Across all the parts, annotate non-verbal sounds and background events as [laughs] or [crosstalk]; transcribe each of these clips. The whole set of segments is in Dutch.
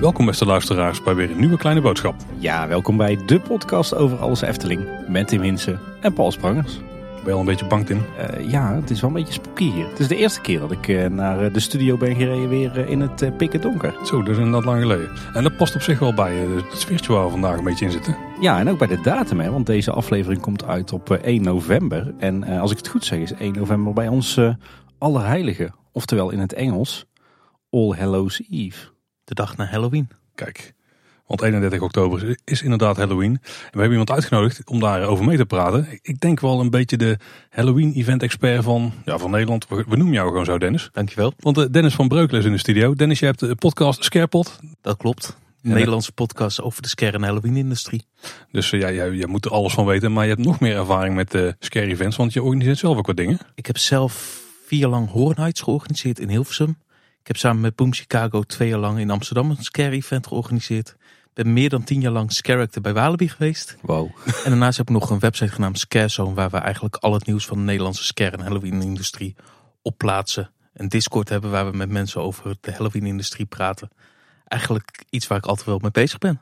Welkom beste luisteraars bij weer een nieuwe kleine boodschap. Ja, welkom bij de podcast over alles Efteling. Met Tim Hinsen en Paul Sprangers. Ben je al een beetje bang Tim? Uh, ja, het is wel een beetje spooky hier. Het is de eerste keer dat ik uh, naar de studio ben gereden weer uh, in het pikken donker. Zo, dat is inderdaad lang geleden. En dat past op zich wel bij het sfeertje waar we vandaag een beetje in zitten. Ja, en ook bij de datum, hè, want deze aflevering komt uit op 1 november. En als ik het goed zeg is 1 november bij ons Allerheilige. Oftewel in het Engels All Hallows Eve de dag na Halloween. Kijk, want 31 oktober is inderdaad Halloween. En we hebben iemand uitgenodigd om daarover mee te praten. Ik denk wel een beetje de Halloween-event-expert van, ja, van Nederland. We, noemen jou gewoon zo, Dennis. Dankjewel. Want uh, Dennis van Breukelen is in de studio. Dennis, je hebt de podcast Scarepot. Dat klopt. Nederlandse podcast over de scare- en Halloween-industrie. Dus uh, ja, jij, jij moet er alles van weten. Maar je hebt nog meer ervaring met de scare events, want je organiseert zelf ook wat dingen. Ik heb zelf vier lang Horror Nights georganiseerd in Hilversum. Ik heb samen met Boom Chicago twee jaar lang in Amsterdam een scare event georganiseerd. Ik ben meer dan tien jaar lang Scarector bij Walibi geweest. Wow. [laughs] En daarnaast heb ik nog een website genaamd Scarezone, waar we eigenlijk al het nieuws van de Nederlandse scare- en Halloween-industrie opplaatsen. Een Discord hebben waar we met mensen over de Halloween-industrie praten. Eigenlijk iets waar ik altijd wel mee bezig ben.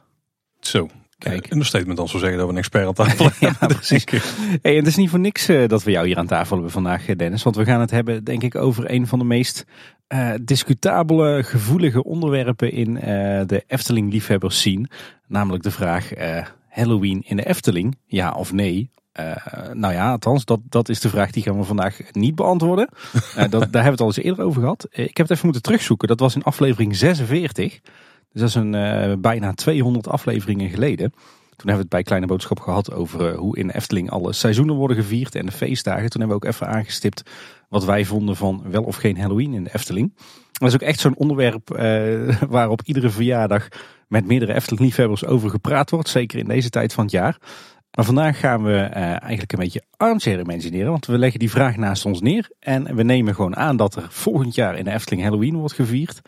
Zo, Kijk. Een statement dan zo zeggen dat we een expert aan tafel [laughs] hebben. ja, [laughs] precies. Hey, het is niet voor niks uh, dat we jou hier aan tafel hebben vandaag, Dennis. Want we gaan het hebben, denk ik, over een van de meest uh, discutabele, gevoelige onderwerpen in uh, de Efteling-liefhebbers zien. Namelijk de vraag Halloween in de Efteling, ja of nee? Nou ja, althans, dat, dat is de vraag die gaan we vandaag niet beantwoorden. [laughs] dat, daar hebben we het al eens eerder over gehad. ik heb het even moeten terugzoeken. Dat was in aflevering 46. Dus dat is een, uh, bijna 200 afleveringen geleden. Toen hebben we het bij Kleine Boodschap gehad over hoe in Efteling alle seizoenen worden gevierd en de feestdagen. Toen hebben we ook even aangestipt wat wij vonden van wel of geen Halloween in de Efteling. Dat is ook echt zo'n onderwerp uh, [laughs] waarop iedere verjaardag met meerdere Efteling-liefhebbers over gepraat wordt. Zeker in deze tijd van het jaar. Maar vandaag gaan we eigenlijk een beetje armchair imagineren. Want we leggen die vraag naast ons neer. En we nemen gewoon aan dat er volgend jaar in de Efteling Halloween wordt gevierd.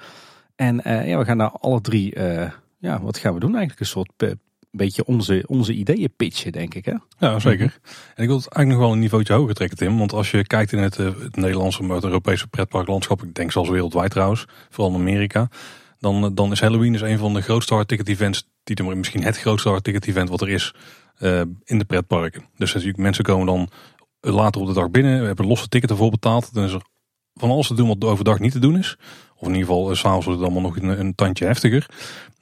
En uh, ja, we gaan daar alle drie, uh, ja, wat gaan we doen eigenlijk? Een soort beetje onze, onze ideeën pitchen, denk ik. Hè? Ja, zeker. En ik wil het eigenlijk nog wel een niveautje hoger trekken, Tim. Want als je kijkt in het, het Nederlandse, maar het Europese pretparklandschap, ik denk zelfs wereldwijd trouwens, vooral in Amerika, dan, dan is Halloween dus een van de grootste hardticket events, die misschien het grootste hardticket event wat er is in de pretparken. Dus mensen komen dan later op de dag binnen, we hebben losse ticket ervoor betaald. Dan is er van alles te doen wat overdag niet te doen is. Of in ieder geval, uh, s'avonds wordt het allemaal nog een, een, tandje heftiger.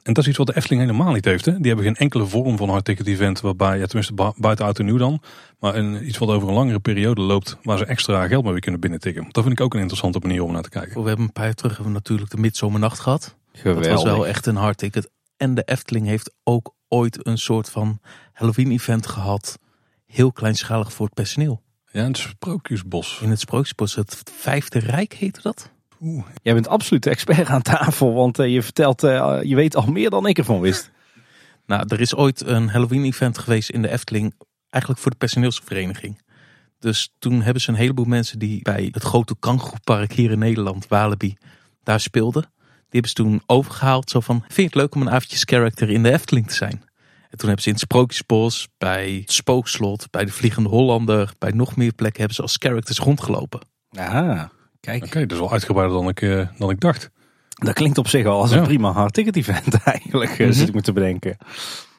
En dat is iets wat de Efteling helemaal niet heeft. Hè? Die hebben geen enkele vorm van hard ticket event waarbij, ja, tenminste buiten auto nieuw dan, maar een, iets wat over een langere periode loopt waar ze extra geld mee kunnen binnentikken. Dat vind ik ook een interessante manier om naar te kijken. We hebben een paar jaar terug hebben we natuurlijk de midzomernacht gehad. Geweldig. Dat was wel echt een hard ticket. En de Efteling heeft ook ooit een soort van Halloween event gehad. Heel kleinschalig voor het personeel. Ja, het Sprookjesbos. In het Sprookjesbos, het Vijfde Rijk heette dat. Oeh. Jij bent absoluut de expert aan tafel, want uh, je vertelt, uh, je weet al meer dan ik ervan wist. [laughs] nou, er is ooit een Halloween-event geweest in de Efteling, eigenlijk voor de personeelsvereniging. Dus toen hebben ze een heleboel mensen die bij het grote kangoeroepark hier in Nederland, Walibi, daar speelden. Die hebben ze toen overgehaald, zo van, vind je het leuk om een avondjes character in de Efteling te zijn? En toen hebben ze in het Sprookjesbos, bij het Spookslot, bij de Vliegende Hollander, bij nog meer plekken hebben ze als characters rondgelopen. Aha, kijk. Oké, dat is wel uitgebreider dan ik, uh, dan ik dacht. Dat klinkt op zich al als een prima hard ticket event [laughs] eigenlijk, mm -hmm. zit ik me te bedenken.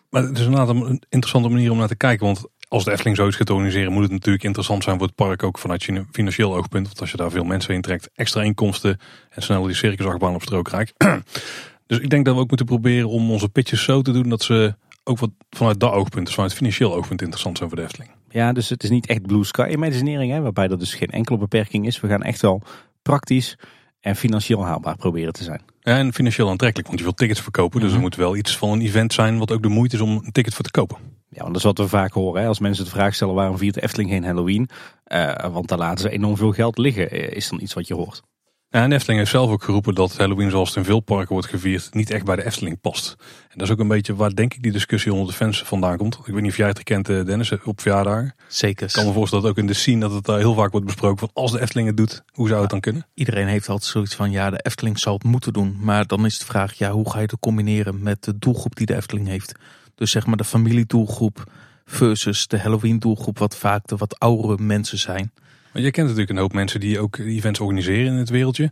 Maar het is inderdaad een interessante manier om naar te kijken, want als de Efteling zoiets gaat organiseren, moet het natuurlijk interessant zijn voor het park ook vanuit je financieel oogpunt. Want als je daar veel mensen in trekt, extra inkomsten en sneller die circusachtbaan op strook krijgt. [clears throat] dus ik denk dat we ook moeten proberen om onze pitches zo te doen dat ze ook wat vanuit dat oogpunt, dus vanuit financieel oogpunt interessant zijn voor de Efteling. Ja, dus het is niet echt blue sky imaginering, hè, waarbij er dus geen enkele beperking is. We gaan echt wel praktisch en financieel haalbaar proberen te zijn. Ja, en financieel aantrekkelijk, want je wilt tickets verkopen. Dus er moet wel iets van een event zijn wat ook de moeite is om een ticket voor te kopen. Ja, want dat is wat we vaak horen. Hè? Als mensen de vraag stellen waarom viert de Efteling geen Halloween? Uh, want daar laten ze enorm veel geld liggen, is dan iets wat je hoort. Ja, en Efteling heeft zelf ook geroepen dat Halloween zoals het in veel parken wordt gevierd niet echt bij de Efteling past. En dat is ook een beetje waar denk ik die discussie onder de fans vandaan komt. Ik weet niet of jij het herkent Dennis op verjaardag. Zeker. Ik kan me voorstellen dat ook in de scene dat het daar heel vaak wordt besproken. Van als de Efteling het doet, hoe zou het dan kunnen? Iedereen heeft altijd zoiets van ja de Efteling zal het moeten doen. Maar dan is de vraag ja hoe ga je het combineren met de doelgroep die de Efteling heeft. Dus zeg maar de familiedoelgroep versus de Halloween doelgroep wat vaak de wat oudere mensen zijn. Maar je kent natuurlijk een hoop mensen die ook events organiseren in het wereldje.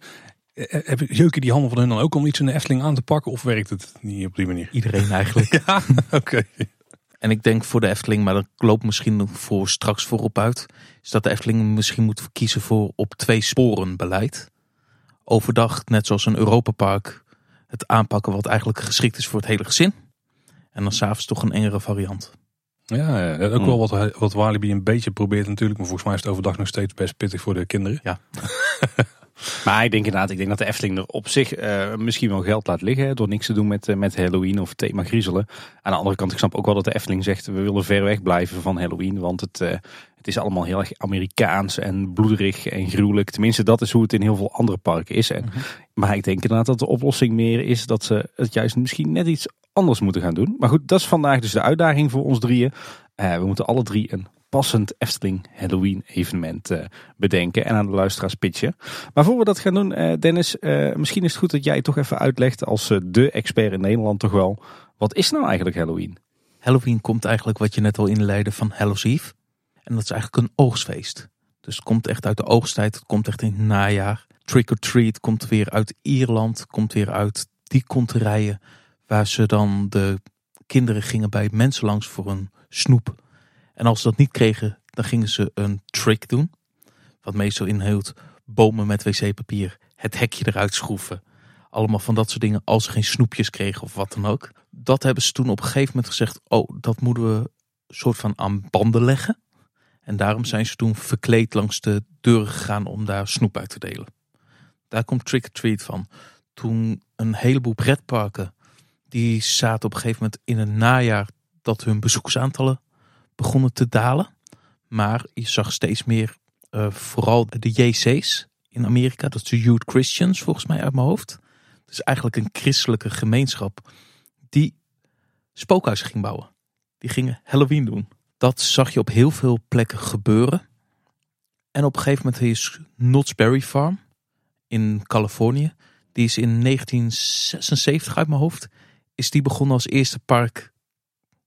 Eh, Heb jeuken die handen van hun dan ook om iets in de Efteling aan te pakken? Of werkt het niet op die manier? Iedereen eigenlijk. [laughs] Ja, oké. En ik denk voor de Efteling, maar dat loopt misschien nog voor straks voorop uit, is dat de Efteling misschien moet kiezen voor op twee sporen beleid. Overdag, net zoals een Europapark, het aanpakken wat eigenlijk geschikt is voor het hele gezin. En dan s'avonds toch een engere variant. Ja, ook wel wat, wat Walibi een beetje probeert natuurlijk. Maar volgens mij is het overdag nog steeds best pittig voor de kinderen. Ja. [laughs] Maar ik denk inderdaad, ik denk dat de Efteling er op zich eh, misschien wel geld laat liggen. Door niks te doen met, eh, met Halloween of thema griezelen. Aan de andere kant, ik snap ook wel dat de Efteling zegt, we willen ver weg blijven van Halloween. Want het, eh, het is allemaal heel erg Amerikaans en bloederig en gruwelijk. Tenminste, dat is hoe het in heel veel andere parken is. En, Maar ik denk inderdaad dat de oplossing meer is dat ze het juist misschien net iets anders moeten gaan doen. Maar goed, dat is vandaag dus de uitdaging voor ons drieën. Eh, we moeten alle drie een passend Efteling Halloween evenement eh, bedenken en aan de luisteraars pitchen. Maar voor we dat gaan doen, eh, Dennis, misschien is het goed dat jij toch even uitlegt als de expert in Nederland toch wel. Wat is nou eigenlijk Halloween? Halloween komt eigenlijk wat je net al inleidde van Hallows Eve. En dat is eigenlijk een oogstfeest. Dus het komt echt uit de oogsttijd, het komt echt in het najaar. Trick or Treat komt weer uit Ierland, komt weer uit die konterijen. Waar ze dan de kinderen gingen bij mensen langs voor een snoep. En als ze dat niet kregen, dan gingen ze een trick doen. Wat meestal inhield bomen met wc-papier, het hekje eruit schroeven. Allemaal van dat soort dingen als ze geen snoepjes kregen of wat dan ook. Dat hebben ze toen op een gegeven moment gezegd, oh dat moeten we soort van aan banden leggen. En daarom zijn ze toen verkleed langs de deuren gegaan om daar snoep uit te delen. Daar komt Trick or Treat van. Toen een heleboel pretparken, die zaten op een gegeven moment in het najaar dat hun bezoekersaantallen begonnen te dalen. Maar je zag steeds meer, eh, vooral de JC's in Amerika, dat de Youth Christians volgens mij uit mijn hoofd. Dus eigenlijk een christelijke gemeenschap die spookhuizen ging bouwen. Die gingen Halloween doen. Dat zag je op heel veel plekken gebeuren. En op een gegeven moment is Knott's Berry Farm in Californië. Die is in 1976 uit mijn hoofd. Is die begonnen als eerste park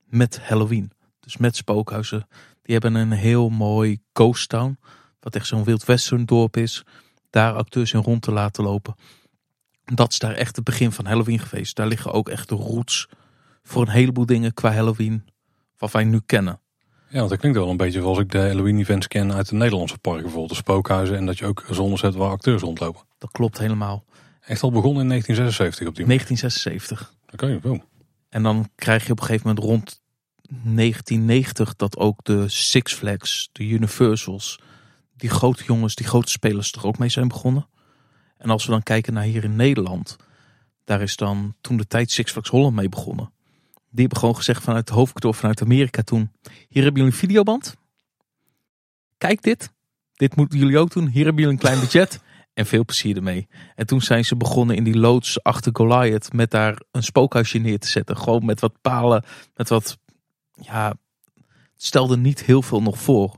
met Halloween. Dus met spookhuizen. Die hebben een heel mooi ghost town. Wat echt zo'n Wild Western dorp is. Daar acteurs in rond te laten lopen. Dat is daar echt het begin van Halloween geweest. Daar liggen ook echt de roots voor een heleboel dingen qua Halloween. Wat wij nu kennen. Ja, want dat klinkt wel een beetje zoals ik de Halloween-events ken uit de Nederlandse parken. Bijvoorbeeld de spookhuizen en dat je ook zones hebt waar acteurs rondlopen. Dat klopt helemaal. Echt al begonnen in 1976 op die manier. 1976. Oké, wow. En dan krijg je op een gegeven moment rond 1990 dat ook de Six Flags, de Universals, die grote jongens, die grote spelers er ook mee zijn begonnen. En als we dan kijken naar hier in Nederland, daar is dan toen de tijd Six Flags Holland mee begonnen. Die hebben gewoon gezegd vanuit het hoofdkantoor vanuit Amerika toen. Hier hebben jullie een videoband. Kijk dit. Dit moeten jullie ook doen. Hier hebben jullie een klein budget. [laughs] En veel plezier ermee. En toen zijn ze begonnen in die loods achter Goliath met daar een spookhuisje neer te zetten. Gewoon met wat palen, met wat, ja, het stelde niet heel veel nog voor.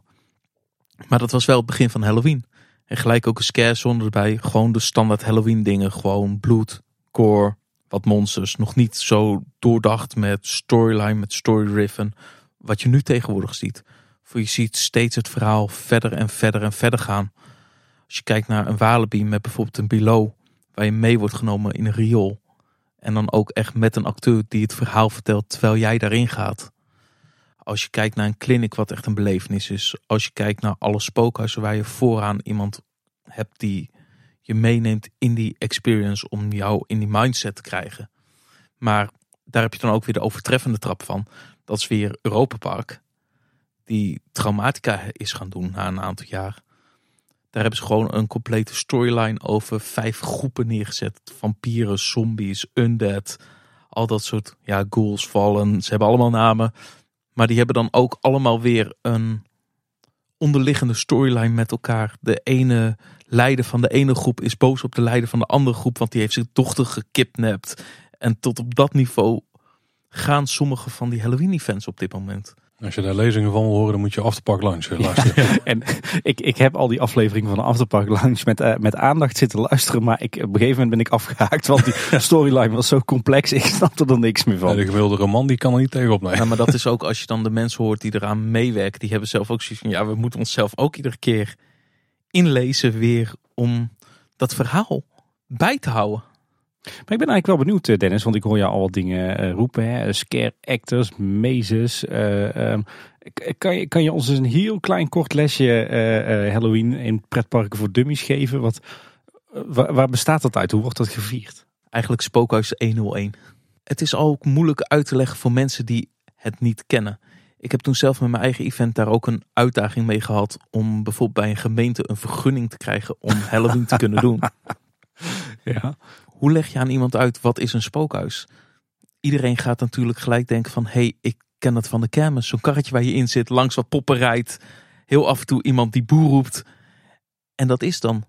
Maar dat was wel het begin van Halloween. En gelijk ook een scare zone erbij. Gewoon de standaard Halloween dingen. Gewoon bloed, gore, wat monsters. Nog niet zo doordacht met storyline, met story riffen. Wat je nu tegenwoordig ziet. Voor je ziet steeds het verhaal verder en verder en verder gaan. Als je kijkt naar een Walibi met bijvoorbeeld een Below. Waar je mee wordt genomen in een riool. En dan ook echt met een acteur die het verhaal vertelt terwijl jij daarin gaat. Als je kijkt naar een clinic wat echt een belevenis is. Als je kijkt naar alle spookhuizen waar je vooraan iemand hebt die je meeneemt in die experience om jou in die mindset te krijgen. Maar daar heb je dan ook weer de overtreffende trap van. Dat is weer Europa Park. Die traumatica is gaan doen na een aantal jaar. Daar hebben ze gewoon een complete storyline over vijf groepen neergezet. Vampieren, zombies, undead. Al dat soort, ja, ghouls, vallen. Ze hebben allemaal namen. Maar die hebben dan ook allemaal weer een onderliggende storyline met elkaar. De ene leider van de ene groep is boos op de leider van de andere groep. Want die heeft zijn dochter gekidnapt. En tot op dat niveau gaan sommige van die Halloween events op dit moment. Als je daar lezingen van wil horen, dan moet je Afterpark Lunch eh, luisteren. En ik, ik heb al die afleveringen van de Afterpark Lounge met, eh, met aandacht zitten luisteren. Maar ik, op een gegeven moment ben ik afgehaakt. Want die [laughs] storyline was zo complex. Ik snapte er niks meer Ja, van. de gemiddelde roman die kan er niet tegenop. Nee. Ja, maar dat is ook als je dan de mensen hoort die eraan meewerken. Die hebben zelf ook zoiets van, ja, we moeten onszelf ook iedere keer inlezen weer om dat verhaal bij te houden. Maar ik ben eigenlijk wel benieuwd, eh, Dennis, want ik hoor je al wat dingen eh, roepen. Hè? Scare actors, mazes. eh, ehm, kan, je, kan je ons eens een heel klein kort lesje Halloween in pretparken voor dummies geven? Wat, waar, waar bestaat dat uit? Hoe wordt dat gevierd? Eigenlijk Spookhuis 101. Het is ook moeilijk uit te leggen voor mensen die het niet kennen. Ik heb toen zelf met mijn eigen event daar ook een uitdaging mee gehad. Om bijvoorbeeld bij een gemeente een vergunning te krijgen om Halloween te kunnen doen. [laughs] Ja. Hoe leg je aan iemand uit wat is een spookhuis? Iedereen gaat natuurlijk gelijk denken van... hé, hey, ik ken dat van de kermis. Zo'n karretje waar je in zit, langs wat poppen rijdt. Heel af en toe iemand die boer roept. En dat is dan.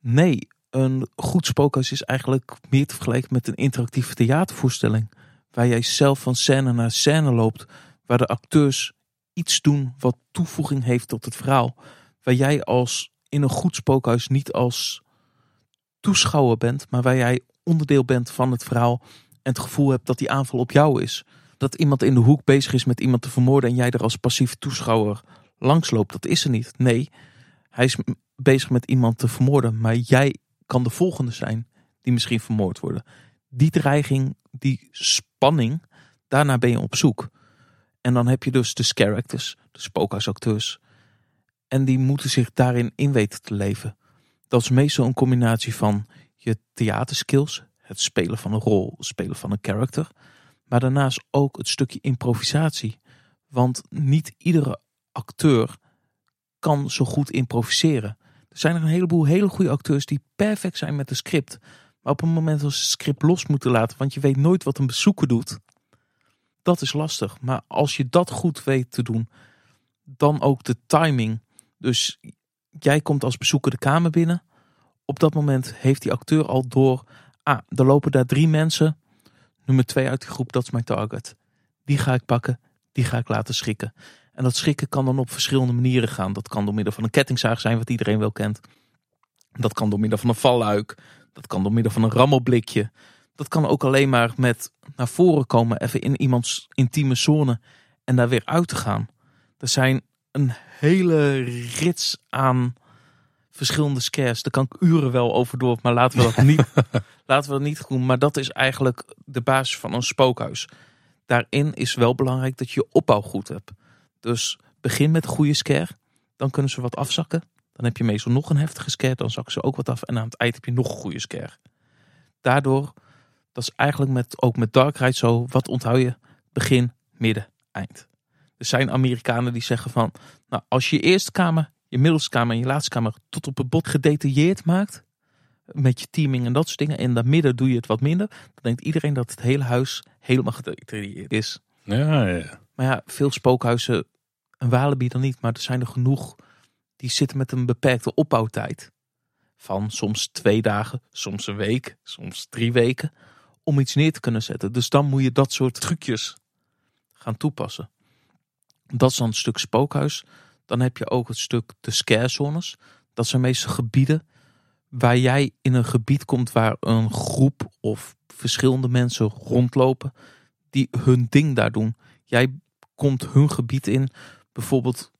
Nee, een goed spookhuis is eigenlijk meer te vergelijken met een interactieve theatervoorstelling. Waar jij zelf van scène naar scène loopt. Waar de acteurs iets doen wat toevoeging heeft tot het verhaal. Waar jij als in een goed spookhuis niet als toeschouwer bent, maar waar jij onderdeel bent van het verhaal en het gevoel hebt dat die aanval op jou is. Dat iemand in de hoek bezig is met iemand te vermoorden en jij er als passief toeschouwer langsloopt, dat is er niet. Nee, hij is bezig met iemand te vermoorden, maar jij kan de volgende zijn die misschien vermoord worden. Die dreiging, die spanning, daarna ben je op zoek. En dan heb je dus de scare actors, de spookhuisacteurs. En die moeten zich daarin in weten te leven. Dat is meestal een combinatie van je theaterskills, het spelen van een rol, spelen van een character. Maar daarnaast ook het stukje improvisatie. Want niet iedere acteur kan zo goed improviseren. Er zijn er een heleboel hele goede acteurs die perfect zijn met een script. Maar op een moment als ze het script los moeten laten, want je weet nooit wat een bezoeker doet. Dat is lastig. Maar als je dat goed weet te doen, dan ook de timing. Dus jij komt als bezoeker de kamer binnen. Op dat moment heeft die acteur al door. Ah, er lopen daar drie mensen. Nummer twee uit die groep, dat is mijn target. Die ga ik pakken, die ga ik laten schrikken. En dat schrikken kan dan op verschillende manieren gaan. Dat kan door middel van een kettingzaag zijn, wat iedereen wel kent. Dat kan door middel van een valluik. Dat kan door middel van een rammelblikje. Dat kan ook alleen maar met naar voren komen, even in iemands intieme zone en daar weer uit te gaan. Er zijn een hele rits aan verschillende scares. Daar kan ik uren wel over door, maar laten we dat niet, [laughs] laten we dat niet doen. Maar dat is eigenlijk de basis van een spookhuis. Daarin is wel belangrijk dat je je opbouw goed hebt. Dus begin met een goede scare, dan kunnen ze wat afzakken. Dan heb je meestal nog een heftige scare, dan zakken ze ook wat af. En aan het eind heb je nog een goede scare. Daardoor, dat is eigenlijk met, ook met Dark Ride zo, wat onthoud je? Begin, midden, eind. Er zijn Amerikanen die zeggen van, nou, als je je eerste kamer, je middelste kamer en je laatste kamer tot op het bot gedetailleerd maakt, met je teaming en dat soort dingen, en midden doe je het wat minder, dan denkt iedereen dat het hele huis helemaal gedetailleerd is. Ja, ja. Maar ja, veel spookhuizen, een Walibi dan niet, maar er zijn er genoeg die zitten met een beperkte opbouwtijd. Van soms twee dagen, soms een week, soms drie weken, om iets neer te kunnen zetten. Dus dan moet je dat soort trucjes gaan toepassen. Dat is dan een stuk spookhuis. Dan heb je ook het stuk de scare zones. Dat zijn meestal gebieden waar jij in een gebied komt waar een groep of verschillende mensen rondlopen die hun ding daar doen. Jij komt hun gebied in. Bijvoorbeeld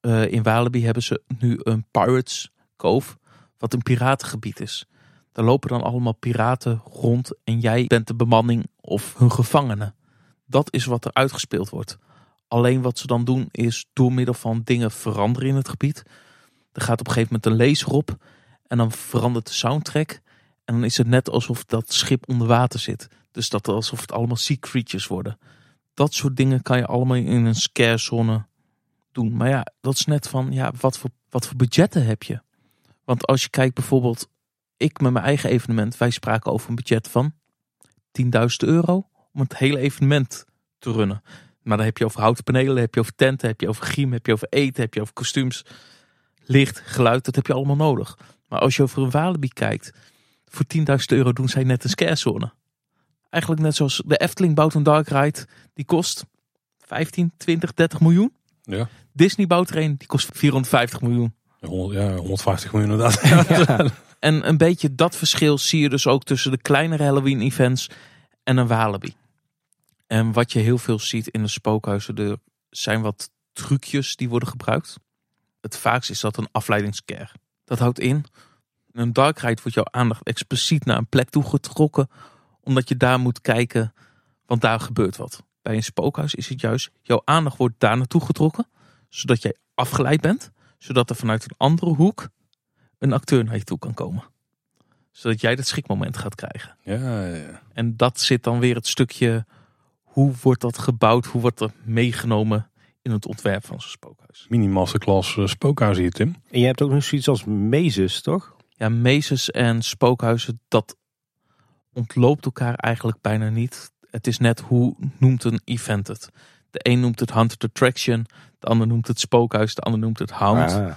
eh, in Walibi hebben ze nu een Pirates Cove, wat een piratengebied is. Daar lopen dan allemaal piraten rond en jij bent de bemanning of hun gevangene. Dat is wat er uitgespeeld wordt. Alleen wat ze dan doen is door middel van dingen veranderen in het gebied. Er gaat op een gegeven moment een laser op en dan verandert de soundtrack. En dan is het net alsof dat schip onder water zit. Dus dat alsof het allemaal sea creatures worden. Dat soort dingen kan je allemaal in een scare zone doen. Maar ja, dat is net van, ja, wat voor, wat voor budgetten heb je? Want als je kijkt bijvoorbeeld, ik met mijn eigen evenement, wij spraken over een budget van 10.000 euro om het hele evenement te runnen. Maar dan heb je over houten panelen, heb je over tenten, heb je over griem, heb je over eten, heb je over kostuums, licht, geluid, dat heb je allemaal nodig. Maar als je over een Walibi kijkt, voor 10.000 euro doen zij net een scarezone. Eigenlijk net zoals de Efteling bouwt een dark ride, die kost 15, 20, 30 miljoen. Ja. Disney bouwt er een, die kost 450 miljoen. Ja, 100 ja, 150 miljoen inderdaad. [laughs] En een beetje dat verschil zie je dus ook tussen de kleinere Halloween events en een Walibi. En wat je heel veel ziet in de spookhuizen, er zijn wat trucjes die worden gebruikt. Het vaakst is dat een afleidingsscare. Dat houdt in, in een dark ride wordt jouw aandacht expliciet naar een plek toe getrokken, omdat je daar moet kijken, want daar gebeurt wat. Bij een spookhuis is het juist, jouw aandacht wordt daar naartoe getrokken, zodat jij afgeleid bent, zodat er vanuit een andere hoek een acteur naar je toe kan komen. Zodat jij dat schrikmoment gaat krijgen. Ja, ja. En dat zit dan weer het stukje, hoe wordt dat gebouwd, hoe wordt er meegenomen in het ontwerp van zo'n spookhuis. Mini masterclass uh, spookhuis hier, Tim. En je hebt ook nog zoiets als mezes, toch? Ja, mezes en spookhuizen, dat ontloopt elkaar eigenlijk bijna niet. Het is net hoe noemt een event het. De een noemt het Haunted Attraction, de ander noemt het spookhuis, de ander noemt het Hound. Ah.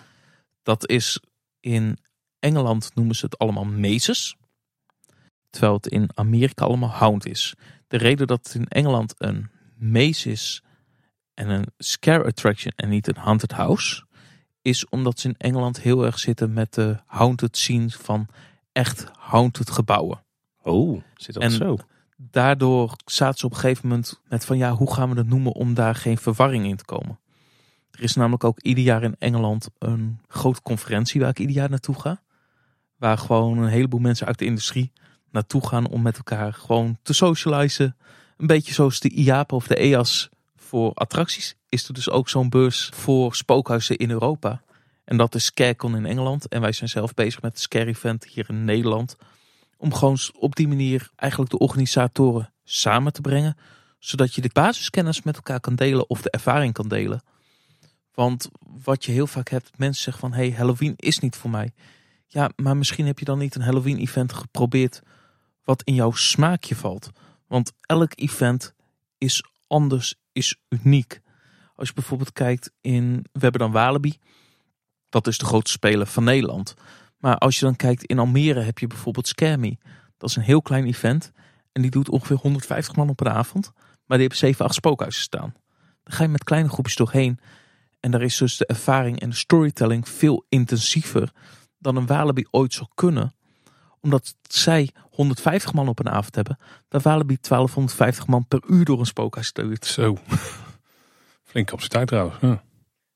Dat is in Engeland noemen ze het allemaal mazes. Terwijl het in Amerika allemaal hound is. De reden dat het in Engeland een maze is en een scare attraction en niet een haunted house. Is omdat ze in Engeland heel erg zitten met de haunted scene van echt haunted gebouwen. Oh, zit dat En- zo? Daardoor zaten ze op een gegeven moment met van ja, hoe gaan we dat noemen om daar geen verwarring in te komen. Er is namelijk ook ieder jaar in Engeland een grote conferentie waar ik ieder jaar naartoe ga. Waar gewoon een heleboel mensen uit de industrie naartoe gaan om met elkaar gewoon te socializen. Een beetje zoals de IAPA of de EAS voor attracties. Is er dus ook zo'n beurs voor spookhuizen in Europa. En dat is Scarecon in Engeland. En wij zijn zelf bezig met het Scare Event hier in Nederland. Om gewoon op die manier eigenlijk de organisatoren samen te brengen. Zodat je de basiskennis met elkaar kan delen of de ervaring kan delen. Want wat je heel vaak hebt, mensen zeggen van hey, Halloween is niet voor mij. Ja, maar misschien heb je dan niet een Halloween event geprobeerd wat in jouw smaakje valt. Want elk event is anders, is uniek. Als je bijvoorbeeld kijkt in, we hebben dan Walibi. Dat is de grootste speler van Nederland. Maar als je dan kijkt in Almere heb je bijvoorbeeld Scammy. Dat is een heel klein event. En die doet ongeveer 150 man op een avond. Maar die hebben 7, 8 spookhuizen staan. Dan ga je met kleine groepjes doorheen. En daar is dus de ervaring en de storytelling veel intensiever dan een Walibi ooit zou kunnen. Omdat zij 150 man op een avond hebben. Waar Walibi 1250 man per uur door een spookhuis stuurt. Zo. [laughs] Flink capaciteit trouwens. Ja.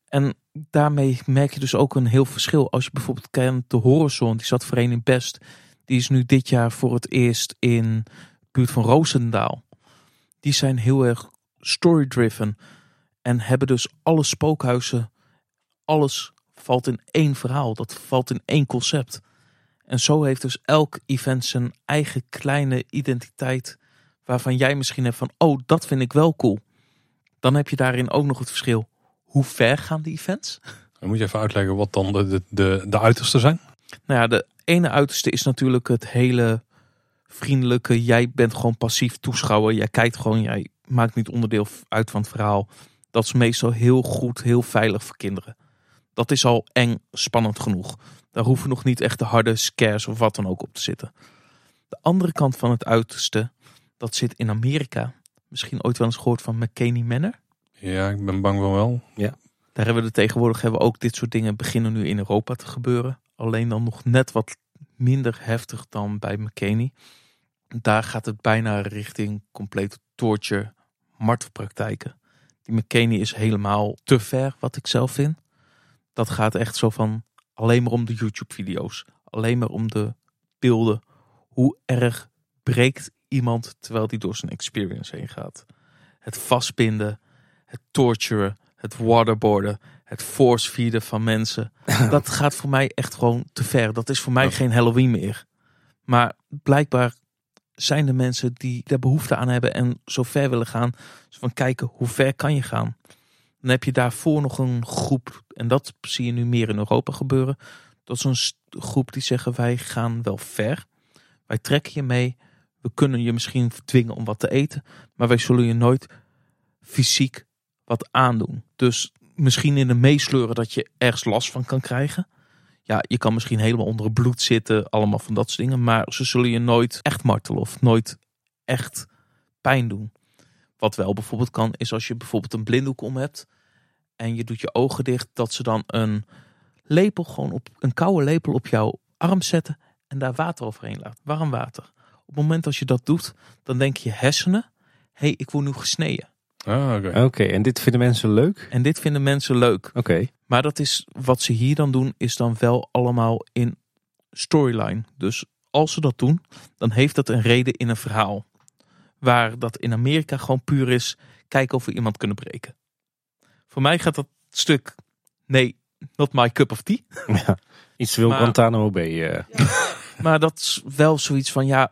En daarmee merk je dus ook een heel verschil. Als je bijvoorbeeld kijkt de Horizon, die zat voorheen in Best. Die is nu dit jaar voor het eerst in de buurt van Roosendaal. Die zijn heel erg story-driven. En hebben dus alle spookhuizen, alles valt in één verhaal. Dat valt in één concept. En zo heeft dus elk event zijn eigen kleine identiteit. Waarvan jij misschien hebt van, oh, dat vind ik wel cool. Dan heb je daarin ook nog het verschil. Hoe ver gaan die events? Dan moet je even uitleggen wat dan de, de, de, de uitersten zijn. Nou ja, de ene uiterste is natuurlijk het hele vriendelijke. Jij bent gewoon passief toeschouwer. Jij kijkt gewoon, jij maakt niet onderdeel uit van het verhaal. Dat is meestal heel goed, heel veilig voor kinderen. Dat is al eng, spannend genoeg. Daar hoeven nog niet echt de harde scares of wat dan ook op te zitten. De andere kant van het uiterste, dat zit in Amerika. Misschien ooit wel eens gehoord van McKinney Manor. Ja, ik ben bang van wel. Daar hebben we tegenwoordig hebben we ook dit soort dingen beginnen nu in Europa te gebeuren. Alleen dan nog net wat minder heftig dan bij McKinney. Daar gaat het bijna richting complete torture, martelpraktijken. Die McKinney is helemaal te ver, wat ik zelf vind. Dat gaat echt zo van alleen maar om de YouTube-video's. Alleen maar om de beelden. Hoe erg breekt iemand terwijl die door zijn experience heen gaat. Het vastbinden, het torturen, het waterboarden, het force feeden van mensen. [laughs] Dat gaat voor mij echt gewoon te ver. Dat is voor mij Ja. geen Halloween meer. Maar blijkbaar zijn er mensen die daar behoefte aan hebben en zo ver willen gaan. Dus van kijken, hoe ver kan je gaan? Dan heb je daarvoor nog een groep, en dat zie je nu meer in Europa gebeuren. Dat is een groep die zeggen, wij gaan wel ver. Wij trekken je mee. We kunnen je misschien dwingen om wat te eten. Maar wij zullen je nooit fysiek wat aandoen. Dus misschien in de meesleuren dat je ergens last van kan krijgen. Ja, je kan misschien helemaal onder het bloed zitten, allemaal van dat soort dingen. Maar ze zullen je nooit echt martelen of nooit echt pijn doen. Wat wel bijvoorbeeld kan, is als je bijvoorbeeld een blinddoek om hebt en je doet je ogen dicht, dat ze dan een lepel gewoon op een koude lepel op jouw arm zetten en daar water overheen laten. Warm water. Op het moment als je dat doet, dan denk je hersenen, hé, hey, ik word nu gesneden. Ah, oké. Oké, en dit vinden mensen leuk? En dit vinden mensen leuk. Oké. Maar dat is wat ze hier dan doen, is dan wel allemaal in storyline. Dus als ze dat doen, dan heeft dat een reden in een verhaal. Waar dat in Amerika gewoon puur is, kijken of we iemand kunnen breken. Voor mij gaat dat stuk, nee, not my cup of tea. [laughs] Ja. Iets te veel Maar- Guantanamo Bay. eh. [laughs] Maar dat is wel zoiets van, ja,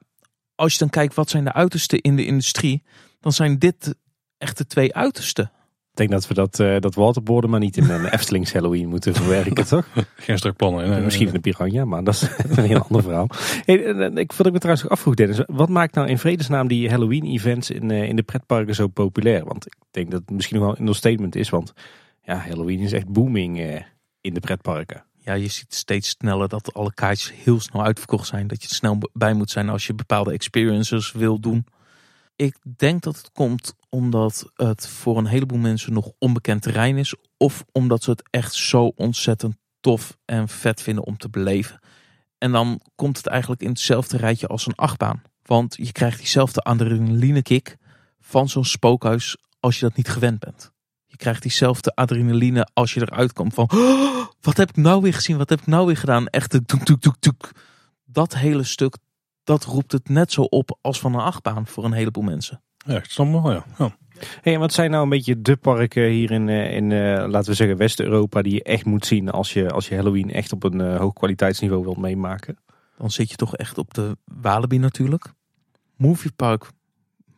als je dan kijkt wat zijn de uitersten in de industrie, dan zijn dit echt de twee uitersten. Ik denk dat we dat, eh dat waterboarden maar niet in een [laughs] Eftelings Halloween moeten verwerken, toch? Geen strak plannen. Nee, nee, Misschien nee. in de piranha, maar dat is [laughs] een heel ander verhaal. Hey, ik, wat ik me trouwens ook afvroeg, Dennis. Wat maakt nou in vredesnaam die Halloween-events in, eh, in de pretparken zo populair? Want ik denk dat het misschien nog wel een understatement is. Want ja, Halloween is echt booming eh, in de pretparken. Ja, je ziet steeds sneller dat alle kaartjes heel snel uitverkocht zijn. Dat je er snel bij moet zijn als je bepaalde experiences wil doen. Ik denk dat het komt omdat het voor een heleboel mensen nog onbekend terrein is. Of omdat ze het echt zo ontzettend tof en vet vinden om te beleven. En dan komt het eigenlijk in hetzelfde rijtje als een achtbaan. Want je krijgt diezelfde adrenaline kick van zo'n spookhuis als je dat niet gewend bent. Je krijgt diezelfde adrenaline als je eruit komt van... "Oh, wat heb ik nou weer gezien? Wat heb ik nou weer gedaan? Echt doek, doek, doek, doek. Dat hele stuk, dat roept het net zo op als van een achtbaan voor een heleboel mensen. Ja, ik snap wel, ja. ja. Hey, en wat zijn nou een beetje de parken hier in, eh, in eh, laten we zeggen, West-Europa... die je echt moet zien als je, als je Halloween echt op een eh, hoog kwaliteitsniveau wilt meemaken? Dan zit je toch echt op de Walibi natuurlijk. Moviepark.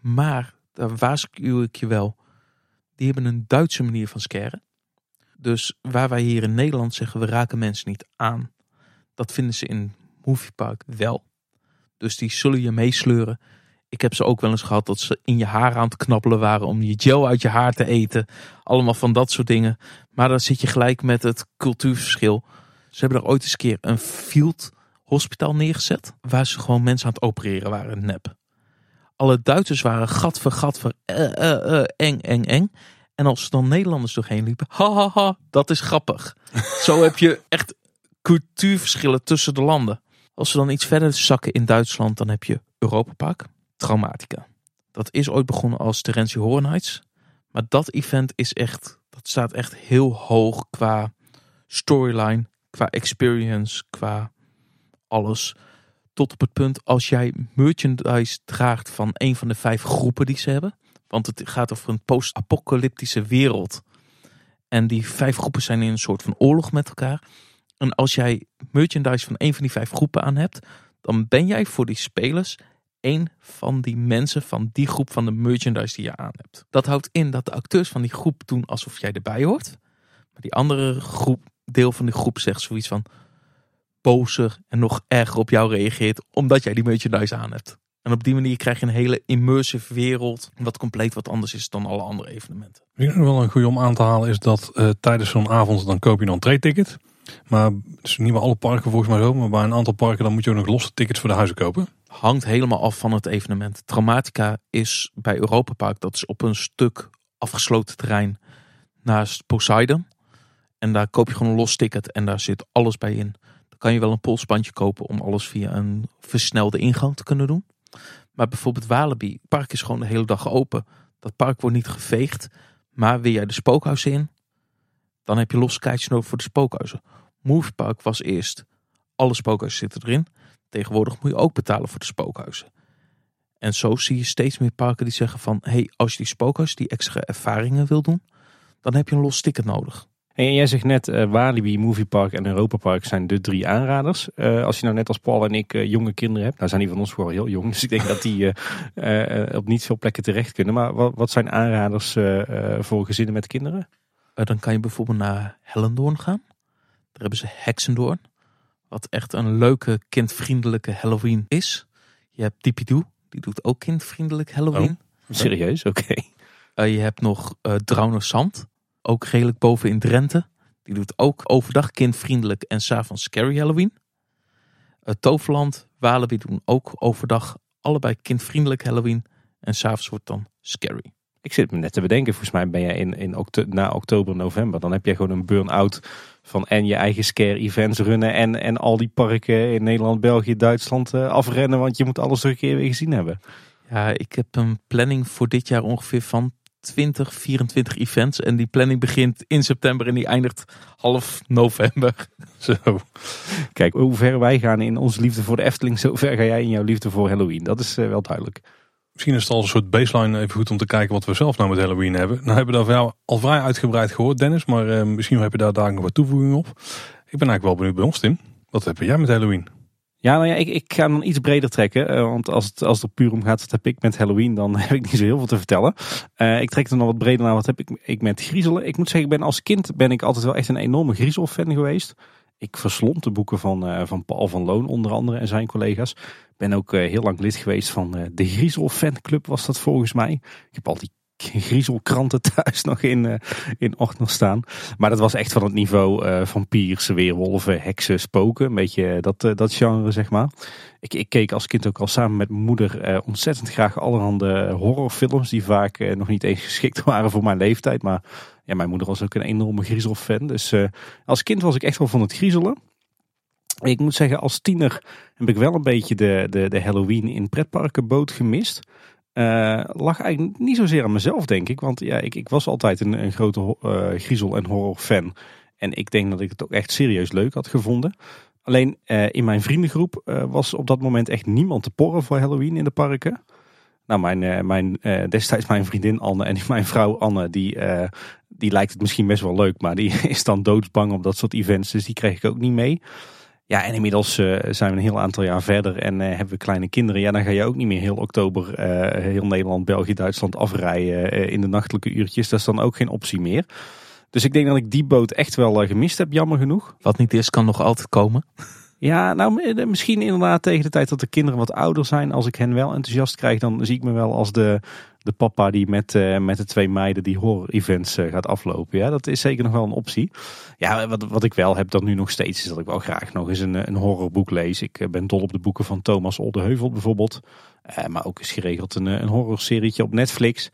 Maar, daar waarschuw ik je wel. Die hebben een Duitse manier van scaren. Dus waar wij hier in Nederland zeggen we raken mensen niet aan. Dat vinden ze in Moviepark wel. Dus die zullen je meesleuren. Ik heb ze ook wel eens gehad dat ze in je haar aan het knabbelen waren om je gel uit je haar te eten. Allemaal van dat soort dingen. Maar dan zit je gelijk met het cultuurverschil. Ze hebben er ooit eens een keer een field hospitaal neergezet. Waar ze gewoon mensen aan het opereren waren, nep. Alle Duitsers waren gat voor gat voor eh, eh, eh, eng, eng, eng. En als er dan Nederlanders doorheen liepen, ha, ha, ha, dat is grappig. [laughs] Zo heb je echt cultuurverschillen tussen de landen. Als we dan iets verder zakken in Duitsland, dan heb je Europa Park, Traumatica. Dat is ooit begonnen als Terentie Horror Nights. Maar dat event is echt, dat staat echt heel hoog qua storyline, qua experience, qua alles. Tot op het punt als jij merchandise draagt van een van de vijf groepen die ze hebben. Want het gaat over een post-apocalyptische wereld. En die vijf groepen zijn in een soort van oorlog met elkaar. En als jij merchandise van een van die vijf groepen aan hebt, dan ben jij voor die spelers een van die mensen van die groep van de merchandise die je aan hebt. Dat houdt in dat de acteurs van die groep doen alsof jij erbij hoort. Maar die andere groep, deel van die groep zegt zoiets van bozer en nog erger op jou reageert omdat jij die merchandise aan hebt. En op die manier krijg je een hele immersive wereld, wat compleet wat anders is dan alle andere evenementen. Ik nog wel een goede om aan te halen is dat eh, tijdens zo'n avond dan koop je een entree-ticket. Maar is niet bij alle parken volgens mij zo. Maar bij een aantal parken dan moet je ook nog losse tickets voor de huizen kopen. Hangt helemaal af van het evenement. Traumatica is bij Europa Park, dat is op een stuk afgesloten terrein naast Poseidon. En daar koop je gewoon een los ticket en daar zit alles bij in. Dan kan je wel een polsbandje kopen om alles via een versnelde ingang te kunnen doen. Maar bijvoorbeeld Walibi, het park is gewoon de hele dag open. Dat park wordt niet geveegd. Maar wil jij de spookhuizen in, dan heb je losse kaartjes nodig voor de spookhuizen. Moviepark was eerst, alle spookhuizen zitten erin. Tegenwoordig moet je ook betalen voor de spookhuizen. En zo zie je steeds meer parken die zeggen van... hey, als je die spookhuis, die extra ervaringen wil doen... dan heb je een los ticket nodig. En jij zegt net, eh, Walibi, Moviepark en Europa Park zijn de drie aanraders. Eh, als je nou net als Paul en ik eh, jonge kinderen hebt, nou zijn die van ons gewoon heel jong, [laughs] dus ik denk dat die op niet veel plekken terecht kunnen. Maar wat, wat zijn aanraders voor gezinnen met kinderen? Dan kan je bijvoorbeeld naar Hellendoorn gaan. Daar hebben ze Hexendoorn. Wat echt een leuke, kindvriendelijke Halloween is. Je hebt Dipidoe, die doet ook kindvriendelijk Halloween. Serieus? Oké. Eh, je hebt nog eh Drauner Zand. Ook redelijk boven in Drenthe. Die doet ook overdag kindvriendelijk en s'avonds scary Halloween. Uh, Toverland, Walibi doen ook overdag allebei kindvriendelijk Halloween. En s'avonds wordt dan scary. Ik zit me net te bedenken, volgens mij ben jij in, in okto na oktober, november, dan heb jij gewoon een burn-out van en je eigen scare events runnen en, en al die parken in Nederland, België, Duitsland eh, afrennen, want je moet alles nog een keer weer gezien hebben. Ja, ik heb een planning voor dit jaar ongeveer van 20, 24 events. En die planning begint in september en die eindigt half november. [laughs] Zo. Kijk, hoe ver wij gaan in onze liefde voor de Efteling, zo ver ga jij in jouw liefde voor Halloween. Dat is eh, wel duidelijk. Misschien is het al een soort baseline even goed om te kijken wat we zelf nou met Halloween hebben. Nou hebben we daar van jou al vrij uitgebreid gehoord Dennis, maar eh, misschien heb je daar daar nog wat toevoeging op. Ik ben eigenlijk wel benieuwd bij ons Tim. Wat heb jij met Halloween? Ja, nou ja, ik, ik ga dan iets breder trekken. eh, want als het, als het er puur om gaat, wat heb ik met Halloween, dan [laughs] heb ik niet zo heel veel te vertellen. Eh, ik trek nog wat breder naar, wat heb ik, ik met griezelen. Ik moet zeggen, ben als kind ben ik altijd wel echt een enorme griezelfan geweest. Ik verslond de boeken van, eh, van Paul van Loon onder andere en zijn collega's. Ben ook eh, heel lang lid geweest van eh, de Griezel Fanclub was dat volgens mij. Ik heb al die griezelkranten [laughs] thuis nog in, eh, in staan. Maar dat was echt van het niveau eh vampiers, weerwolven, heksen, spoken. Een beetje dat, eh, dat genre, zeg maar. Ik, ik keek als kind ook al samen met mijn moeder ontzettend graag allerhande horrorfilms. Die vaak nog niet eens geschikt [laughs] waren voor mijn leeftijd. Maar ja, mijn moeder was ook een enorme griezelfan. Dus als kind was ik echt wel van het griezelen. Ik moet zeggen, als tiener heb ik wel een beetje de, de, de Halloween in pretparkenboot gemist. Eh, lag eigenlijk niet zozeer aan mezelf, denk ik. Want ja, ik, ik was altijd een, een grote eh, griezel- en horrorfan. En ik denk dat ik het ook echt serieus leuk had gevonden. Alleen eh, in mijn vriendengroep was op dat moment echt niemand te porren voor Halloween in de parken. Nou, mijn, mijn, destijds mijn vriendin Anne en [laughs] mijn vrouw Anne, die, die lijkt het misschien best wel leuk. Maar die [laughs] is dan doodsbang op dat soort events, dus die kreeg ik ook niet mee. Ja, en inmiddels eh, zijn we een heel aantal jaar verder en eh, hebben we kleine kinderen. Ja, dan ga je ook niet meer heel oktober eh, heel Nederland, België, Duitsland afrijden in de nachtelijke uurtjes. Dat is dan ook geen optie meer. Dus ik denk dat ik die boot echt wel gemist heb, jammer genoeg. Wat niet is, kan nog altijd komen. Ja, nou eh, misschien inderdaad tegen de tijd dat de kinderen wat ouder zijn. Als ik hen wel enthousiast krijg, dan zie ik me wel als de, de papa die met, eh, met de twee meiden die horror-events eh, gaat aflopen. Ja, dat is zeker nog wel een optie. Ja, wat, wat ik wel heb dat nu nog steeds is dat ik wel graag nog eens een, een horrorboek lees. Ik ben dol op de boeken van Thomas Oldeheuvel bijvoorbeeld. Maar ook eens geregeld een, een horrorserietje op Netflix.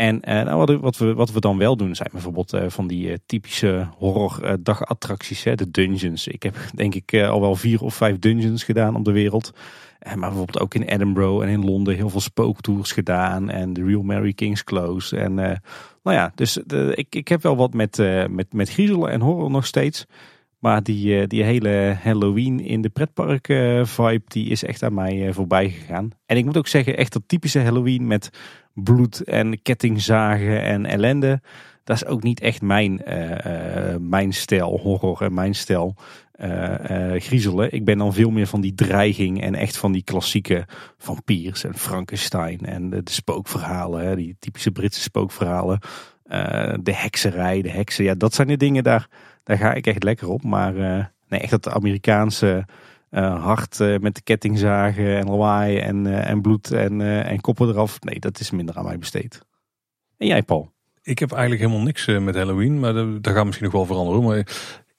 En eh, nou, wat, wat, we, wat we dan wel doen zijn bijvoorbeeld eh, van die eh, typische horror dagattracties, hè, de dungeons. Ik heb denk ik al wel vier of vijf dungeons gedaan op de wereld. Maar bijvoorbeeld ook in Edinburgh en in Londen heel veel spooktours gedaan. En de Real Mary King's Close. En nou ja, dus ik, ik heb wel wat met, met, met griezelen en horror nog steeds. Maar die, eh, die hele Halloween in de pretpark eh, vibe, die is echt aan mij eh, voorbij gegaan. En ik moet ook zeggen, echt dat typische Halloween met bloed en kettingzagen en ellende. Dat is ook niet echt mijn, mijn stijl horror en mijn stijl griezelen. Ik ben dan veel meer van die dreiging en echt van die klassieke vampiers en Frankenstein en de, spookverhalen, die typische Britse spookverhalen. De hekserij, de heksen, ja, dat zijn de dingen, daar, daar ga ik echt lekker op. Maar eh, nee, echt dat Amerikaanse eh, hart eh, met de kettingzagen en lawaai en, en bloed en, en koppen eraf. Nee, dat is minder aan mij besteed. En jij, Paul? Ik heb eigenlijk helemaal niks met Halloween, maar dat, dat gaat misschien nog wel veranderen. Maar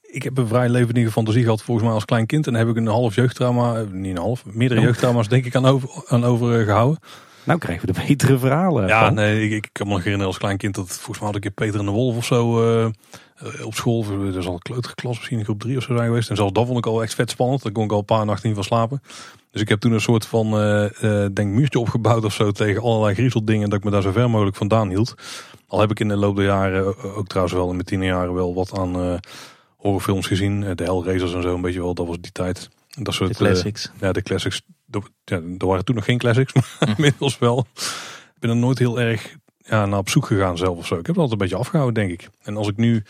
ik heb een vrij levendige fantasie gehad volgens mij als klein kind. En heb ik een half jeugdtrauma, niet een half, meerdere Oh. jeugdtrauma's denk ik aan over, aan overgehouden. Nou krijgen we de betere verhalen. Ja, nee, ik, ik kan me nog herinneren als klein kind dat volgens mij had ik een keer Peter en de Wolf of zo op school. Is al een kleuterklas, misschien in groep drie of zo zijn geweest. En zelfs dat vond ik al echt vet spannend. Daar kon ik al een paar nachten niet van slapen. Dus ik heb toen een soort van eh eh, denk muurtje opgebouwd of zo tegen allerlei griezeldingen. Dat ik me daar zo ver mogelijk vandaan hield. Al heb ik in de loop der jaren, eh, ook trouwens wel in mijn tienerjaren, wel wat aan eh, horrorfilms gezien. Eh, de Hellraisers en zo een beetje wel, dat was die tijd. Dat soort, De eh, classics. ja, de classics. Er- Ja, er waren toen nog geen classics, [laughs] maar inmiddels wel. Ik ben er nooit heel erg ja, naar op zoek gegaan zelf of zo. Ik heb het altijd een beetje afgehouden, denk ik. En als ik nu...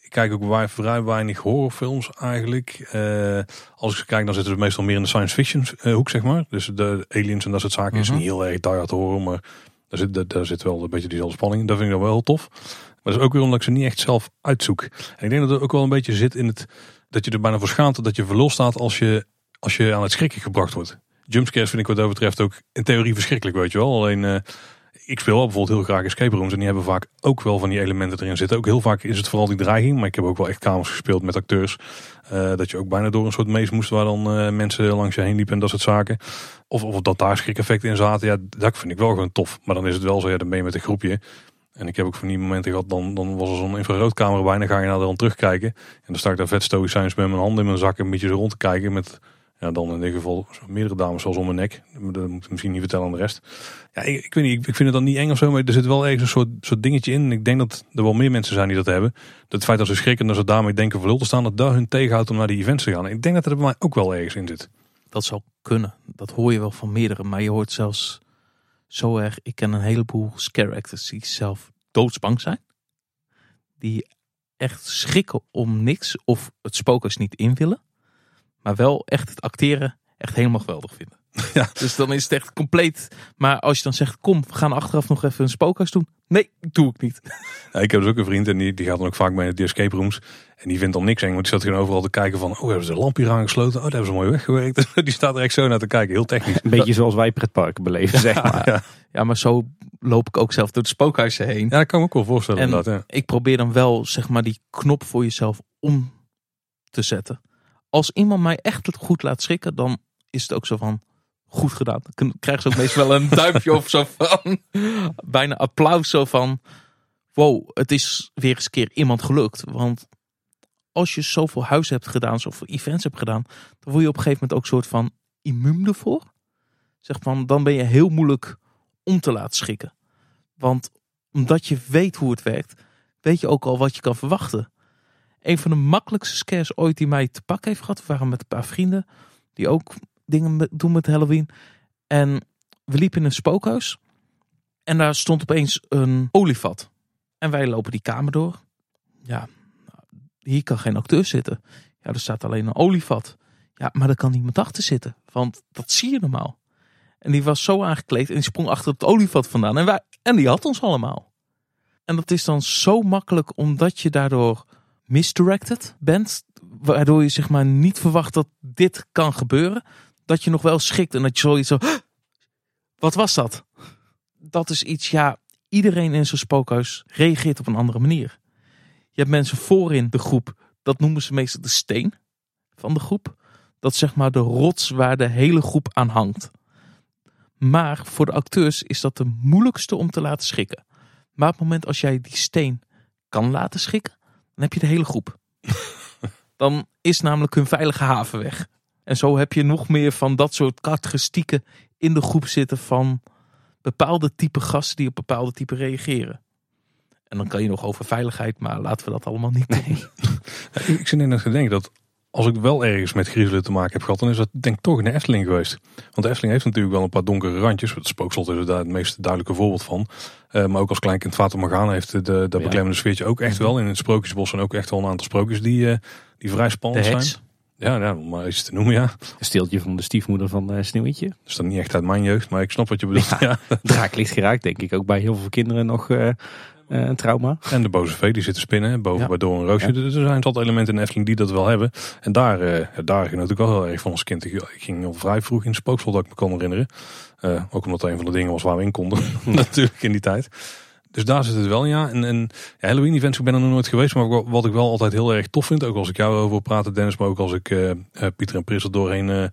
Ik kijk ook vrij weinig horrorfilms eigenlijk. Eh, als ik ze kijk, dan zitten ze meestal meer in de science fiction eh, hoek, zeg maar. Dus de aliens en dat soort zaken is Mhm. niet heel erg die hard horror, maar daar zit, daar, daar zit wel een beetje diezelfde spanning. Dat vind ik dan wel heel tof. Maar dat is ook weer omdat ik ze niet echt zelf uitzoek. En ik denk dat het ook wel een beetje zit in het... Dat je er bijna voor schaamt dat je verlost staat als je, als je aan het schrikken gebracht wordt. Jumpscares vind ik wat dat betreft ook in theorie verschrikkelijk, weet je wel. Alleen, eh, ik speel wel bijvoorbeeld heel graag escape rooms. En die hebben vaak ook wel van die elementen erin zitten. Ook heel vaak is het vooral die dreiging. Maar ik heb ook wel echt kamers gespeeld met acteurs. eh, dat je ook bijna door een soort mees moest waar dan eh, mensen langs je heen liepen en dat soort zaken. Of, of dat daar schrikeffecten in zaten. Ja, dat vind ik wel gewoon tof. Maar dan is het wel zo, ja, dan ben je met een groepje. En ik heb ook van die momenten gehad, dan, dan was er zo'n infraroodcamera bij. En dan ga je naar de terugkijken. En dan sta ik daar vet stoïcijns met mijn handen in mijn zak. Een beetje zo rond te kijken met Ja, dan in ieder geval meerdere dames zoals om mijn nek. Dat moet ik misschien niet vertellen aan de rest. Ja, ik, ik weet niet, ik vind het dan niet eng of zo, maar er zit wel ergens een soort, soort dingetje in. Ik denk dat er wel meer mensen zijn die dat hebben. Dat het feit dat ze schrikken en dat ze daarmee denken voor lul te staan, dat dat hun tegenhoudt om naar die events te gaan. Ik denk dat er bij mij ook wel ergens in zit. Dat zou kunnen. Dat hoor je wel van meerdere. Maar je hoort zelfs zo erg. Ik ken een heleboel scare actors die zelf doodsbang zijn. Die echt schrikken om niks of het spookhuis niet in willen. Maar wel echt het acteren echt helemaal geweldig vinden. [laughs] Ja. Dus dan is het echt compleet. Maar als je dan zegt, kom, we gaan achteraf nog even een spookhuis doen. Nee, doe ik niet. [laughs] Ja, ik heb dus ook een vriend en die, die gaat dan ook vaak mee naar de escape rooms. En die vindt dan niks eng, want die staat gewoon overal te kijken van... Oh, hebben ze de lamp hier aangesloten? Oh, daar hebben ze mooi weggewerkt. [laughs] die staat er echt zo naar te kijken, heel technisch. Een beetje zoals wij pretparken beleven, zeg maar. Ja, Ja, maar zo loop ik ook zelf door de spookhuizen heen. ja dat kan ik me ook wel voorstellen En. Ja. ik probeer dan wel, zeg maar, die knop voor jezelf om te zetten. Als iemand mij echt goed laat schrikken, dan is het ook zo van, goed gedaan. Dan krijgen ze ook meestal wel een [laughs] duimpje of zo van, bijna applaus zo van, wow, het is weer eens een keer iemand gelukt. Want als je zoveel huizen hebt gedaan, zoveel events hebt gedaan, dan word je op een gegeven moment ook een soort van immuun ervoor. Zeg van, dan ben je heel moeilijk om te laten schrikken. Want omdat je weet hoe het werkt, weet je ook al wat je kan verwachten. Een van de makkelijkste scares ooit die mij te pakken heeft gehad, we waren met een paar vrienden die ook dingen doen met Halloween. En we liepen in een spookhuis en daar stond opeens een olievat. En wij lopen die kamer door. Ja, hier kan geen acteur zitten. Ja, er staat alleen een olievat. Ja, maar er kan niemand achter zitten, want dat zie je normaal. En die was zo aangekleed en die sprong achter het olievat vandaan. En, en die had ons allemaal. En dat is dan zo makkelijk omdat je daardoor misdirected bent. Waardoor je zeg niet verwacht dat dit kan gebeuren. Dat je nog wel schikt en dat je zoiets zo... "Huh? Wat was dat? Dat is iets, ja, iedereen in zo'n spookhuis reageert op een andere manier. Je hebt mensen voorin de groep, dat noemen ze meestal de steen van de groep. Dat zeg maar de rots waar de hele groep aan hangt. Maar voor de acteurs is dat de moeilijkste om te laten schikken. Maar op het moment als jij die steen kan laten schikken, dan heb je de hele groep. [laughs] Dan is namelijk hun veilige haven weg. En zo heb je nog meer van dat soort karakteristieken in de groep zitten van bepaalde type gasten die op bepaalde type reageren. En dan kan je nog over veiligheid, maar laten we dat allemaal niet doen. [laughs] Ik zit in het gedenken dat als ik wel ergens met griezelen te maken heb gehad, dan is dat denk ik toch in de Efteling geweest. Want de Efteling heeft natuurlijk wel een paar donkere randjes. Het spookslot is daar het meest duidelijke voorbeeld van. Eh, maar ook als kleinkind Fata Morgana heeft de, dat Ja. beklemmende sfeertje ook echt wel. In het Sprookjesbos zijn ook echt wel een aantal sprookjes die, eh, die vrij spannend zijn. Ja, ja, om maar iets te noemen, ja. Een steeltje van de stiefmoeder van eh Sneeuwwitje. Dat is dan niet echt uit mijn jeugd, maar ik snap wat je bedoelt. Ja. [laughs] Draaklicht geraakt, denk ik ook bij heel veel kinderen nog eh, eh, een trauma. En de boze vee die zit te spinnen, boven Ja. bij Door een Roosje. Dus er zijn tot elementen in Efteling die dat wel hebben. En daar, eh, daar ging natuurlijk wel heel erg van als kind. Ik ging al vrij vroeg in het spookslot, dat ik me kan herinneren. Eh, ook omdat het een van de dingen was waar we in konden, [laughs] natuurlijk in die tijd. Dus daar zit het wel ja. En, en ja, Halloween events, ik ben er nog nooit geweest. Maar wa- wat ik wel altijd heel erg tof vind, ook als ik jou over praten Dennis, maar ook als ik eh, eh, Pieter en Pris er doorheen eh,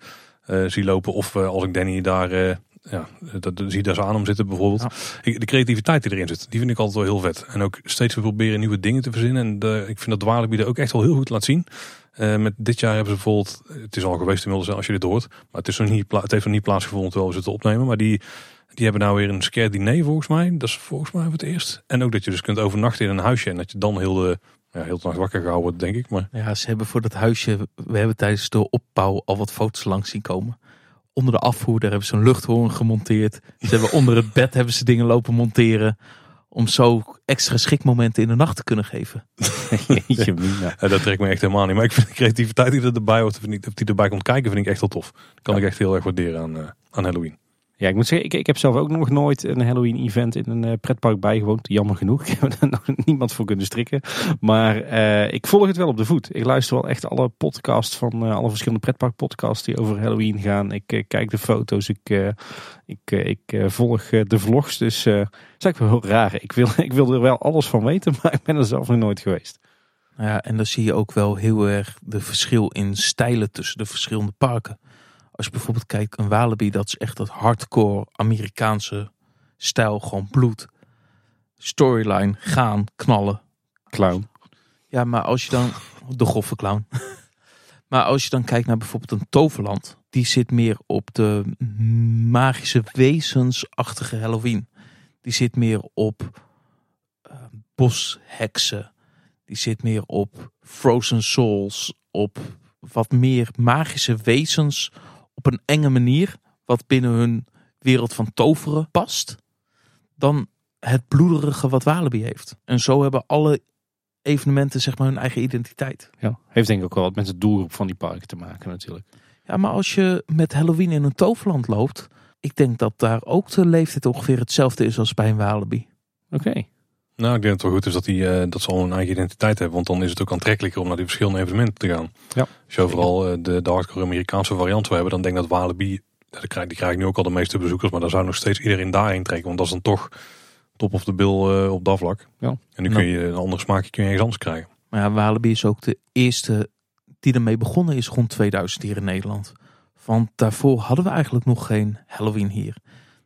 eh, zie lopen. Of eh, als ik Danny daar, eh, ja, dat, zie daar zo aan om zitten bijvoorbeeld. Ja. De creativiteit die erin zit, die vind ik altijd wel heel vet. En ook steeds weer proberen nieuwe dingen te verzinnen. En de, ik vind dat Dwalenbied er ook echt wel heel goed laat zien. Eh, met dit jaar hebben ze bijvoorbeeld, het is al geweest inmiddels als je dit hoort. Maar het, is nog niet, het heeft nog niet plaatsgevonden terwijl we zitten opnemen. Maar die, die hebben nou weer een scare diner volgens mij. Dat is volgens mij voor het eerst. En ook dat je dus kunt overnachten in een huisje. En dat je dan heel de, ja, heel de nacht wakker gehouden wordt, denk ik. Maar Ja, ze hebben voor dat huisje, we hebben tijdens de opbouw al wat foto's langs zien komen. Onder de afvoer, daar hebben ze een luchthoorn gemonteerd. Ze hebben onder het bed hebben ze dingen lopen monteren. Om zo extra schrikmomenten in de nacht te kunnen geven. [laughs] Jeetje mina. eh, dat trekt me echt helemaal niet. Maar ik vind de creativiteit die er erbij hoort, vind ik, die erbij komt kijken, vind ik echt wel tof. Dat kan Ja. ik echt heel erg waarderen aan, eh, aan Halloween. Ja, ik moet zeggen, ik, ik heb zelf ook nog nooit een Halloween event in een eh, pretpark bijgewoond. Jammer genoeg. [laughs] Ik heb er nog niemand voor kunnen strikken. Maar eh, ik volg het wel op de voet. Ik luister wel echt alle podcasts van eh, alle verschillende pretpark podcasts die over Halloween gaan. Ik kijk de foto's. Ik, ik, ik volg de vlogs. Dus dat is eigenlijk wel heel raar. Ik wil, [laughs] ik wil er wel alles van weten, [laughs] maar ik ben er zelf nog nooit geweest. Ja, en dan zie je ook wel heel erg de verschil in stijlen tussen de verschillende parken. Als je bijvoorbeeld kijkt, een Walibi, dat is echt dat hardcore Amerikaanse stijl. Gewoon bloed, storyline, gaan, knallen. Clown. Ja, maar als je dan... [laughs] De goffe clown. [laughs] Maar als je dan kijkt naar bijvoorbeeld een toverland, die zit meer op de magische wezensachtige Halloween. Die zit meer op uh, bosheksen. Die zit meer op Frozen Souls, op wat meer magische wezens op een enge manier, wat binnen hun wereld van toveren past, dan het bloederige wat Walibi heeft. En zo hebben alle evenementen zeg maar hun eigen identiteit. Ja, heeft denk ik ook wel wat met het doelgroep van die parken te maken natuurlijk. Ja, maar als je met Halloween in een toverland loopt, ik denk dat daar ook de leeftijd ongeveer hetzelfde is als bij een Walibi. Oké. Nou, ik denk dat het wel goed is dat, die, uh, dat ze al een eigen identiteit hebben. Want dan is het ook aantrekkelijker om naar die verschillende evenementen te gaan. Ja, Als je overal uh, de, de hardcore Amerikaanse variant wil hebben, dan denk ik dat Walibi, die krijg, die krijg nu ook al de meeste bezoekers. Maar daar zou nog steeds iedereen daarheen trekken. Want dat is dan toch top of de bill uh, op dat vlak. Ja. En nu kun je een ander smaakje kun je ergens anders krijgen. Maar ja, Walibi is ook de eerste die ermee begonnen is rond 2000 hier in Nederland. Want daarvoor hadden we eigenlijk nog geen Halloween hier.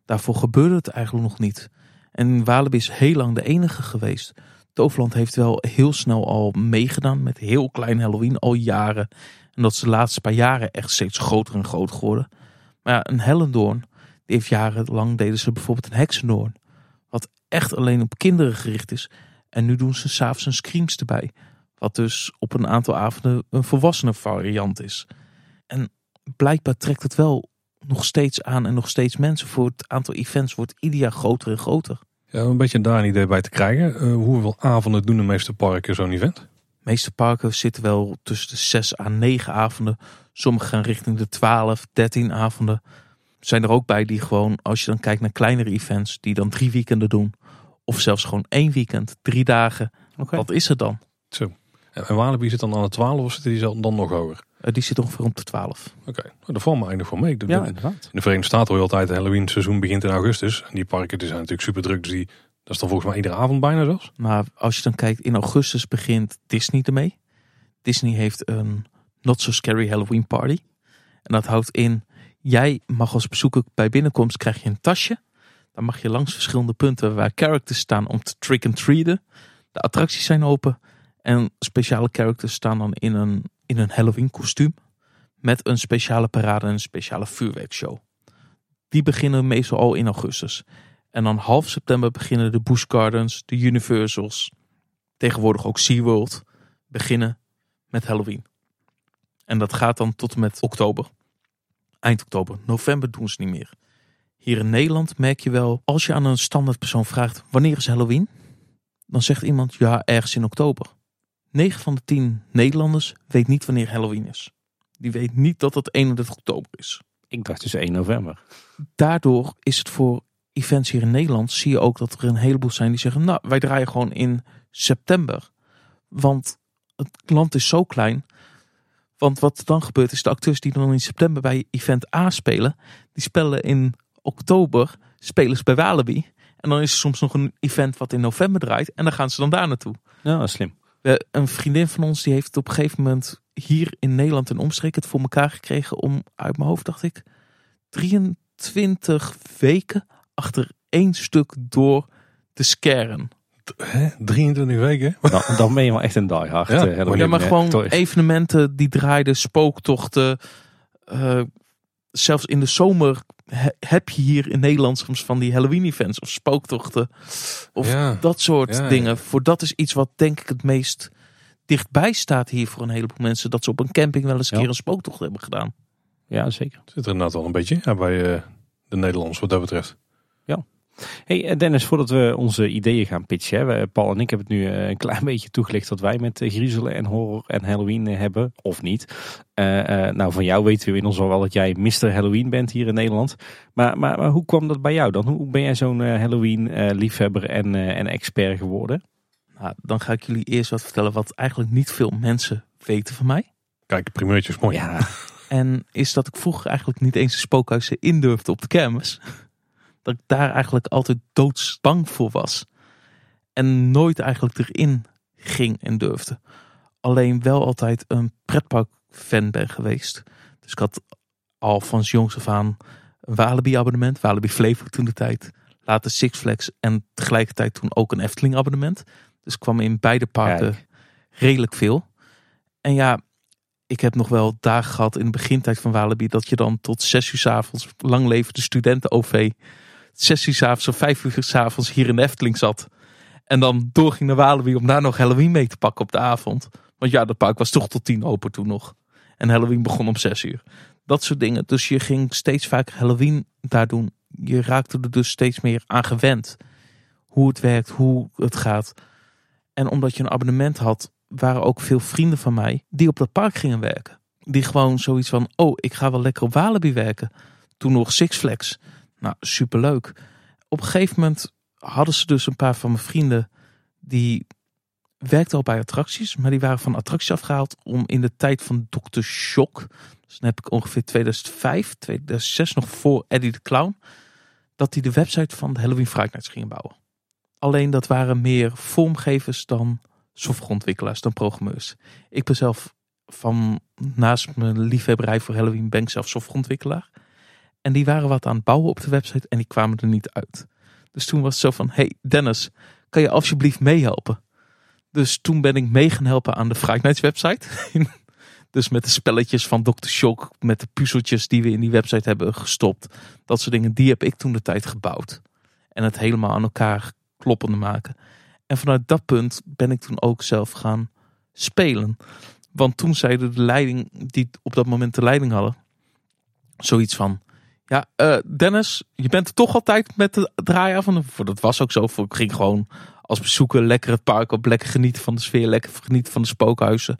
Daarvoor gebeurde het eigenlijk nog niet. En Walibi is heel lang de enige geweest. Toverland heeft wel heel snel al meegedaan met heel klein Halloween, al jaren. En dat is de laatste paar jaren echt steeds groter en groter geworden. Maar een Hellendoorn, die heeft jarenlang deden ze bijvoorbeeld een Heksendoorn. Wat echt alleen op kinderen gericht is. En nu doen ze s'avonds een Screams erbij. Wat dus op een aantal avonden een volwassene variant is. En blijkbaar trekt het wel nog steeds aan en nog steeds mensen. Voor het aantal events wordt ieder jaar groter en groter. Ja, een beetje daar een idee bij te krijgen. Uh, hoeveel avonden doen de meeste parken zo'n event? De meeste parken zitten wel tussen de 6 à 9 avonden. Sommige gaan richting de 12, 13 avonden. Zijn er ook bij die gewoon, als je dan kijkt naar kleinere events, die dan drie weekenden doen. Of zelfs gewoon één weekend, drie dagen. Okay. Wat is het dan? Zo. En Walibi zit dan aan de 12 of zit die dan nog hoger? Uh, die zit ongeveer om de 12. Oké, okay. nou, daar valt me eigenlijk voor mee. De, ja, inderdaad. In de Verenigde Staten hoor je altijd, het Halloween seizoen begint in augustus. En die parken die zijn natuurlijk super druk, dus die, dat is dan volgens mij iedere avond bijna zelfs. Maar als je dan kijkt, in augustus begint Disney ermee. Disney heeft een Not So Scary Halloween Party. En dat houdt in, jij mag als bezoeker bij binnenkomst krijg je een tasje. Dan mag je langs verschillende punten waar characters staan om te trick-and-treaten. De attracties zijn open. En speciale characters staan dan in een, in een Halloween kostuum. Met een speciale parade en een speciale vuurwerkshow. Die beginnen meestal al in augustus. En dan half september beginnen de Busch Gardens, de Universals. Tegenwoordig ook SeaWorld. Beginnen met Halloween. En dat gaat dan tot en met oktober. Eind oktober. November doen ze niet meer. Hier in Nederland merk je wel, als je aan een standaard persoon vraagt wanneer is Halloween? Dan zegt iemand ja, ergens in oktober. 9 van de 10 Nederlanders weet niet wanneer Halloween is. Die weet niet dat het 31 oktober is. Ik dacht dus 1 november. Daardoor is het voor events hier in Nederland, zie je ook dat er een heleboel zijn die zeggen, nou wij draaien gewoon in september. Want het land is zo klein. Want wat dan gebeurt is de acteurs die dan in september bij event A spelen, die spelen in oktober, spelen ze bij Walibi. En dan is er soms nog een event wat in november draait en dan gaan ze dan daar naartoe. Ja, slim. Een vriendin van ons die heeft op een gegeven moment hier in Nederland en omstreek het voor elkaar gekregen om uit mijn hoofd dacht ik 23 weken achter één stuk door te scaren. Hè? 23 weken? Dan, dan ben je wel echt een diehard. Ja, uh, Halloween, Ja, maar eh, gewoon evenementen die draaiden, spooktochten. eh, zelfs in de zomer he- heb je hier in Nederland soms van die Halloween events of spooktochten. Of Ja. dat soort Ja, ja. dingen. Voor dat is iets wat denk ik het meest dichtbij staat hier voor een heleboel mensen. Dat ze op een camping wel eens een Ja. keer een spooktocht hebben gedaan. Ja, zeker. Zit er inderdaad wel een beetje ja, bij uh, de Nederlanders wat dat betreft. Hey eh, Dennis, voordat we onze ideeën gaan pitchen. Hè, Paul en ik hebben het nu eh, een klein [laughs] beetje toegelicht wat wij met eh, griezelen en horror en Halloween hebben. Of niet. Eh, eh, nou, van jou weten we inmiddels al wel dat jij Mr. Halloween bent hier in Nederland. Maar, maar, maar hoe kwam dat bij jou dan? Hoe ben jij zo'n Halloween eh, liefhebber en, eh, en expert geworden? Nou, dan ga ik jullie eerst wat vertellen wat eigenlijk niet veel mensen weten van mij. Kijk, primeurtjes mooi. Ja, En is dat ik vroeger eigenlijk niet eens de spookhuizen in durfde op de kermis. Dat ik daar eigenlijk altijd doodsbang voor was. En nooit eigenlijk erin ging en durfde. Alleen wel altijd een pretpark fan ben geweest. Dus ik had al van jongs af aan een Walibi abonnement. Walibi Flevo toen de tijd. Later Six Flags en tegelijkertijd toen ook een Efteling abonnement. Dus ik kwam in beide parken Kijk. redelijk veel. En ja, ik heb nog wel dagen gehad in de begintijd van Walibi dat je dan tot zes uur s avonds, lang leven de studenten-OV, zes uur s avonds of vijf uur s avonds hier in de Efteling zat. En dan doorging naar Walibi om daar nog Halloween mee te pakken op de avond. Want ja, dat park was toch tot tien open toen nog. En Halloween begon om zes uur. Dat soort dingen. Dus je ging steeds vaker Halloween daar doen. Je raakte er dus steeds meer aan gewend. Hoe het werkt, hoe het gaat. En omdat je een abonnement had, waren ook veel vrienden van mij die op dat park gingen werken. Die gewoon zoiets van, oh, ik ga wel lekker op Walibi werken. Toen nog Six Flags. Nou, superleuk. Op een gegeven moment hadden ze dus een paar van mijn vrienden die werkten al bij attracties, maar die waren van attracties afgehaald om in de tijd van Dr. Shock, dus dan heb ik ongeveer 2005, 2006 nog voor Eddie de Clown, dat die de website van de Halloween Fright gingen bouwen. Alleen dat waren meer vormgevers dan softwareontwikkelaars, dan programmeurs. Ik ben zelf van naast mijn liefhebberij voor Halloween ben ik zelf softwareontwikkelaar. En die waren wat aan het bouwen op de website en die kwamen er niet uit. Dus toen was het zo van, hey Dennis, kan je alsjeblieft meehelpen? Dus toen ben ik mee gaan helpen aan de Nights website. [laughs] dus met de spelletjes van Dr. Shock, met de puzzeltjes die we in die website hebben gestopt. Dat soort dingen, die heb ik toen de tijd gebouwd. En het helemaal aan elkaar kloppende maken. En vanuit dat punt ben ik toen ook zelf gaan spelen. Want toen zeiden de leiding, die op dat moment de leiding hadden, zoiets van: Ja, uh, Dennis, je bent er toch altijd met de draaien van. Dat was ook zo. Ik ging gewoon als bezoeker lekker het park op, lekker genieten van de sfeer, lekker genieten van de spookhuizen.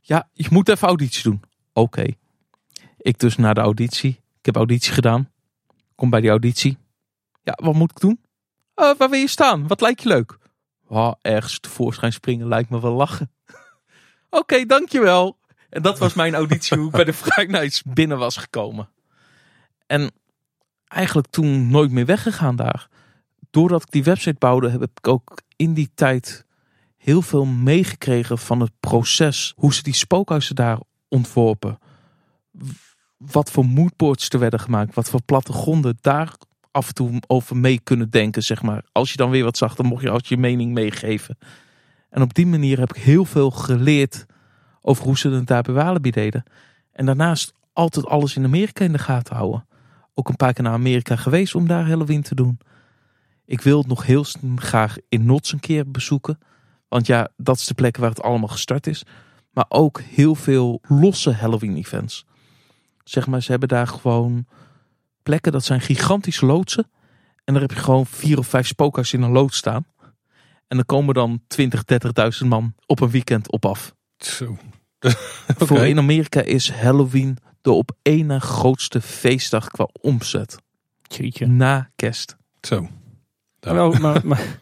Ja, je moet even auditie doen. Oké. Ik dus naar de auditie. Ik heb auditie gedaan. Kom bij die auditie. Ja, wat moet ik doen? Uh, waar wil je staan? Wat lijkt je leuk? Oh, ergens tevoorschijn springen lijkt me wel lachen. [laughs] Oké, dankjewel. En dat was mijn auditie hoe ik bij de [laughs] Friday Nights binnen was gekomen. En eigenlijk toen nooit meer weggegaan daar doordat ik die website bouwde, heb ik ook in die tijd heel veel meegekregen van het proces. Hoe ze die spookhuizen daar ontworpen. Wat voor moodboards er werden gemaakt. Wat voor plattegronden daar af en toe over mee kunnen denken, zeg maar. Als je dan weer wat zag, dan mocht je als je mening meegeven. En op die manier heb ik heel veel geleerd over hoe ze het daar bij Walibi deden. En daarnaast altijd alles in Amerika in de gaten houden. Ook een paar keer naar Amerika geweest om daar Halloween te doen. Ik wil het nog heel graag in Nots een keer bezoeken. Want ja, dat is de plek waar het allemaal gestart is. Maar ook heel veel losse Halloween events. Zeg maar, ze hebben daar gewoon plekken, dat zijn gigantische loodsen. En daar heb je gewoon vier of vijf spookhuizen in een lood staan. En dan komen dan 20, 30.000 man op een weekend op af. Zo. Voor [laughs] in Amerika is Halloween de op één na grootste feestdag qua omzet. Jeetje. Na kerst. Zo. Maar wel, maar, [laughs] maar,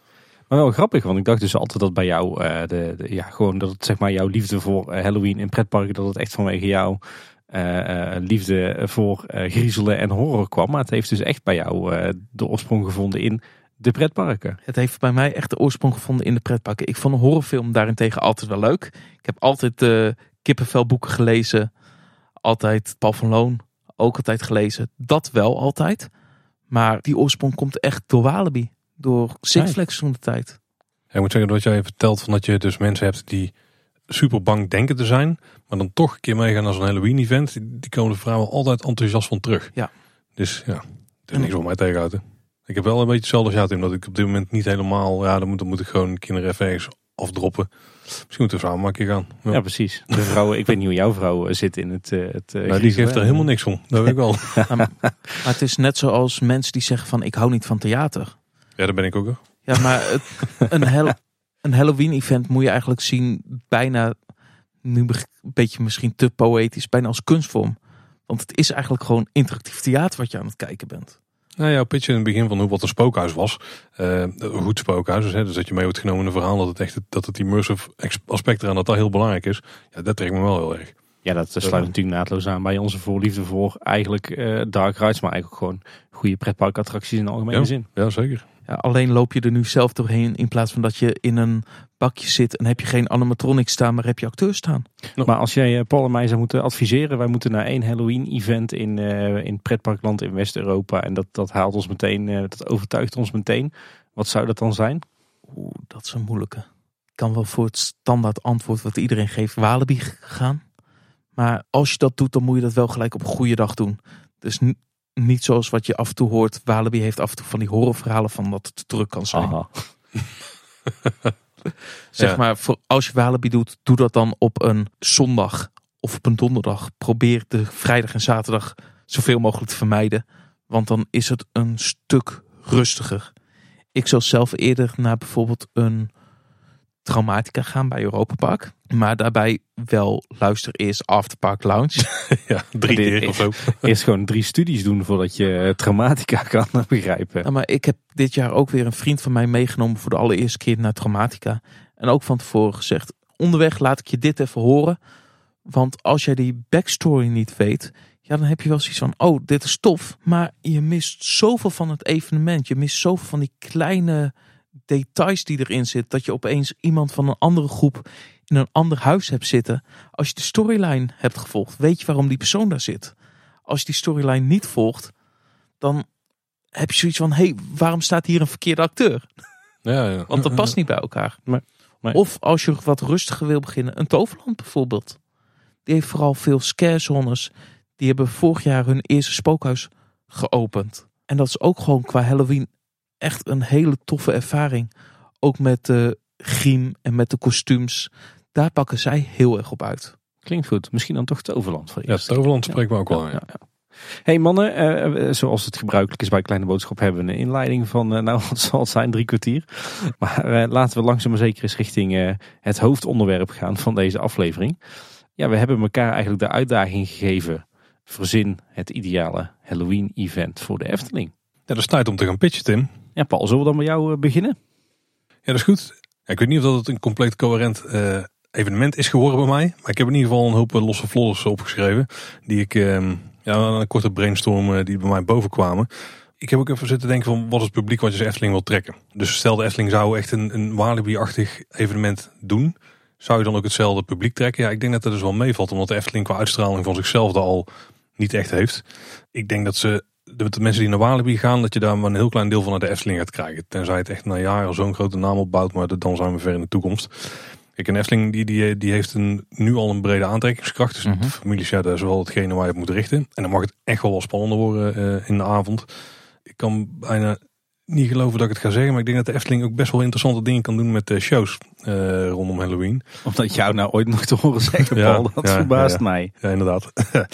maar wel grappig, want ik dacht dus altijd dat bij jou, uh, de, de, ja, gewoon dat het zeg maar jouw liefde voor uh, Halloween in pretparken, dat het echt vanwege jou uh, liefde voor griezelen en horror kwam. Maar het heeft dus echt bij jou de oorsprong gevonden in de pretparken. Het heeft bij mij echt de oorsprong gevonden in de pretparken. Ik vond een horrorfilm daarentegen altijd wel leuk. Ik heb altijd de kippenvelboeken gelezen. Altijd Paul van Loon ook altijd gelezen. Dat wel altijd. Maar die oorsprong komt echt door Walibi door Six toen de tijd. ik moet zeggen dat jij vertelt van dat je dus mensen hebt die super bang denken te zijn, maar dan toch een keer meegaan naar zo'n Halloween event. Die, komen de vrouwen altijd enthousiast van terug. Ja. Dus ja, het is niks om mij tegenhouden. Ik heb wel een beetje hetzelfde gehad in dat ik op dit moment niet helemaal, ja dan moet, dan moet ik gewoon kinderen even ergens afdroppen. Misschien moeten we samen maar een keer gaan. Ja, precies. De vrouwen, ik weet niet hoe jouw vrouw eh, zit in het, uh, het nou, Die geeft er helemaal niks om, dat weet ik wel. [laughs] maar, het is net zoals mensen die zeggen van ik hou niet van theater. Ja, dat ben ik ook. Ja, maar het, een, een Halloween-event moet je eigenlijk zien bijna, nu een beetje misschien te poëtisch, bijna als kunstvorm. Want het is eigenlijk gewoon interactief theater wat je aan het kijken bent. Nou ja, pitch in het begin van hoe wat een spookhuis was. Uh, goed spookhuis, dus, hè, dus dat je mee wordt genomen in een verhaal dat het echt dat het immersive aspect eraan dat dat heel belangrijk is. Ja, dat trekt me wel heel erg. Ja, dat sluit natuurlijk naadloos aan bij onze voorliefde voor eigenlijk uh, dark rides, maar eigenlijk gewoon goede pretparkattracties in de algemene ja, zin. Ja, zeker. Ja, alleen loop je er nu zelf doorheen in plaats van dat je in een bakje zit en heb je geen animatronics staan, maar heb je acteurs staan. Maar als jij Paul en mij zou moeten adviseren, wij moeten naar één Halloween event in, uh, in pretparkland in West-Europa en dat, dat haalt ons meteen, uh, dat overtuigt ons meteen. Wat zou dat dan zijn? Oeh, dat is een moeilijke. Ik kan wel voor het standaard antwoord wat iedereen geeft Walibi gaan. Maar als je dat doet, dan moet je dat wel gelijk op een goede dag doen. Dus niet zoals wat je af en toe hoort. Walibi heeft af en toe van die horrorverhalen van dat het te druk kan zijn. Aha. [laughs] Zeg Ja. maar, voor, als je Walibi doet, doe dat dan op een zondag of op een donderdag. Probeer de vrijdag en zaterdag zoveel mogelijk te vermijden. Want dan is het een stuk rustiger. Ik zou zelf eerder naar bijvoorbeeld een Traumatica gaan bij Europa Park. Maar daarbij wel luister eerst Afterpark Lounge. [laughs] Ja, drie keer of zo. [laughs] Eerst gewoon drie studies doen voordat je eh, traumatica [laughs] kan begrijpen. Ja, maar ik heb dit jaar ook weer een vriend van mij meegenomen voor de allereerste keer naar Traumatica. En ook van tevoren gezegd, onderweg laat ik je dit even horen. Want als jij die backstory niet weet, ja, dan heb je wel zoiets van, oh, dit is tof. Maar je mist zoveel van het evenement. Je mist zoveel van die kleine details die erin zitten. Dat je opeens iemand van een andere groep in een ander huis hebt zitten. Als je de storyline hebt gevolgd, weet je waarom die persoon daar zit. Als je die storyline niet volgt, dan heb je zoiets van: hé, hey, waarom staat hier een verkeerde acteur? Ja, ja. [laughs] Want dat past niet bij elkaar. Nee. Of als je wat rustiger wil beginnen, een Toverland bijvoorbeeld. Die heeft vooral veel scare zones. Die hebben vorig jaar hun eerste spookhuis geopend. En dat is ook gewoon qua Halloween echt een hele toffe ervaring. Ook met de griem en met de kostuums. Daar pakken zij heel erg op uit. Klinkt goed. Misschien dan toch Toverland voor Ja. Toverland spreekt me ook wel. Ja, Ja. ja, ja. Hey mannen, eh, eh, zoals het gebruikelijk is bij Kleine Boodschap hebben we een inleiding van, eh, nou [laughs] wat zal het zijn, drie kwartier. Maar eh, laten we langzaam maar zeker eens richting eh, het hoofdonderwerp gaan van deze aflevering. Ja, we hebben elkaar eigenlijk de uitdaging gegeven, verzin het ideale Halloween event voor de Efteling. Ja, dat is tijd om te gaan pitchen, Tim. Ja Paul, zullen we dan met jou eh, beginnen? Ja, dat is goed. Ja, ik weet niet of dat het een compleet coherent eh, evenement is geworden bij mij. Maar ik heb in ieder geval een hoop eh, losse vlodders opgeschreven. Die ik, ehm, ja, een korte brainstorm die bij mij boven kwamen. Ik heb ook even zitten denken van wat is het publiek wat je als Efteling wil trekken. Dus stel de Efteling zou echt een, een Walibi-achtig evenement doen. Zou je dan ook hetzelfde publiek trekken? Ja, ik denk dat dat dus wel meevalt. Omdat de Efteling qua uitstraling van zichzelf dat al niet echt heeft. Ik denk dat ze de, de mensen die naar Walibi gaan, dat je daar maar een heel klein deel van naar de Efteling gaat krijgen. Tenzij het echt na jaren zo'n grote naam opbouwt, maar dat- dan zijn we ver in de toekomst. Kijk, een Efteling die, die, die heeft een, nu al een brede aantrekkingskracht. Dus Mhm. de families, ja, dat is wel hetgene waar je op moet richten. En dan mag het echt wel wat spannender worden eh, in de avond. Ik kan bijna niet geloven dat ik het ga zeggen, maar ik denk dat de Efteling ook best wel interessante dingen kan doen met de shows eh, rondom Halloween. Omdat jou nou ooit nog te horen zeggen Ja, Paul, dat ja, verbaast ja, mij. Ja, inderdaad. [laughs]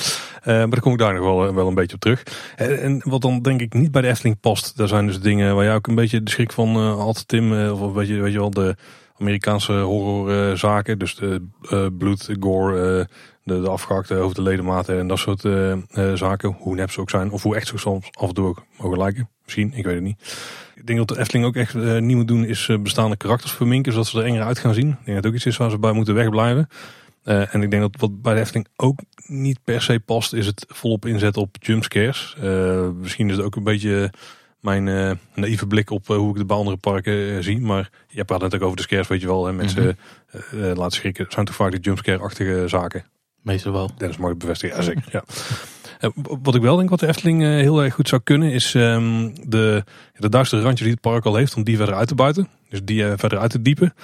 Eh, maar daar kom ik daar nog wel, wel een beetje op terug. En, en wat dan denk ik niet bij de Efteling past, daar zijn dus dingen waar jij ook een beetje de schrik van eh, had, Tim. eh, of een beetje, weet je wel, de Amerikaanse horrorzaken. dus de eh, bloed, gore, eh, de, de afgehakte hoofden, ledematen en dat soort eh, eh, zaken. Hoe nep ze ook zijn, of hoe echt ze soms af en toe ook mogen lijken. Misschien, ik weet het niet. Ik denk dat de Efteling ook echt eh, niet moet doen, is eh, bestaande karakters verminken, zodat ze er enger uit gaan zien. Ik denk dat het ook iets is waar ze bij moeten wegblijven. Eh, en ik denk dat wat bij de Efteling ook niet per se past, is het volop inzetten op jumpscares. Eh misschien is het ook een beetje mijn eh, naïeve blik op eh, hoe ik het bij andere parken eh, zie. Maar je praat net ook over de scares, weet je wel. Hè? Mensen eh, laten schrikken. Zijn toch vaak de jumpscare-achtige zaken. Meestal wel. Dennis mag het bevestigen, ja zeker. Ja. Wat ik wel denk wat de Efteling heel erg goed zou kunnen is ehm, de, de duistere randjes die het park al heeft, om die verder uit te buiten. Dus die verder uit te diepen.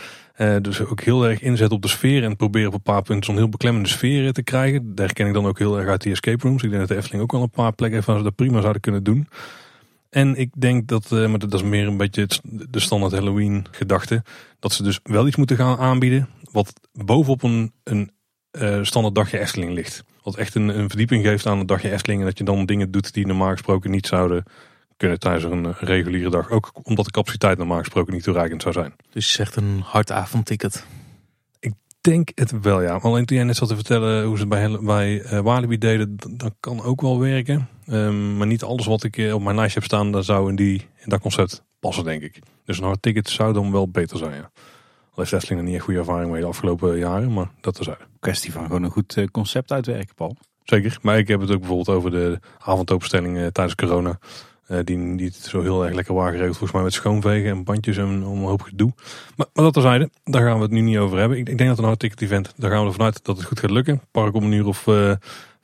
Dus ook heel erg inzetten op de sfeer en proberen op een paar punten zo'n heel beklemmende sfeer te krijgen. Daar herken ik dan ook heel erg uit die escape rooms. Ik denk dat de Efteling ook wel een paar plekken heeft waar ze dat prima zouden kunnen doen. En ik denk dat, eh, maar dat is meer een beetje de standaard Halloween gedachte, dat ze dus wel iets moeten gaan aanbieden wat bovenop een, een eh, standaard dagje Efteling ligt. Wat echt een, een verdieping geeft aan het dagje Efteling. En dat je dan dingen doet die normaal gesproken niet zouden kunnen tijdens een eh, reguliere dag. Ook omdat de capaciteit normaal gesproken niet toereikend zou zijn. Dus je zegt een hard avondticket. Denk het wel, ja. Alleen toen jij net zat te vertellen hoe ze het bij, bij eh, Walibi deden, dat kan ook wel werken. Ehm, maar niet alles wat ik eh, op mijn lijstje heb staan, dat zou in, die, in dat concept passen, denk ik. Dus een hard ticket zou dan wel beter zijn, ja. Al heeft Efteling er niet echt goede ervaring mee de afgelopen jaren, maar dat terzijde. Kwestie van gewoon een goed eh, concept uitwerken, Paul. Zeker, maar ik heb het ook bijvoorbeeld over de avondopenstelling tijdens corona. Eh, die niet zo heel erg lekker waren geregeld, volgens mij met schoonvegen en bandjes en om een hoop gedoe. Maar, maar dat terzijde, daar gaan we het nu niet over hebben. Ik, ik denk dat een hard ticket event, daar gaan we ervan uit dat het goed gaat lukken. Park om een uur of eh,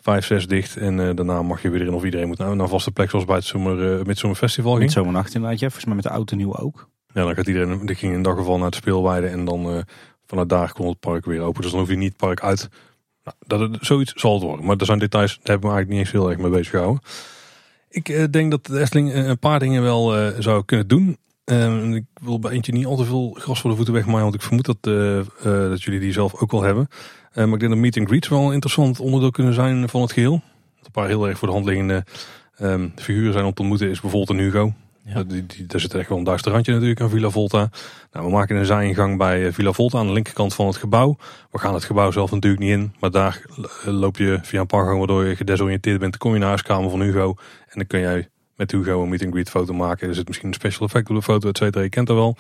vijf, zes dicht en eh, daarna mag je weer in of iedereen moet naar, naar vaste plek zoals bij het zomer, uh, Midsomer Festival ging. Met zo'n nacht inderdaad, ja. Volgens mij met de auto nieuw ook. Ja, dan gaat iedereen, die ging in dag geval naar het speelweide en dan vanuit daar kon het park weer open. Dus dan hoef je niet het park uit Nou, dat, zoiets zal het worden. Maar er zijn details, daar hebben we eigenlijk niet eens heel erg mee bezig gehouden. Ik eh, denk dat de Efteling eh, een paar dingen wel eh, zou kunnen doen. Ehm, ik wil bij eentje niet al te veel gras voor de voeten wegmaaien, want ik vermoed dat, dat jullie die zelf ook wel hebben. Eh, maar ik denk dat meet and greets wel een interessant onderdeel kunnen zijn van het geheel. Een paar heel erg voor de hand liggende ehm, figuren zijn om te ontmoeten is bijvoorbeeld een Hugo. Ja. Die, daar zit echt wel een duister randje natuurlijk aan Villa Volta. Nou, we maken een zijingang bij eh, Villa Volta aan de linkerkant van het gebouw. We gaan het gebouw zelf natuurlijk niet in. Maar daar eh, loop je via een paar gangen waardoor je gedesoriënteerd bent. Dan kom je naar de huiskamer van Hugo. En dan kun jij met Hugo een meet and greet foto maken. Er zit misschien een special effect op de foto, et cetera. Je kent dat wel.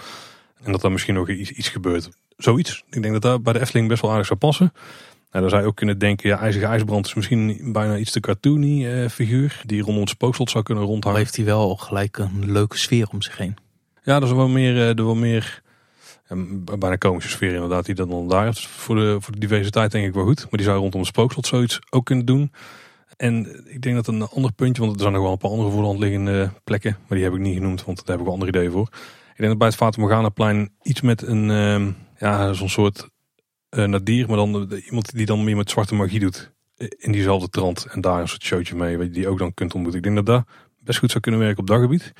En dat er misschien nog iets, iets gebeurt. Zoiets. Ik denk dat dat bij de Efteling best wel aardig zou passen. Nou, dan zou je ook kunnen denken, ja, IJzige IJsbrand is misschien bijna iets te cartoony eh, figuur. Die rondom het spookslot zou kunnen rondhangen. heeft hij wel gelijk een leuke sfeer om zich heen. Ja, dat is wel meer, eh, er wel meer eh, bijna komische sfeer inderdaad die dat dan daar heeft. Voor de, voor de diversiteit denk ik wel goed. Maar die zou rondom het spookslot zoiets ook kunnen doen. En ik denk dat een ander puntje, want er zijn nog wel een paar andere voor de hand liggende plekken. Maar die heb ik niet genoemd, want daar heb ik wel andere ideeën voor. Ik denk dat bij het Fata Morgana-plein iets met een, ehm, ja, zo'n soort eh nadier. Maar dan eh, iemand die dan meer met zwarte magie doet. eh, In diezelfde trant. En daar een soort showtje mee, weet je, die je ook dan kunt ontmoeten. Ik denk dat dat best goed zou kunnen werken op dat gebied.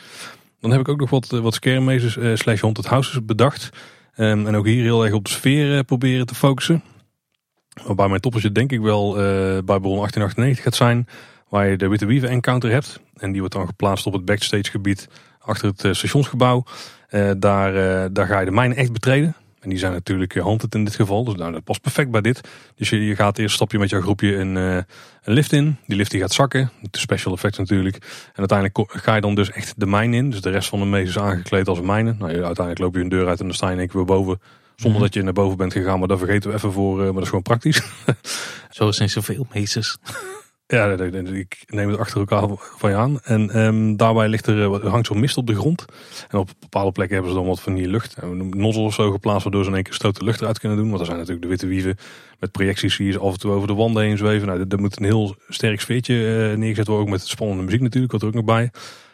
Dan heb ik ook nog wat, wat scaremazers eh, slash haunted houses bedacht. Ehm, en ook hier heel erg op de sfeer proberen te focussen. Waarbij mijn toppertje denk ik wel bij Bron 1898 gaat zijn. Waar je de Witte Wieven encounter hebt. En die wordt dan geplaatst op het backstage gebied achter het stationsgebouw. Daar, daar ga je de mijnen echt betreden. En die zijn natuurlijk haunted in dit geval. Dus nou, dat past perfect bij dit. Dus je, je gaat eerst stap je met jouw groepje een, eh, een lift in. Die lift die gaat zakken. De special effects natuurlijk. En uiteindelijk ga je dan dus echt de mijn in. Dus de rest van de mees is aangekleed als een mijnen. Nou, je- uiteindelijk loop je een deur uit en dan sta je in één keer weer boven. Zonder dat je naar boven bent gegaan. Maar dat vergeten we even voor. eh, maar dat is gewoon praktisch. [laughs] Zo zijn zoveel meesters. Ja, ik neem het achter elkaar van je aan. En ehm, daarbij ligt er, eh, er hangt zo'n mist op de grond. En op bepaalde plekken hebben ze dan wat van die lucht. Een nozzel of zo geplaatst, waardoor ze in één keer stoot de lucht eruit kunnen doen. Want er zijn natuurlijk de witte wieven met projecties die ze af en toe over de wanden heen zweven. Nou, er moet een heel sterk sfeertje eh, neergezet worden. Ook met spannende muziek natuurlijk, wat er ook nog bij.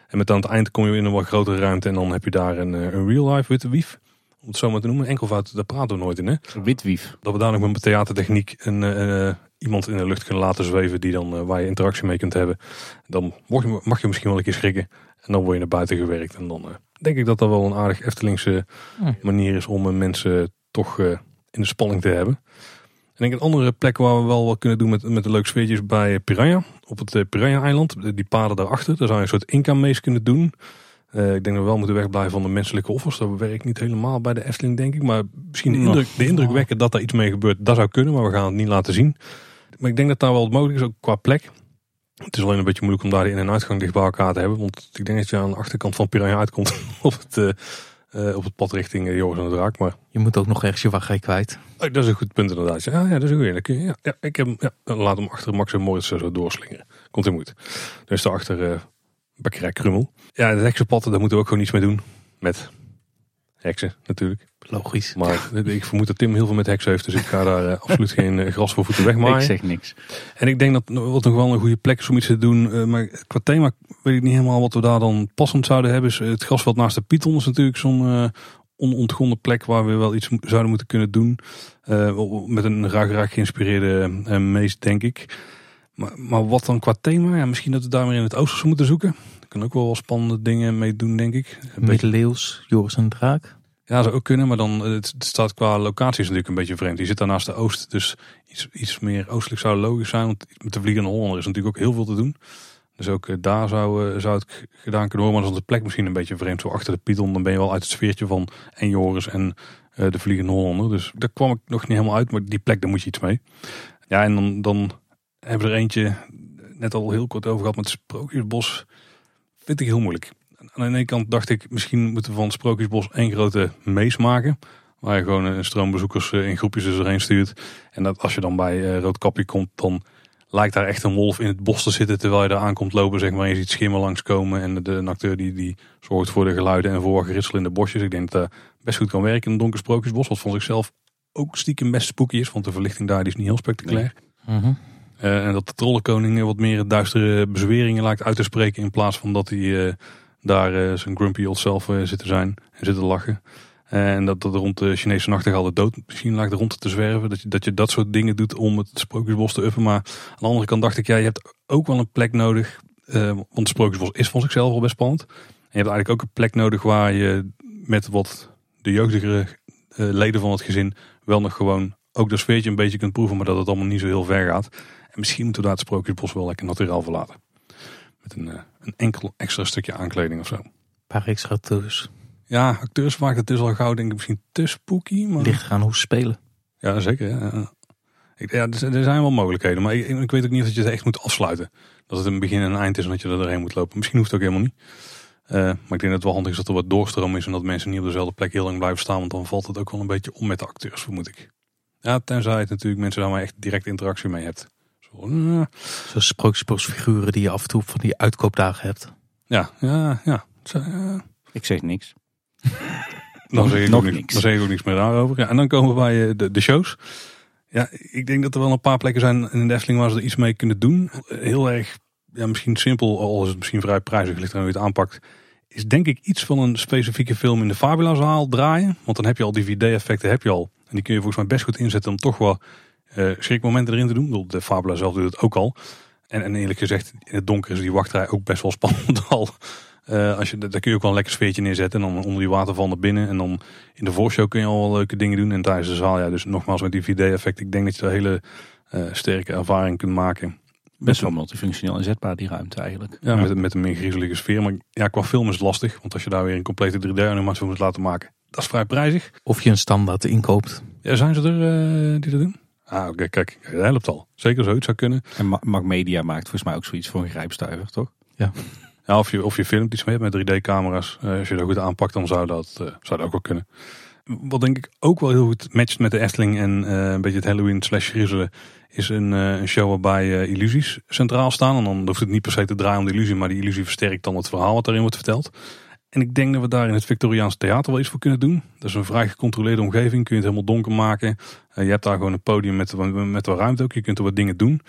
En met aan het eind kom je in een wat grotere ruimte. En dan heb je daar een, eh, een real life witte wief. Om het zo maar te noemen. Enkelvoud, daar praten we nooit in hè Witwief. dat we daar nog met theatertechniek een, eh, eh, iemand in de lucht kunnen laten zweven die dan, eh, waar je interactie mee kunt hebben. Dan mag je, mag je misschien wel een keer schrikken en dan word je naar buiten gewerkt. En dan eh, denk ik dat dat wel een aardig Eftelingse manier is om eh, mensen toch in de spanning te hebben. En ik denk een andere plek waar we wel wat kunnen doen met, met een leuk sfeertje is bij Piranha. Op het Piranha-eiland, die paden daarachter. Daar zou je een soort Inca-mees kunnen doen. Ik denk dat we wel moeten wegblijven van de menselijke offers. Dat werkt niet helemaal bij de Efteling, denk ik. Maar misschien de indruk, de indruk wekken dat daar iets mee gebeurt, dat zou kunnen. Maar we gaan het niet laten zien. Maar ik denk dat daar wel mogelijk is, ook qua plek. Het is alleen een beetje moeilijk om daar de in- en uitgang dicht bij elkaar te hebben. Want ik denk dat je aan de achterkant van Piranha uitkomt [laughs] op het, eh, eh, op het pad richting eh, Joris en de Draak. Maar Je moet ook nog ergens je wachtrij kwijt. oh, dat is een goed punt inderdaad. Ja, ja dat is een goeie. Je- Ja, ja, ik heb, ja, laat hem achter Max en Moritz zo doorslingeren. Komt in goed. Dus daarachter eh bakkerij Krummel. Ja, het heksenpad, daar moeten we ook gewoon iets mee doen. Met heksen natuurlijk. Logisch. Maar ik vermoed dat Tim heel veel met heksen heeft. Dus ik ga daar eh, absoluut geen eh, gras voor voeten wegmaaien. Ik zeg niks. En ik denk dat wat nog wel een goede plek is om iets te doen. eh, maar qua thema weet ik niet helemaal wat we daar dan passend zouden hebben. Is het grasveld naast de Python is natuurlijk zo'n eh, onontgonnen plek waar we wel iets mo- zouden moeten kunnen doen. Eh, met een raak raak geïnspireerde eh, meest, denk ik. Maar, maar wat dan qua thema? Ja, misschien dat we daar weer in het oosterse moeten zoeken. Er kunnen ook wel wat spannende dingen mee doen, denk ik. Een beetje, Middeleeuws, Joris en Draak. Ja, zou ook kunnen, maar dan eh, het, staat qua locatie is natuurlijk een beetje vreemd. Die zit daar naast de oost, dus iets, iets meer oostelijk zou logisch zijn. Want met de Vliegende Hollander is natuurlijk ook heel veel te doen. Dus ook eh, daar zou, eh, zou g- gedaan kunnen worden. Maar dan de plek misschien een beetje vreemd. Zo achter de Python, dan ben je wel uit het sfeertje van en Joris en de Vliegende Hollander. Dus daar kwam ik nog niet helemaal uit, maar die plek, daar moet je iets mee. Ja, en dan, dan hebben we er eentje, net al heel kort over gehad, met het Sprookjesbos. Vind ik heel moeilijk. Aan de ene kant dacht ik, misschien moeten we van het Sprookjesbos één grote mees maken. Waar je gewoon een stroom bezoekers eh, in groepjes dus erheen stuurt. En dat als je dan bij eh, Roodkapje komt, dan lijkt daar echt een wolf in het bos te zitten. Terwijl je daar aankomt lopen, zeg maar. Je ziet schimmen langskomen. En de, een acteur die, die zorgt voor de geluiden en voor geritsel in de bosjes. Ik denk dat dat best goed kan werken in een donker Sprookjesbos. Wat vond ik zelf ook stiekem best spooky is. Want de verlichting daar die is niet heel spectaculair. Mhm. Eh, en dat de trollenkoning wat meer duistere bezweringen lijkt uit te spreken. In plaats van dat hij eh, daar eh, zijn grumpy old self eh, zit te zijn en zit te lachen. En dat, dat rond de Chinese nachtegaal de dood misschien lag rond te zwerven. Dat je, dat je dat soort dingen doet om het Sprookjesbos te uppen. Maar aan de andere kant dacht ik, ja, je hebt ook wel een plek nodig. Want het Sprookjesbos is voor zichzelf al best spannend. En je hebt eigenlijk ook een plek nodig waar je met wat de jeugdigere leden van het gezin wel nog gewoon ook dat sfeertje een beetje kunt proeven. Maar dat het allemaal niet zo heel ver gaat. En misschien moeten we daar het Sprookjesbos wel lekker naturaal verlaten. Met een, een enkel extra stukje aankleding of zo. Een paar extra tours. Ja, acteurs vaak het is al gauw denk ik misschien te spooky. Maar... Ligt gaan hoe ze spelen. Ja, zeker. Ja. Ik, ja, er zijn wel mogelijkheden. Maar ik, ik, weet ook niet of je het echt moet afsluiten. Dat het een begin en een eind is en dat je er doorheen moet lopen. Misschien hoeft het ook helemaal niet. Uh, maar ik denk dat het wel handig is dat er wat doorstroom is. En dat mensen niet op dezelfde plek heel lang blijven staan. Want dan valt het ook wel een beetje om met de acteurs, vermoed ik. Ja, tenzij het natuurlijk mensen daar maar echt direct interactie mee hebt. Zo, uh. Zo sprookjesbosfiguren die je af en toe van die uitkoopdagen hebt. Ja, ja, ja. Ik zeg niks. Dan zeg, ik Nog niks, niks. dan zeg ik ook niks meer daarover. Ja, en dan komen we bij eh, de, de shows. Ja, ik denk dat er wel een paar plekken zijn in de Efteling waar ze er iets mee kunnen doen. Heel erg, ja, misschien simpel, al is het misschien vrij prijzig, ligt er hoe je het aanpakt. Is denk ik iets van een specifieke film in de Fabula zaal draaien. Want dan heb je al die VD-effecten, heb je al. En die kun je volgens mij best goed inzetten om toch wel schrikmomenten erin te doen. De Fabula zelf doet het ook al. En, en eerlijk gezegd, in het donker is die wachtrij ook best wel [laughs] spannend al. Uh, als je, daar kun je ook wel een lekker sfeertje neerzetten. En dan onder die waterval naar binnen. En dan in de voorshow kun je al wel leuke dingen doen. En tijdens de zaal, ja, dus nogmaals met die 4D-effect. Ik denk dat je daar hele uh, sterke ervaring kunt maken. Best wel multifunctioneel inzetbaar, die ruimte eigenlijk. Ja, Met, met een meer griezelige sfeer. Maar ja, qua film is het lastig. Want als je daar weer een complete 3D-animatie moet laten maken, dat is vrij prijzig. Of je een standaard inkoopt. Ja, zijn ze er uh, die dat doen? Ah, oké, kijk, dat helpt al. Zeker zoiets zou kunnen. En Mac Media maakt volgens mij ook zoiets voor een grijpstuiver, toch? Ja. Ja, of, je, of je filmt iets mee met 3D-camera's. Uh, als je dat goed aanpakt, dan zou dat, uh, zou dat ook wel kunnen. Wat denk ik ook wel heel goed matcht met de Efteling en uh, een beetje het Halloween slash griezelen. Is een, een show waarbij illusies centraal staan. En dan hoeft het niet per se te draaien om de illusie, maar die illusie versterkt dan het verhaal wat daarin wordt verteld. En ik denk dat we daar in het Victoriaanse theater wel iets voor kunnen doen. Dat is een vrij gecontroleerde omgeving. Kun je het helemaal donker maken. je hebt daar gewoon een podium met, met wat ruimte ook. Je kunt er wat dingen doen.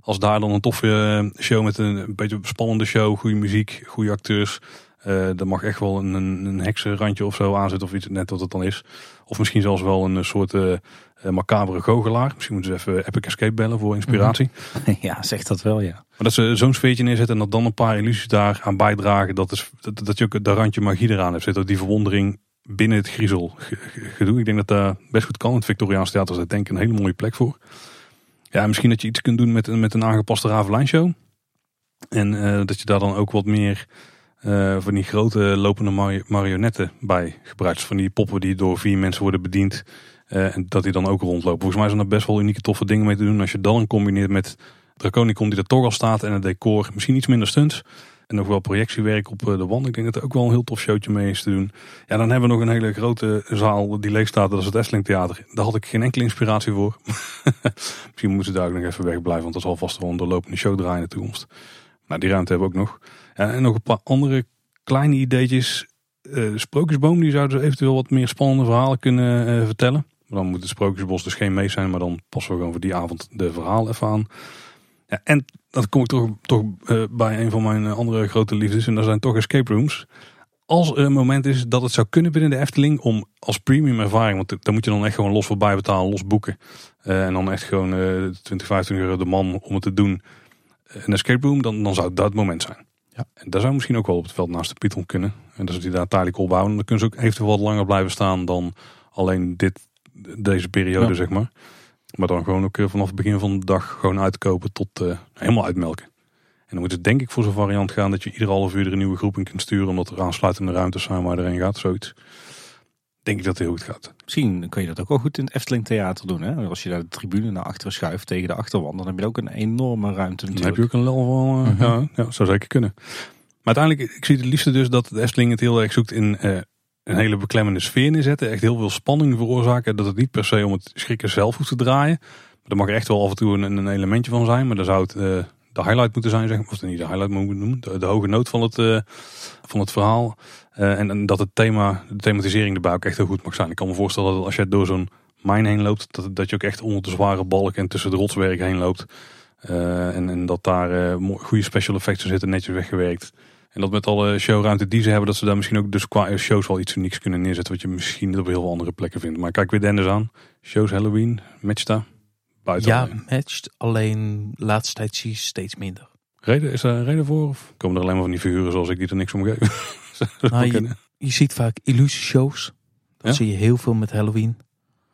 Als daar dan een toffe eh, show met een, een beetje spannende show, goede muziek, goede acteurs. Uh, er mag echt wel een, een, heksenrandje of zo aanzetten of iets, net wat het dan is. Of misschien zelfs wel een soort macabere goochelaar. Misschien moeten ze even Epic Escape bellen voor inspiratie. [laughs] Ja, zegt dat wel, ja. Maar dat ze zo'n sfeertje neerzetten en dat dan een paar illusies daar aan bijdragen. Dat, is, dat, dat je ook dat randje magie eraan hebt zitten. Die verwondering binnen het griezel gedoe. Ik denk dat dat best goed kan. Het Victoriaans Theater is denk ik een hele mooie plek voor. Ja, misschien dat je iets kunt doen met, met een aangepaste Ravelijn show. En uh, dat je daar dan ook wat meer uh, van die grote lopende marionetten bij gebruikt. Van die poppen die door vier mensen worden bediend. Uh, en dat die dan ook rondlopen. Volgens mij zijn er best wel unieke toffe dingen mee te doen. Als je dan combineert met Draconicon die er toch al staat. En het decor. Misschien iets minder stunts. En nog wel projectiewerk op de wand. Ik denk dat er ook wel een heel tof showtje mee is te doen. Ja, dan hebben we nog een hele grote zaal die leeg staat. Dat is het Efteling Theater. Daar had ik geen enkele inspiratie voor. [laughs] Misschien moeten ze daar ook nog even wegblijven. Want dat zal vast wel een doorlopende show draaien in de toekomst. Maar die ruimte hebben we ook nog. Ja, en nog een paar andere kleine ideetjes. Uh, Sprookjesboom, die zouden eventueel wat meer spannende verhalen kunnen vertellen. Dan moet het Sprookjesbos dus geen mee zijn. Maar dan passen we gewoon voor die avond de verhaal even aan. Ja, en dan kom ik toch, toch uh, bij een van mijn andere grote liefdes. En dat zijn toch escape rooms. Als er een moment is dat het zou kunnen binnen de Efteling om als premium ervaring, want daar moet je dan echt gewoon los voorbij betalen, los boeken. Uh, en dan echt gewoon uh, 20, 25 euro de man om het te doen. Een escape room, dan, dan zou dat het moment zijn. Ja. En daar zou misschien ook wel op het veld naast de Python kunnen. En dat is die daar tijdelijk opbouwen. Dan kunnen ze ook eventueel wat langer blijven staan dan alleen dit, deze periode, ja. zeg maar. Maar dan gewoon ook vanaf het begin van de dag gewoon uitkopen tot uh, helemaal uitmelken. En dan moet het denk ik voor zo'n variant gaan dat je ieder half uur er een nieuwe groep in kunt sturen. Omdat er aansluitende ruimtes zijn waar erin gaat, zoiets. Denk ik dat het heel goed gaat. Misschien kun je dat ook wel goed in het Efteling Theater doen. Hè? Als je daar de tribune naar achteren schuift tegen de achterwand. Dan heb je ook een enorme ruimte natuurlijk. Dan heb je ook een lel van, uh, mm -hmm. ja, ja, zou zeker kunnen. Maar uiteindelijk, ik zie het liefste dus dat de Efteling het heel erg zoekt in... Uh, een hele beklemmende sfeer neerzetten. Echt heel veel spanning veroorzaken. Dat het niet per se om het schrikken zelf hoeft te draaien. Maar er mag echt wel af en toe een, een elementje van zijn. Maar dan zou het uh, de highlight moeten zijn. Zeg, of niet de highlight moeten noemen. De, hoge noot van het, uh, van het verhaal. Uh, en, dat het thema, de thematisering erbij ook echt heel goed mag zijn. Ik kan me voorstellen dat als je door zo'n mine heen loopt. Dat, dat je ook echt onder de zware balk en tussen de rotswerk heen loopt. en, en dat daar goede special effects zitten netjes weggewerkt. En dat met alle showruimte die ze hebben, dat ze daar misschien ook dus qua shows wel iets unieks kunnen neerzetten. Wat je misschien op heel veel andere plekken vindt. Maar kijk weer Dennis aan. Shows Halloween, match daar. Buiten. Ja, matcht. Alleen laatste tijd zie je steeds minder. Reden, is daar een reden voor? Of komen er alleen maar van die figuren zoals ik die er niks om geven? [laughs] Nou, je, je ziet vaak illusieshows. Dat Ja? zie je heel veel met Halloween.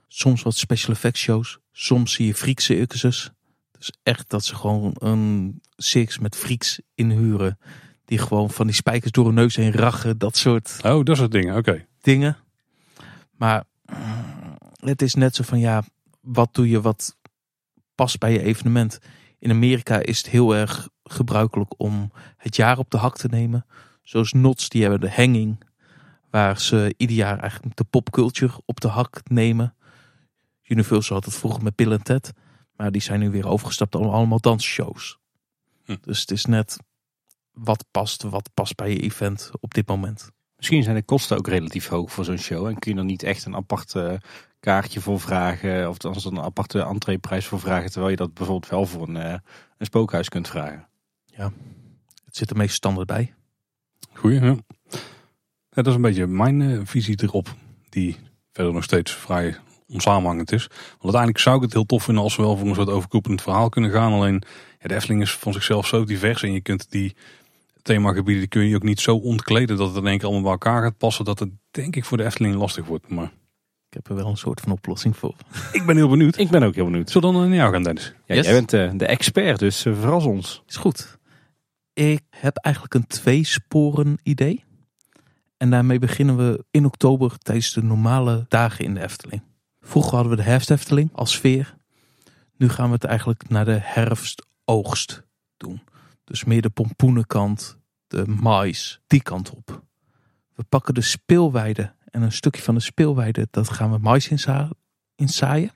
Soms wat special effects shows. Soms zie je freak circuses. Dus echt dat ze gewoon een circus met freaks inhuren. Die gewoon van die spijkers door hun neus heen rachen. Dat soort Oh, dat soort dingen. Oké. dingen. Maar mm, het is net zo van ja, wat doe je wat past bij je evenement? In Amerika is het heel erg gebruikelijk om het jaar op de hak te nemen. Zoals Knots, die hebben de hanging. Waar ze ieder jaar eigenlijk de popculture op de hak nemen. Universal had het vroeger met Bill en Ted. Maar die zijn nu weer overgestapt op allemaal dansshows. Hm. Dus het is net wat past, wat past bij je event op dit moment. Misschien zijn de kosten ook relatief hoog voor zo'n show. En kun je er niet echt een apart eh, kaartje voor vragen. Of dan een aparte entreeprijs voor vragen. Terwijl je dat bijvoorbeeld wel voor een, eh, een spookhuis kunt vragen. Het zit er meest standaard bij. Goeie, ja. ja. Dat is een beetje mijn eh, visie erop. Die verder nog steeds vrij onsamenhangend is. Want uiteindelijk zou ik het heel tof vinden als we wel voor een soort overkoepelend verhaal kunnen gaan. Alleen ja, de Efteling is van zichzelf zo divers. En je kunt die themagebieden die kun je ook niet zo ontkleden dat het in één keer allemaal bij elkaar gaat passen. Dat het denk ik voor de Efteling lastig wordt. Maar Ik heb er wel een soort van oplossing voor. [laughs] ik ben heel benieuwd. Ik ben ook heel benieuwd. Zullen we dan naar jou gaan Dennis? Ja, Yes. Jij bent eh, de expert, dus eh, verras ons. Is goed. Ik heb eigenlijk een tweesporen idee. En daarmee beginnen we in oktober tijdens de normale dagen in de Efteling. Vroeger hadden we de herfst Efteling als sfeer. Nu gaan we het eigenlijk naar de herfstoogst doen. Dus meer de pompoenenkant, de mais, die kant op. We pakken de speelweide en een stukje van de speelweide, dat gaan we mais inza- inzaaien.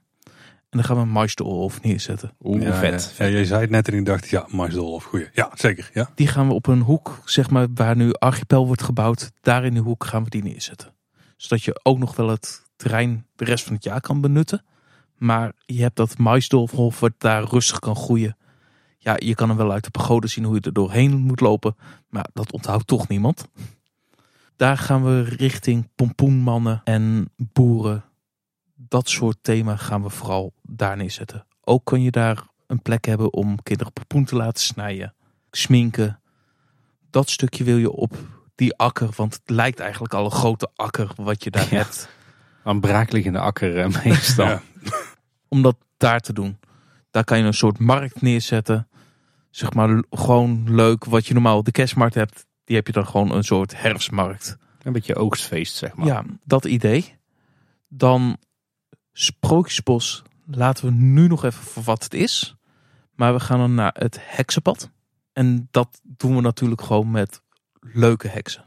En dan gaan we een maisdolhof neerzetten. Oeh, ja, vet. Ja, ja, jij zei het net en ik dacht, ja, Maisdolf, goeie. Ja, zeker. Ja. Die gaan we op een hoek, zeg maar, waar nu Archipel wordt gebouwd. Daar in de hoek gaan we die neerzetten. Zodat je ook nog wel het terrein de rest van het jaar kan benutten. Maar je hebt dat maisdolfhof wat daar rustig kan groeien. Ja, je kan hem wel uit de pagode zien hoe je er doorheen moet lopen. Maar dat onthoudt toch niemand. Daar gaan we richting pompoenmannen en boeren. Dat soort thema gaan we vooral daar neerzetten. Ook kun je daar een plek hebben om kinderen pompoen te laten snijden sminken. Dat stukje wil je op die akker, want het lijkt eigenlijk al een grote akker wat je daar Ja. hebt. Een braakliggende akker eh, meestal. Ja. [laughs] Om dat daar te doen. Daar kan je een soort markt neerzetten. Zeg maar gewoon leuk. Wat je normaal op de kerstmarkt hebt, die heb je dan gewoon een soort herfstmarkt. Een beetje oogstfeest, zeg maar. Ja, dat idee. Dan Sprookjesbos laten we nu nog even voor wat het is. Maar we gaan dan naar het heksenpad. En dat doen we natuurlijk gewoon met leuke heksen.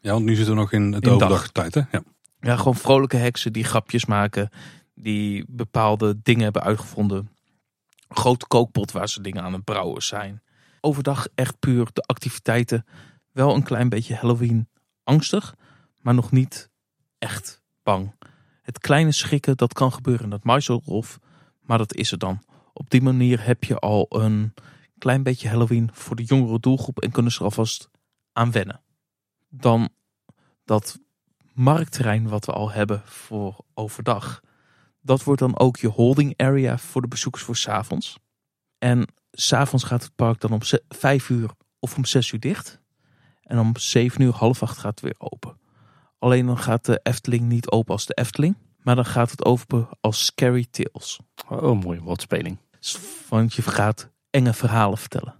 ja, want nu zitten we nog in het overdagtijd, hè? Ja. Ja, gewoon vrolijke heksen die grapjes maken. Die bepaalde dingen hebben uitgevonden. Grote kookpot waar ze dingen aan het brouwen zijn. Overdag echt puur de activiteiten. Wel een klein beetje Halloween angstig. Maar nog niet echt bang. Het kleine schrikken, dat kan gebeuren in dat Maiselhof. Maar dat is het dan. Op die manier heb je al een klein beetje Halloween voor de jongere doelgroep. En kunnen ze er alvast aan wennen. Dan dat marktterrein wat we al hebben voor overdag. Dat wordt dan ook je holding area voor de bezoekers voor 's avonds. En s'avonds gaat het park dan om vijf uur of om zes uur dicht. En om zeven uur, half acht gaat het weer open. Alleen dan gaat de Efteling niet open als de Efteling. Maar dan gaat het open als Scary Tales. Oh, mooie woordspeling. Want je gaat enge verhalen vertellen.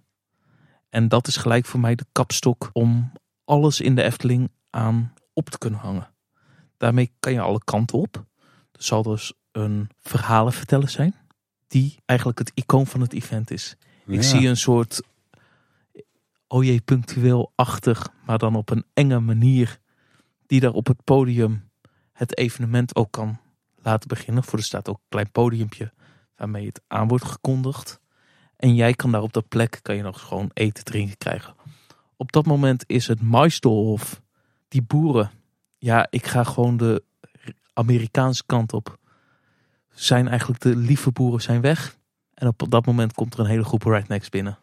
En dat is gelijk voor mij de kapstok om alles in de Efteling aan op te kunnen hangen. Daarmee kan je alle kanten op. Er zal dus een verhalenverteller zijn. Die eigenlijk het icoon van het event is. Ik zie een soort jee, punctueel-achtig, maar dan op een enge manier. Die daar op het podium het evenement ook kan laten beginnen. Voor er staat ook een klein podiumpje waarmee het aan wordt gekondigd. En jij kan daar op dat plek kan je nog gewoon eten, drinken krijgen. Op dat moment is het Maisdolhof, die boeren. Ja, ik ga gewoon de Amerikaanse kant op. Zijn eigenlijk de lieve boeren zijn weg. En op dat moment komt er een hele groep rednecks binnen.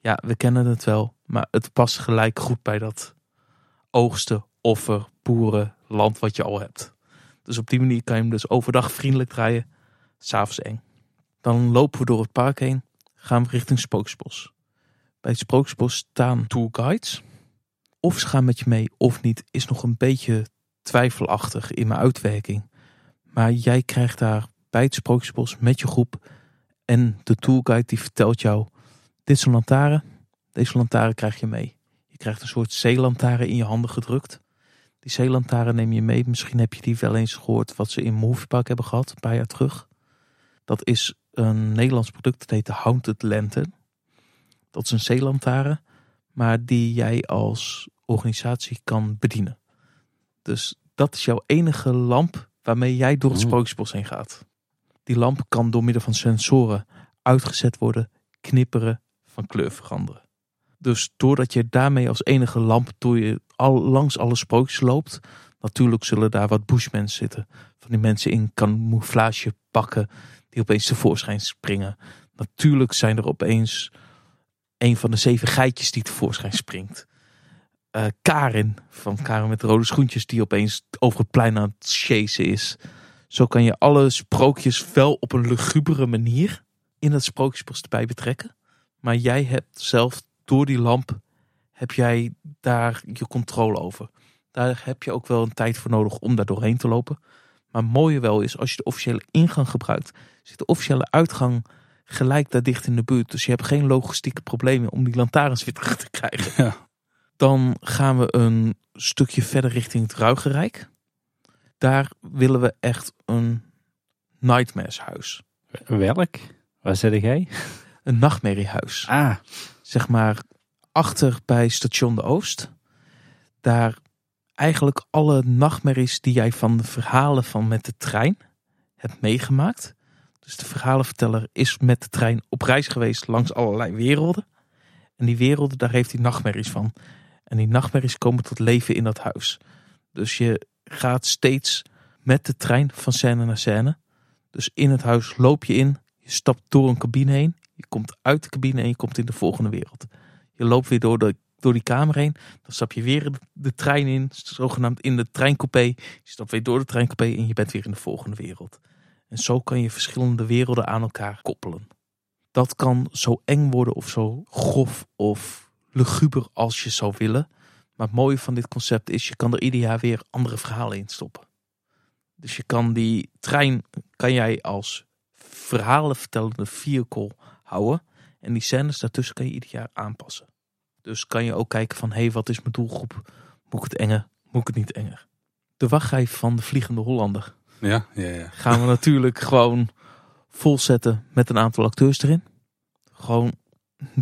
Ja, we kennen het wel. Maar het past gelijk goed bij dat oogsten, offer, boeren, land wat je al hebt. Dus op die manier kan je hem dus overdag vriendelijk draaien, s'avonds eng. Dan lopen we door het park heen, gaan we richting Spooksbos. Bij het Spooksbos staan tourguides. Of ze gaan met je mee of niet, is nog een beetje twijfelachtig in mijn uitwerking. Maar jij krijgt daar bij het Sprookjesbos met je groep en de tourguide die vertelt jou, dit is een lantaarn, deze lantaarn krijg je mee. Je krijgt een soort zeelantaarn in je handen gedrukt. Die zeelantaarn neem je mee. Misschien heb je die wel eens gehoord wat ze in Moviepark hebben gehad, een paar jaar terug. Dat is een Nederlands product, dat heet de Haunted Lantern. Dat is een zeelantaarn, maar die jij als organisatie kan bedienen. Dus dat is jouw enige lamp waarmee jij door het Mm. sprookjesbos heen gaat. Die lamp kan door middel van sensoren uitgezet worden, knipperen, van kleur veranderen. Dus doordat je daarmee als enige lamp door je al langs alle sprookjes loopt, natuurlijk zullen daar wat bushmen zitten. Van die mensen in camouflage pakken die opeens tevoorschijn springen. Natuurlijk zijn er opeens een van de zeven geitjes die tevoorschijn springt. Eh, Karin van Karin met de rode schoentjes die opeens over het plein aan het chasen is. Zo kan je alle sprookjes wel op een lugubere manier in het sprookjesbos erbij betrekken. Maar jij hebt zelf door die lamp heb jij daar je controle over. Daar heb je ook wel een tijd voor nodig om daar doorheen te lopen. Maar het mooie wel is, als je de officiële ingang gebruikt, zit de officiële uitgang gelijk daar dicht in de buurt. Dus je hebt geen logistieke problemen om die lantaarns weer terug te krijgen. Ja. Dan gaan we een stukje verder richting het Ruigerijk. Daar willen we echt een nightmares huis. Welk? Waar zit jij? Een nachtmerriehuis. Ah, zeg maar achter bij station de Oost. Daar eigenlijk alle nachtmerries die jij van de verhalen van met de trein hebt meegemaakt. Dus de verhalenverteller is met de trein op reis geweest langs allerlei werelden. En die werelden, daar heeft hij nachtmerries van. En die nachtmerries komen tot leven in dat huis. Dus je gaat steeds met de trein van scène naar scène. Dus in het huis loop je in, je stapt door een cabine heen, je komt uit de cabine en je komt in de volgende wereld. Je loopt weer door, de, door die kamer heen, dan stap je weer de, trein in, zogenaamd in de treincoupé. Je stapt weer door de treincoupé en je bent weer in de volgende wereld. En zo kan je verschillende werelden aan elkaar koppelen. Dat kan zo eng worden of zo grof of luguber als je zou willen. Maar het mooie van dit concept is, je kan er ieder jaar weer andere verhalen in stoppen. Dus je kan die trein, kan jij als verhalenvertellende vehicle houden. En die scènes daartussen kan je ieder jaar aanpassen. Dus kan je ook kijken van, hé, hey, wat is mijn doelgroep? Moet ik het enger? Moet ik het niet enger? De wachtrij van de Vliegende Hollander Ja, ja, ja. gaan we natuurlijk [laughs] gewoon volzetten met een aantal acteurs erin. Gewoon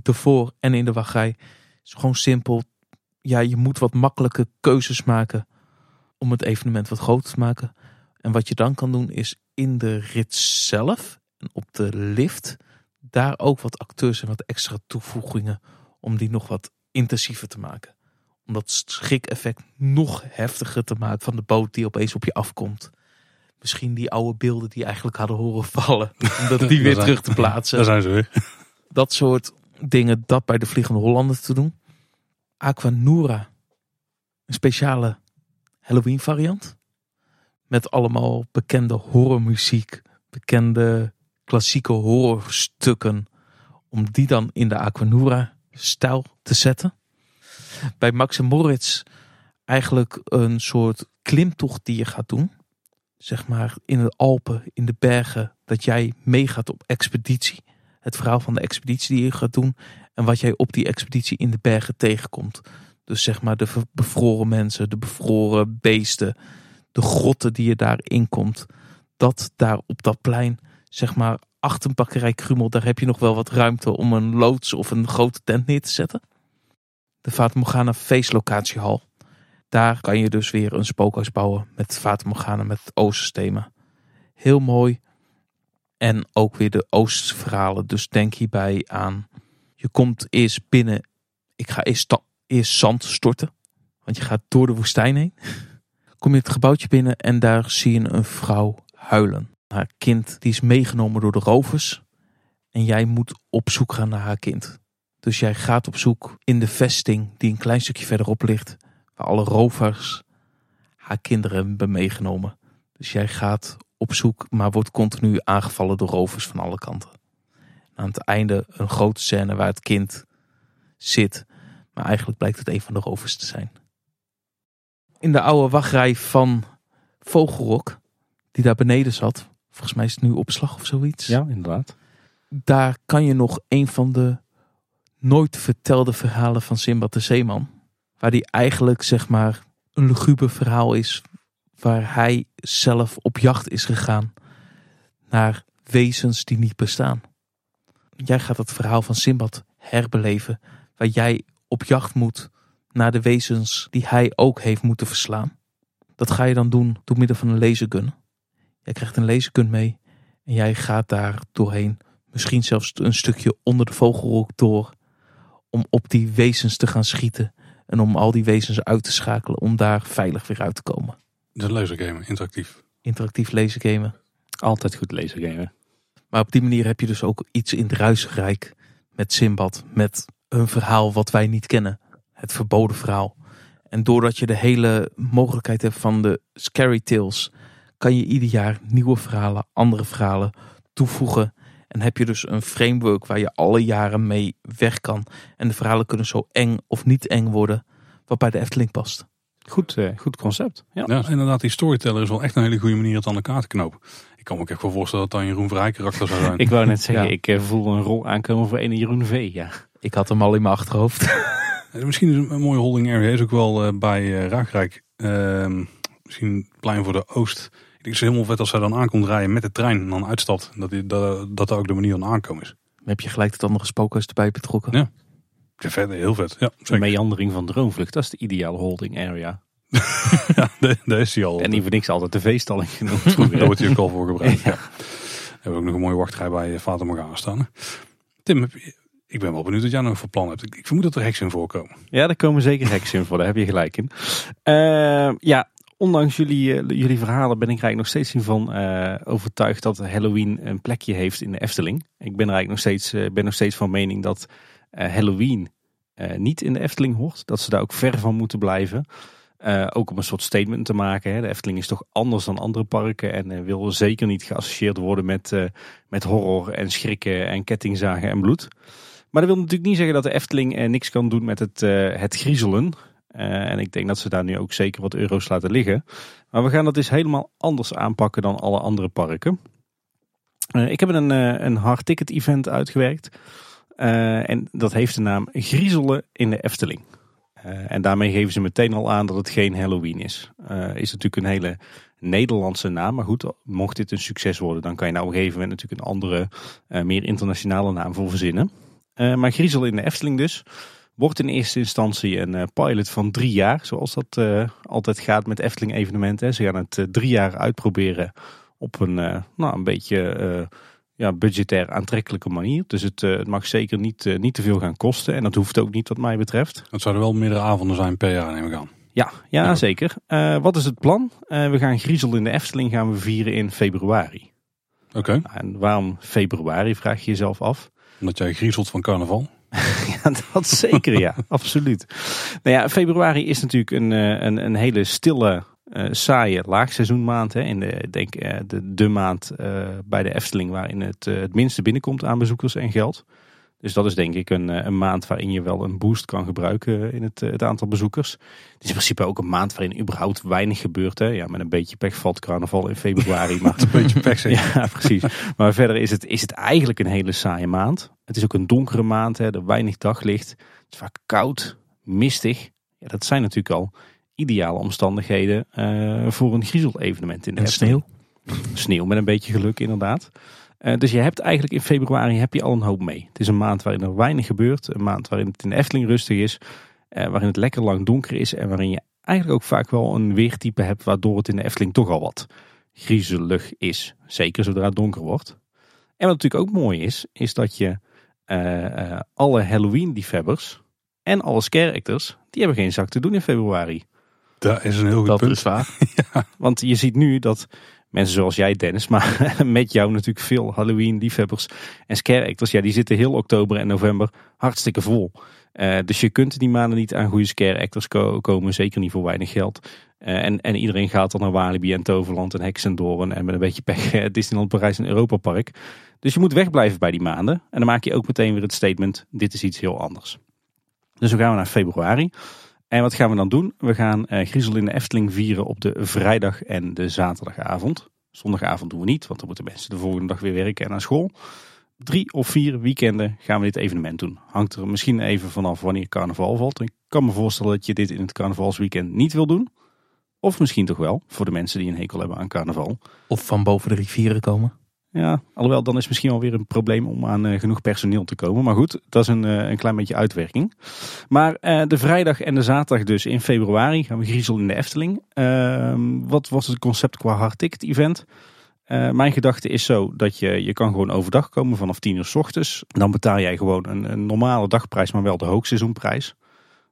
ervoor en in de wachtrij. Het is gewoon simpel. Ja, je moet wat makkelijke keuzes maken om het evenement wat groter te maken. En wat je dan kan doen is in de rit zelf en op de lift daar ook wat acteurs en wat extra toevoegingen om die nog wat intensiever te maken. Om dat schrik-effect nog heftiger te maken van de boot die opeens op je afkomt. Misschien die oude beelden die eigenlijk hadden horen vallen. [laughs] Om dat die weer terug te plaatsen Daar zijn ze weer. dat soort dingen, dat bij de Vliegende Hollander te doen. Aquanura, een speciale Halloween variant. Met allemaal bekende horrormuziek, bekende klassieke horrorstukken. Om die dan in de Aquanura stijl te zetten. Bij Max en Moritz eigenlijk een soort klimtocht die je gaat doen. Zeg maar in de Alpen, in de bergen, dat jij meegaat op expeditie het verhaal van de expeditie die je gaat doen en wat jij op die expeditie in de bergen tegenkomt. Dus zeg maar de bevroren mensen, de bevroren beesten, de grotten die je daarin komt. Dat daar op dat plein, zeg maar achter een bakkerij Krumel, daar heb je nog wel wat ruimte om een loods of een grote tent neer te zetten. De Fata Morgana feestlocatiehal. Daar kan je dus weer een spookhuis bouwen met Fata Morgana met Oosterthema. Heel mooi. En ook weer de Oosterse verhalen. Dus denk hierbij aan. Je komt eerst binnen. Ik ga eerst, eerst zand storten. Want je gaat door de woestijn heen. Kom je het gebouwtje binnen en daar zie je een vrouw huilen. Haar kind die is meegenomen door de rovers. En jij moet op zoek gaan naar haar kind. Dus jij gaat op zoek in de vesting die een klein stukje verderop ligt. Waar alle rovers haar kinderen hebben meegenomen. Dus jij gaat op zoek, maar wordt continu aangevallen door rovers van alle kanten. Aan het einde een grote scène waar het kind zit. Maar eigenlijk blijkt het een van de rovers te zijn. In de oude wachtrij van Vogelrok, die daar beneden zat. Volgens mij is het nu opslag of zoiets. Ja, inderdaad. Daar kan je nog een van de nooit vertelde verhalen van Simbad de Zeeman. Waar die eigenlijk zeg maar een luguber verhaal is. Waar hij zelf op jacht is gegaan naar wezens die niet bestaan. Jij gaat het verhaal van Simbad herbeleven. Waar jij op jacht moet naar de wezens die hij ook heeft moeten verslaan. Dat ga je dan doen door middel van een lasergun. Jij krijgt een lasergun mee en jij gaat daar doorheen. Misschien zelfs een stukje onder de vogelrok door. Om op die wezens te gaan schieten. En om al die wezens uit te schakelen. Om daar veilig weer uit te komen. De lasergame, interactief. Interactief lasergamen. Altijd goed lasergamen. Maar op die manier heb je dus ook iets in het ruisrijk met Simbad. Met een verhaal wat wij niet kennen. Het verboden verhaal. En doordat je de hele mogelijkheid hebt van de scary tales, kan je ieder jaar nieuwe verhalen, andere verhalen toevoegen. En heb je dus een framework waar je alle jaren mee weg kan. En de verhalen kunnen zo eng of niet eng worden, wat bij de Efteling past. Goed, uh, goed concept. Ja. ja, inderdaad, die storyteller is wel echt een hele goede manier het aan elkaar te knopen. Ik kan me ook echt wel voorstellen dat dan Jeroen Vrij karakter zou zijn. ik wou net zeggen, ja. ik uh, voel een rol aankomen voor een Jeroen V. Ja. Ik had hem al in mijn achterhoofd. [laughs] Misschien is een mooie holding area is ook wel uh, bij uh, Raakrijk. Uh, misschien plein voor de Oost. Ik denk het is helemaal vet als zij dan aankomt rijden met de trein en dan uitstapt. Dat, die, dat, dat ook de manier van aankomen is. Dan heb je gelijk het andere spookhuis erbij betrokken. Ja, ja vet, heel vet. Ja, de meandering van Droomvlucht, dat is de ideale holding area. [laughs] ja, daar is hij al. En niet voor niks altijd de veestalling [laughs] genoemd. Daar wordt hij ook al voor [laughs] gebruikt. ja. ja. We hebben ook nog een mooie wachtrij bij Vater Morgana staan. Tim, ik ben wel benieuwd wat jij nog voor plan hebt. Ik, vermoed dat er heks in voorkomen. Ja, er komen zeker heks in voor. Daar heb je gelijk in. Uh, ja, ondanks jullie, uh, jullie verhalen ben ik er eigenlijk nog steeds van uh, overtuigd dat Halloween een plekje heeft in de Efteling. Ik ben er eigenlijk nog steeds, ben nog steeds van mening dat Halloween niet in de Efteling hoort. Dat ze daar ook ver van moeten blijven. Ook om een soort statement te maken. Hè. De Efteling is toch anders dan andere parken. En wil zeker niet geassocieerd worden met, met horror en schrikken en kettingzagen en bloed. Maar dat wil natuurlijk niet zeggen dat de Efteling eh, niks kan doen met het, het griezelen. En ik denk dat ze daar nu ook zeker wat euro's laten liggen. Maar we gaan dat dus helemaal anders aanpakken dan alle andere parken. Ik heb een, een hard ticket event uitgewerkt. en dat heeft de naam Griezelen in de Efteling. En daarmee geven ze meteen al aan dat het geen Halloween is. is natuurlijk een hele Nederlandse naam. Maar goed, mocht dit een succes worden, dan kan je nou op een gegeven moment natuurlijk een andere, meer internationale naam voor verzinnen. Maar Griezel in de Efteling dus. Wordt in eerste instantie een pilot van drie jaar. Zoals dat altijd gaat met Efteling evenementen. Ze gaan het drie jaar uitproberen op een, nou, een beetje ja, budgetair aantrekkelijke manier. Dus het, het mag zeker niet, niet te veel gaan kosten. En dat hoeft ook niet wat mij betreft. Het zouden wel meerdere avonden zijn per jaar neem ik aan. Ja, ja, ja. zeker. wat is het plan? we gaan Griezel in de Efteling gaan we vieren in februari. Oké. Okay. En waarom februari vraag je jezelf af? Omdat jij griezelt van carnaval? [laughs] ja, dat zeker ja, [laughs] absoluut. Nou ja, februari is natuurlijk een, een, een hele stille, uh, saaie laagseizoenmaand. Hè. In de, denk, uh, de, de maand uh, bij de Efteling waarin het het minste binnenkomt aan bezoekers en geld. Dus dat is denk ik een, een maand waarin je wel een boost kan gebruiken in het, het aantal bezoekers. Het is in principe ook een maand waarin überhaupt weinig gebeurt. Hè. Ja, met een beetje pech valt carnaval in februari. Maar... [laughs] een beetje pech zeker. [laughs] Ja, precies. Maar verder is het, is het eigenlijk een hele saaie maand. Het is ook een donkere maand, hè, er weinig daglicht. Het is vaak koud, mistig. Ja, dat zijn natuurlijk al ideale omstandigheden uh, voor een griezel-evenement in de en sneeuw. Sneeuw met een beetje geluk inderdaad. Uh, dus je hebt eigenlijk in februari heb je al een hoop mee. Het is een maand waarin er weinig gebeurt. Een maand waarin het in de Efteling rustig is. Uh, waarin het lekker lang donker is. En waarin je eigenlijk ook vaak wel een weertype hebt. Waardoor het in de Efteling toch al wat griezelig is. Zeker zodra het donker wordt. En wat natuurlijk ook mooi is. Is dat je alle Halloween-liefhebbers en alle characters, die hebben geen zak te doen in februari. Dat is een heel goed dat punt. is waar. [laughs] ja. Want je ziet nu dat mensen zoals jij Dennis, maar [laughs] met jou natuurlijk veel Halloween liefhebbers en scare actors. Ja, die zitten heel oktober en november hartstikke vol. Uh, dus je kunt die maanden niet aan goede scare actors komen, zeker niet voor weinig geld. Uh, en, en iedereen gaat dan naar Walibi en Toverland en Hexendoren en met een beetje pech uh, Disneyland Parijs en Europa Park. Dus je moet wegblijven bij die maanden. En dan maak je ook meteen weer het statement, dit is iets heel anders. Dus we gaan naar februari. En wat gaan we dan doen? We gaan uh, Griezel in de Efteling vieren op de vrijdag en de zaterdagavond. Zondagavond doen we niet, want dan moeten mensen de volgende dag weer werken en naar school. Drie of vier weekenden gaan we dit evenement doen. Hangt er misschien even vanaf wanneer carnaval valt. Ik kan me voorstellen dat je dit in het carnavalsweekend niet wil doen. Of misschien toch wel, voor de mensen die een hekel hebben aan carnaval. Of van boven de rivieren komen. Ja, alhoewel dan is misschien alweer een probleem om aan uh, genoeg personeel te komen. Maar goed, dat is een, uh, een klein beetje uitwerking. Maar uh, de vrijdag en de zaterdag dus in februari gaan we griezel in de Efteling. Ehm, wat was het concept qua hardticket event? mijn gedachte is zo dat je, je kan gewoon overdag komen vanaf 10 uur s ochtends. Dan betaal jij gewoon een, een normale dagprijs, maar wel de hoogseizoenprijs.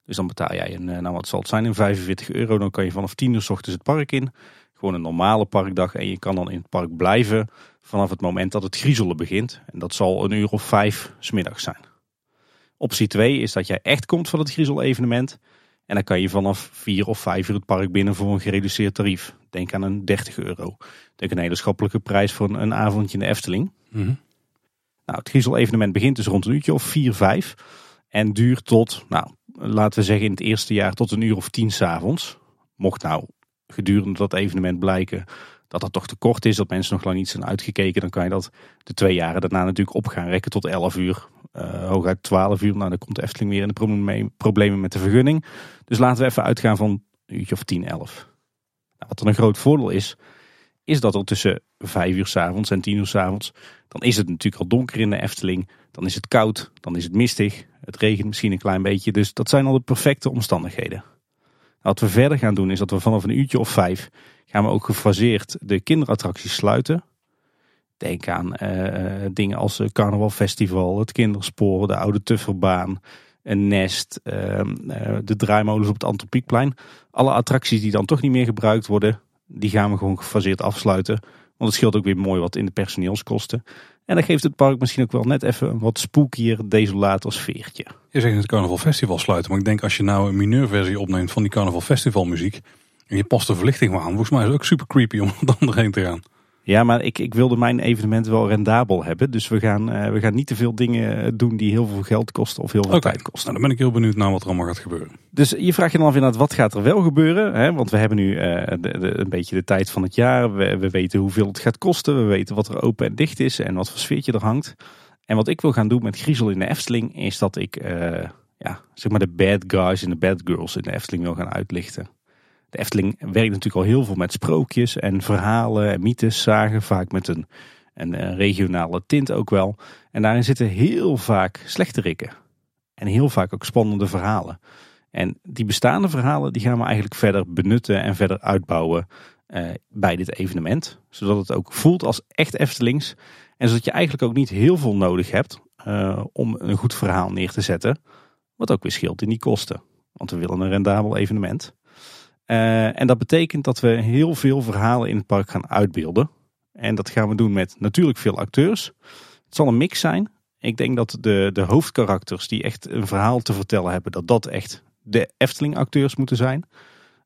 Dus dan betaal jij een, nou wat zal het zijn, een 45 euro. Dan kan je vanaf 10 uur s ochtends het park in. Gewoon een normale parkdag en je kan dan in het park blijven vanaf het moment dat het griezelen begint. En dat zal een uur of vijf smiddags zijn. Optie 2 is dat jij echt komt van het griezel-evenement. En dan kan je vanaf 4 of 5 uur het park binnen voor een gereduceerd tarief. Denk aan een 30 euro. Denk een hele schappelijke prijs voor een avondje in de Efteling. Mm -hmm. Nou, het griezel-evenement begint dus rond een uurtje of 4, 5. En duurt tot, nou, laten we zeggen in het eerste jaar tot een uur of 10 s'avonds. Mocht nou gedurende dat evenement blijken dat dat toch te kort is, dat mensen nog lang niet zijn uitgekeken, dan kan je dat de twee jaren daarna natuurlijk op gaan rekken tot 11 uur. Uh, hooguit 12 uur. Nou, dan komt de Efteling weer in de problemen met de vergunning. Dus laten we even uitgaan van een uurtje of 10, 11. Nou, wat dan een groot voordeel is, is dat er tussen 5 uur s avonds en 10 uur s avonds, dan is het natuurlijk al donker in de Efteling. Dan is het koud, dan is het mistig, het regent misschien een klein beetje. Dus dat zijn al de perfecte omstandigheden. Wat we verder gaan doen is dat we vanaf een uurtje of vijf gaan we ook gefaseerd de kinderattracties sluiten. Denk aan uh, dingen als het carnavalfestival, het kinderspoor, de oude tufferbaan, een nest, uh, de draaimolens op het Antropiekplein. Alle attracties die dan toch niet meer gebruikt worden, die gaan we gewoon gefaseerd afsluiten. Want het scheelt ook weer mooi wat in de personeelskosten. En dat geeft het park misschien ook wel net even een wat spookier, desolator sfeertje. Je zegt het Carnaval Festival sluiten, maar ik denk als je nou een mineurversie opneemt van die Carnaval Festival muziek en je past de verlichting maar aan, volgens mij is het ook super creepy om [laughs] dan erheen te gaan. Ja, maar ik, ik wilde mijn evenement wel rendabel hebben. Dus we gaan, uh, we gaan niet te veel dingen doen die heel veel geld kosten of heel veel okay. tijd kosten. Nou, dan ben ik heel benieuwd naar wat er allemaal gaat gebeuren. Dus je vraagt je dan af inderdaad, wat gaat er wel gebeuren? Hè? Want we hebben nu uh, de, de, een beetje de tijd van het jaar. We, we weten hoeveel het gaat kosten. We weten wat er open en dicht is en wat voor sfeertje er hangt. En wat ik wil gaan doen met Griezel in de Efteling is dat ik uh, ja, zeg maar de bad guys en de bad girls in de Efteling wil gaan uitlichten. De Efteling werkt natuurlijk al heel veel met sprookjes en verhalen en mythes, zagen, vaak met een, een, regionale tint ook wel. En daarin zitten heel vaak slechterikken. En heel vaak ook spannende verhalen. En die bestaande verhalen die gaan we eigenlijk verder benutten en verder uitbouwen uh, bij dit evenement. Zodat het ook voelt als echt Eftelings. En zodat je eigenlijk ook niet heel veel nodig hebt uh, om een goed verhaal neer te zetten. Wat ook weer scheelt in die kosten. Want we willen een rendabel evenement. Uh, en dat betekent dat we heel veel verhalen in het park gaan uitbeelden. En dat gaan we doen met natuurlijk veel acteurs. Het zal een mix zijn. Ik denk dat de, de hoofdkarakters die echt een verhaal te vertellen hebben, dat dat echt de Efteling acteurs moeten zijn.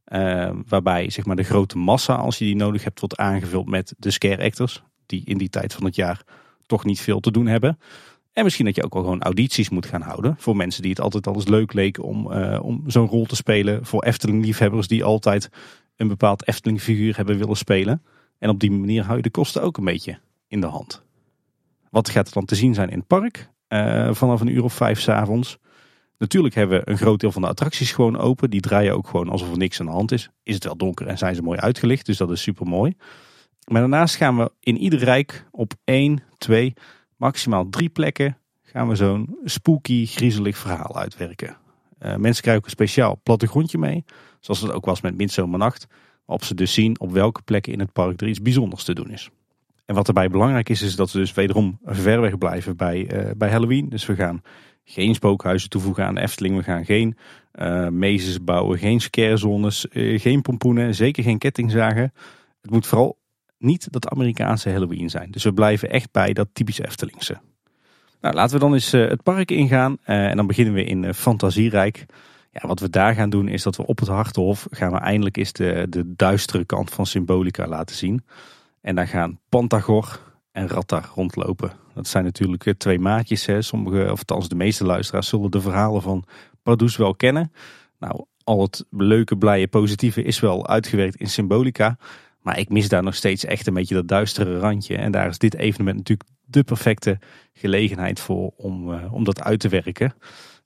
Uh, waarbij zeg maar de grote massa, als je die nodig hebt, wordt aangevuld met de scare actors. Die in die tijd van het jaar toch niet veel te doen hebben. En misschien dat je ook wel gewoon audities moet gaan houden. Voor mensen die het altijd al eens leuk leken om, uh, om zo'n rol te spelen. Voor Efteling-liefhebbers die altijd een bepaald Efteling-figuur hebben willen spelen. En op die manier hou je de kosten ook een beetje in de hand. Wat gaat er dan te zien zijn in het park? Uh, vanaf een uur of vijf s'avonds. Natuurlijk hebben we een groot deel van de attracties gewoon open. Die draaien ook gewoon alsof er niks aan de hand is. Is het wel donker en zijn ze mooi uitgelicht. Dus dat is super mooi. Maar daarnaast gaan we in ieder rijk op één, twee, maximaal drie plekken gaan we zo'n spooky, griezelig verhaal uitwerken. Uh, mensen krijgen ook een speciaal plattegrondje mee, zoals het ook was met Midzomernacht, waarop ze dus zien op welke plekken in het park er iets bijzonders te doen is. En wat erbij belangrijk is, is dat we dus wederom ver weg blijven bij, uh, bij Halloween. Dus we gaan geen spookhuizen toevoegen aan Efteling. We gaan geen uh, mezes bouwen, geen scarezones, uh, geen pompoenen, zeker geen kettingzagen. Het moet vooral niet dat Amerikaanse Halloween zijn. Dus we blijven echt bij dat typisch Eftelingse. Nou, laten we dan eens het park ingaan. en dan beginnen we in Fantasierijk. Ja, wat we daar gaan doen is dat we op het Hartenhof gaan we eindelijk eens de, de duistere kant van Symbolica laten zien. En daar gaan Pantagor en Ratta rondlopen. Dat zijn natuurlijk twee maatjes. Hè. Sommige, of althans de meeste luisteraars, zullen de verhalen van Pardoes wel kennen. Nou, al het leuke, blije, positieve is wel uitgewerkt in Symbolica. Maar ik mis daar nog steeds echt een beetje dat duistere randje. En daar is dit evenement natuurlijk de perfecte gelegenheid voor om, uh, om dat uit te werken.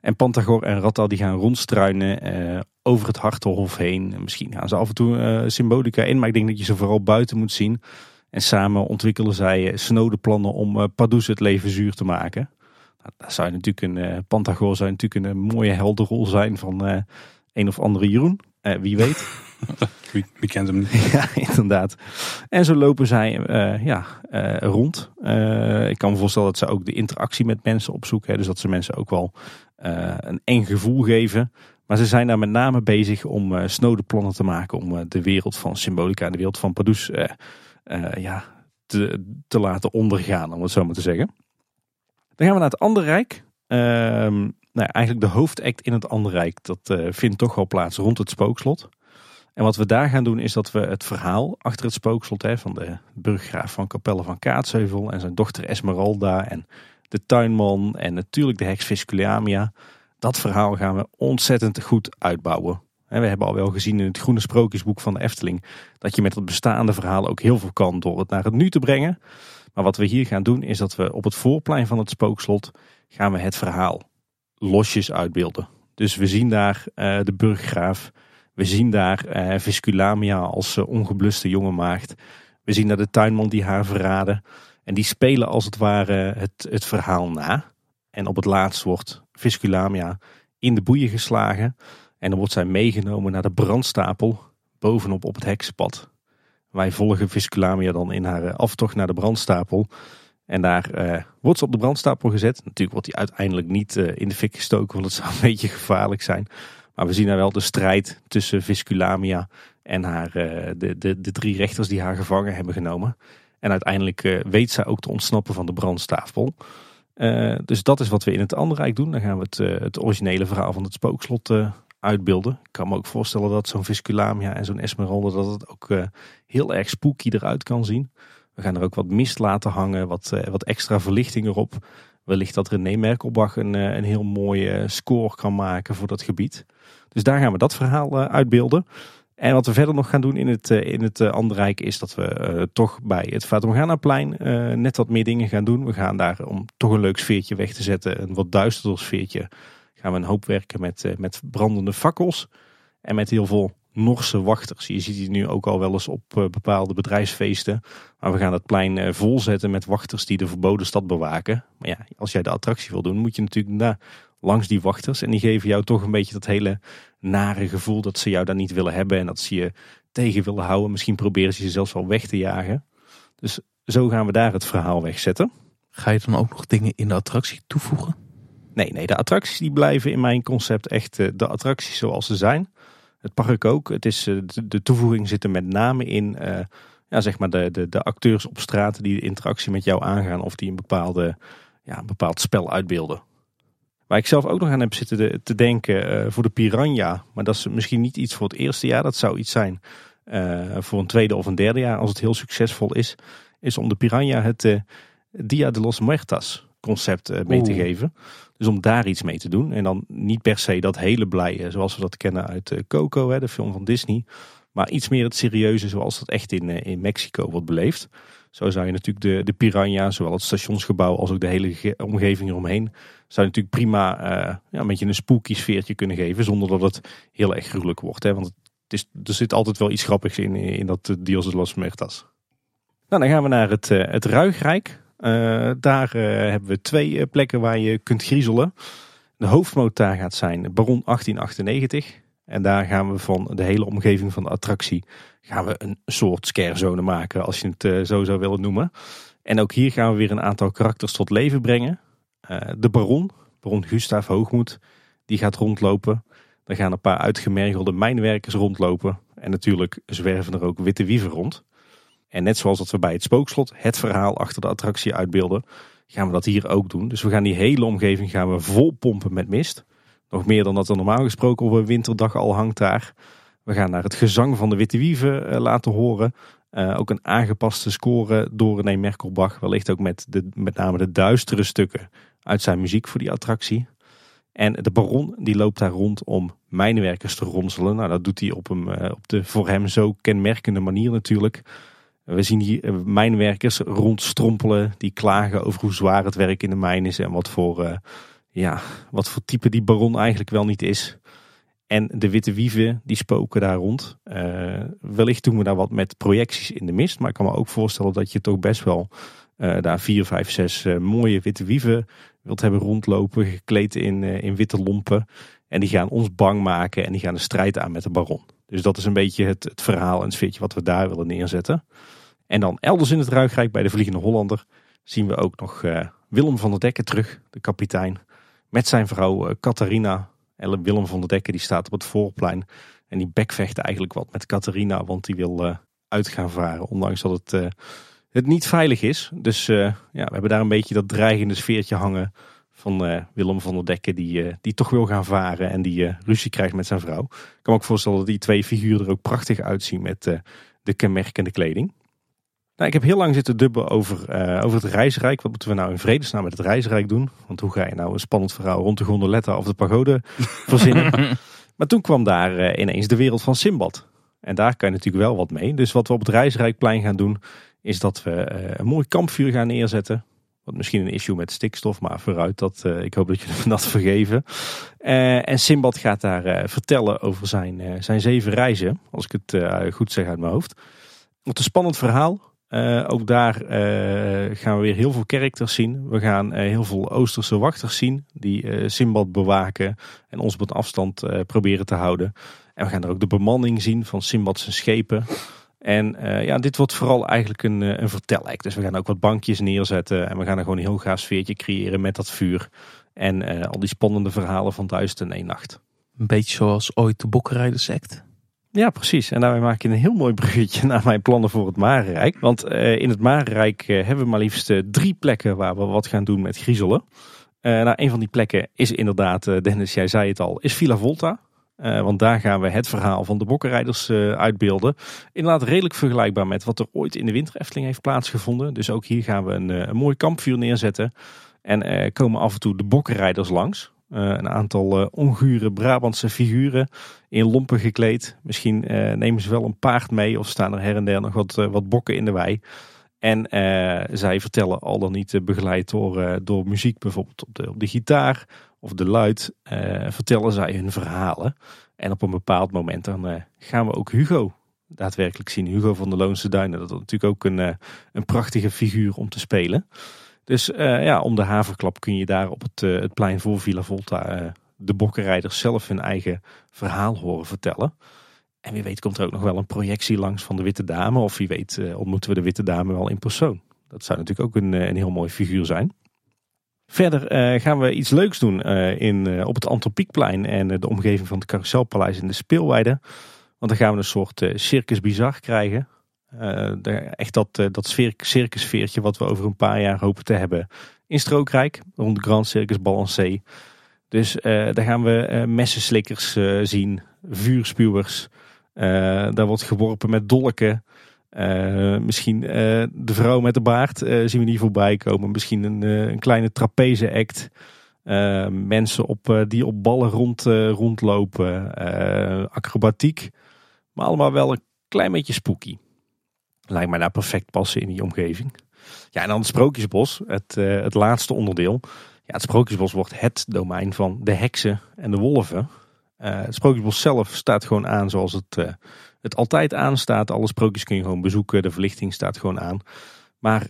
En Pantagor en Ratta die gaan rondstruinen uh, over het Hartenhof heen. Misschien gaan ze af en toe uh, symbolica in, maar ik denk dat je ze vooral buiten moet zien. En samen ontwikkelen zij snode plannen om uh, het leven zuur te maken. Nou, daar zou natuurlijk een Pantagor zou natuurlijk een mooie helderrol zijn van een of andere Jeroen. Wie weet. [laughs] wie, wie, kent hem niet? ja, inderdaad. En zo lopen zij ja, rond. ik kan me voorstellen dat ze ook de interactie met mensen opzoeken. Hè, dus dat ze mensen ook wel uh, een eng gevoel geven. Maar ze zijn daar met name bezig om uh, snode plannen te maken om uh, de wereld van Symbolica en de wereld van Pardoes ja, te, te, laten ondergaan, om het zo maar te zeggen. Dan gaan we naar het andere rijk. Nou, eigenlijk de hoofdact in het andere rijk, dat vindt toch wel plaats rond het spookslot. En wat we daar gaan doen is dat we het verhaal achter het spookslot hè, van de burggraaf van Capelle van Kaatsheuvel en zijn dochter Esmeralda en de tuinman en natuurlijk de heks Visculamia. Dat verhaal gaan we ontzettend goed uitbouwen. We hebben al wel gezien in het groene sprookjesboek van de Efteling dat je met het bestaande verhaal ook heel veel kan door het naar het nu te brengen. Maar wat we hier gaan doen is dat we op het voorplein van het spookslot gaan we het verhaal losjes uitbeelden. Dus we zien daar uh, de burggraaf, we zien daar uh, Visculamia als uh, ongebluste jonge maagd. We zien daar de tuinman die haar verraden. En die spelen als het ware het, het verhaal na. En op het laatst wordt Visculamia in de boeien geslagen. En dan wordt zij meegenomen naar de brandstapel bovenop op het heksenpad. Wij volgen Visculamia dan in haar eh, aftocht naar de brandstapel. En daar uh, wordt ze op de brandstapel gezet. Natuurlijk wordt die uiteindelijk niet uh, in de fik gestoken, want het [laughs] zou een beetje gevaarlijk zijn. Maar we zien daar wel de strijd tussen Visculamia en haar, uh, de, de, de drie rechters die haar gevangen hebben genomen. En uiteindelijk weet zij ook te ontsnappen van de brandstapel. Dus dat is wat we in het andere rijk doen. Dan gaan we het, het originele verhaal van het spookslot uitbeelden. Ik kan me ook voorstellen dat zo'n Visculamia en zo'n Esmeralda... dat het ook heel erg spooky eruit kan zien. We gaan er ook wat mist laten hangen, wat, wat extra verlichting erop. Wellicht dat René Merkelbach een, een heel mooie score kan maken voor dat gebied. Dus daar gaan we dat verhaal uitbeelden. En wat we verder nog gaan doen in het, eh, in het eh, andere rijk is dat we toch bij het Fatamorgana-plein net wat meer dingen gaan doen. We gaan daar, om toch een leuk sfeertje weg te zetten, een wat duisterder sfeertje, gaan we een hoop werken met, met brandende fakkels. En met heel veel Norse wachters. Je ziet die nu ook al wel eens op bepaalde bedrijfsfeesten. Maar we gaan het plein volzetten met wachters die de verboden stad bewaken. Maar ja, als jij de attractie wil doen, moet je natuurlijk naar langs die wachters. En die geven jou toch een beetje dat hele nare gevoel dat ze jou daar niet willen hebben. En dat ze je tegen willen houden. Misschien proberen ze je zelfs wel weg te jagen. Dus zo gaan we daar het verhaal wegzetten. Ga je dan ook nog dingen in de attractie toevoegen? Nee, nee, de attracties die blijven in mijn concept echt eh, de attracties zoals ze zijn. Het park ook. Het is, eh, de toevoeging zit er met name in uh, ja, zeg maar de, de, de acteurs op straat die de interactie met jou aangaan. Of die een, bepaalde, ja, een bepaald spel uitbeelden. Waar ik zelf ook nog aan heb zitten te denken uh, voor de Piranha. Maar dat is misschien niet iets voor het eerste jaar. Dat zou iets zijn uh, voor een tweede of een derde jaar als het heel succesvol is. Is om de Piranha het uh, Dia de los Muertas concept mee te geven. Dus om daar iets mee te doen. En dan niet per se dat hele blije zoals we dat kennen uit Coco, hè, de film van Disney. Maar iets meer het serieuze zoals dat echt in, in Mexico wordt beleefd. Zo zou je natuurlijk de, de Piranha, zowel het stationsgebouw als ook de hele omgeving eromheen, zou je natuurlijk prima uh, ja, een beetje een spooky sfeertje kunnen geven. Zonder dat het heel erg gruwelijk wordt. Hè? Want het is, er zit altijd wel iets grappigs in, in dat Dios de los Muertas. Nou, dan gaan we naar het, uh, het Ruigrijk. Daar hebben we twee plekken waar je kunt griezelen. De hoofdmoot daar gaat zijn Baron 1898. En daar gaan we van de hele omgeving van de attractie gaan we een soort scarezone maken, als je het zo zou willen noemen. En ook hier gaan we weer een aantal karakters tot leven brengen. De baron, baron Gustav Hoogmoed, die gaat rondlopen. Er gaan een paar uitgemergelde mijnwerkers rondlopen. En natuurlijk zwerven er ook witte wieven rond. En net zoals dat we bij het spookslot het verhaal achter de attractie uitbeelden, gaan we dat hier ook doen. Dus we gaan die hele omgeving gaan we vol pompen met mist. Nog meer dan dat er normaal gesproken op een winterdag al hangt daar. We gaan naar het gezang van de Witte Wieven eh, laten horen. Uh, ook een aangepaste score door René Merkelbach. Wellicht ook met, de, met name de duistere stukken uit zijn muziek voor die attractie. En de baron die loopt daar rond om mijnwerkers te ronselen. Nou, dat doet hij op, een, uh, op de voor hem zo kenmerkende manier natuurlijk. We zien hier mijnwerkers rondstrompelen die klagen over hoe zwaar het werk in de mijn is en wat voor, uh, ja, wat voor type die baron eigenlijk wel niet is. En de witte wieven die spoken daar rond. Uh, wellicht doen we daar wat met projecties in de mist. Maar ik kan me ook voorstellen dat je toch best wel daar vier, vijf, zes mooie witte wieven wilt hebben rondlopen. Gekleed in, in witte lompen. En die gaan ons bang maken en die gaan de strijd aan met de baron. Dus dat is een beetje het, het verhaal en het sfeertje wat we daar willen neerzetten. En dan elders in het Ruigrijk bij de Vliegende Hollander zien we ook nog Willem van der Dekken terug, de kapitein. Met zijn vrouw Catharina en Willem van der Dekken die staat op het voorplein. En die bekvecht eigenlijk wat met Catharina, want die wil uh, uit gaan varen. Ondanks dat het, het niet veilig is. Dus ja, we hebben daar een beetje dat dreigende sfeertje hangen van Willem van der Dekken. Die, die toch wil gaan varen en die ruzie krijgt met zijn vrouw. Ik kan me ook voorstellen dat die twee figuren er ook prachtig uitzien met de kenmerkende kleding. Nou, ik heb heel lang zitten dubben over, uh, over het reisrijk. Wat moeten we nou in vredesnaam met het reisrijk doen? Want hoe ga je nou een spannend verhaal rond de gondoletta of de pagode [laughs] verzinnen? maar toen kwam daar uh, ineens de wereld van Simbad. En daar kan je natuurlijk wel wat mee. Dus wat we op het reisrijkplein gaan doen, is dat we uh, een mooi kampvuur gaan neerzetten. Wat misschien een issue met stikstof, maar vooruit. Dat, ik hoop dat jullie [laughs] dat vergeven. en Simbad gaat daar vertellen over zijn, zijn zeven reizen. Als ik het goed zeg uit mijn hoofd. Wat een spannend verhaal. Uh, ook daar uh, gaan we weer heel veel characters zien. We gaan uh, heel veel Oosterse wachters zien die Simbad bewaken en ons op afstand proberen te houden. En we gaan er ook de bemanning zien van Simbad's schepen. En ja, dit wordt vooral eigenlijk een, een vertelact. Dus we gaan ook wat bankjes neerzetten en we gaan er gewoon een heel gaaf sfeertje creëren met dat vuur. En al die spannende verhalen van Duizend en één nacht. Een beetje zoals ooit de Bokkenrijders ja, precies. En daarmee maak je een heel mooi bruggetje [laughs] naar mijn plannen voor het Marenrijk. Want uh, in het Marenrijk uh, hebben we maar liefst uh, drie plekken waar we wat gaan doen met griezelen. nou, een van die plekken is inderdaad, Dennis, jij zei het al, is Villa Volta. want daar gaan we het verhaal van de bokkenrijders uitbeelden. Inderdaad redelijk vergelijkbaar met wat er ooit in de Winter Efteling heeft plaatsgevonden. Dus ook hier gaan we een, een mooi kampvuur neerzetten. En komen af en toe de bokkenrijders langs. Uh, een aantal uh, ongure Brabantse figuren in lompen gekleed. Misschien uh, nemen ze wel een paard mee of staan er her en der nog wat, wat bokken in de wei. En zij vertellen al dan niet begeleid door, door muziek, bijvoorbeeld op de, op de gitaar of de luid, vertellen zij hun verhalen. En op een bepaald moment dan gaan we ook Hugo daadwerkelijk zien. Hugo van de Loonse Duinen. Dat is natuurlijk ook een, een prachtige figuur om te spelen. Dus uh, ja, om de haverklap kun je daar op het, uh, het plein voor Villa Volta uh, de bokkenrijders zelf hun eigen verhaal horen vertellen. En wie weet komt er ook nog wel een projectie langs van de Witte Dame. Of wie weet ontmoeten we de Witte Dame wel in persoon. Dat zou natuurlijk ook een, een heel mooi figuur zijn. Verder gaan we iets leuks doen in, op het Antropiekplein en de omgeving van het Carouselpaleis in de Speelweide. Want dan gaan we een soort circus bizar krijgen. De, echt dat, uh, dat circusfeertje wat we over een paar jaar hopen te hebben in Strookrijk. Rond de Grand Circus Balancé. Dus uh, daar gaan we messenslikkers zien. Vuurspuwers. daar wordt geworpen met dolken. misschien de vrouw met de baard zien we niet voorbij komen. Misschien een, een kleine trapeze act. mensen op, die op ballen rond, rondlopen. acrobatiek. Maar allemaal wel een klein beetje spooky. Lijkt mij daar perfect passen in die omgeving. Ja, en dan het Sprookjesbos, het, uh, het laatste onderdeel. Ja, het Sprookjesbos wordt het domein van de heksen en de wolven. Uh, het Sprookjesbos zelf staat gewoon aan zoals het, uh, het altijd aanstaat. Alle sprookjes kun je gewoon bezoeken, de verlichting staat gewoon aan. Maar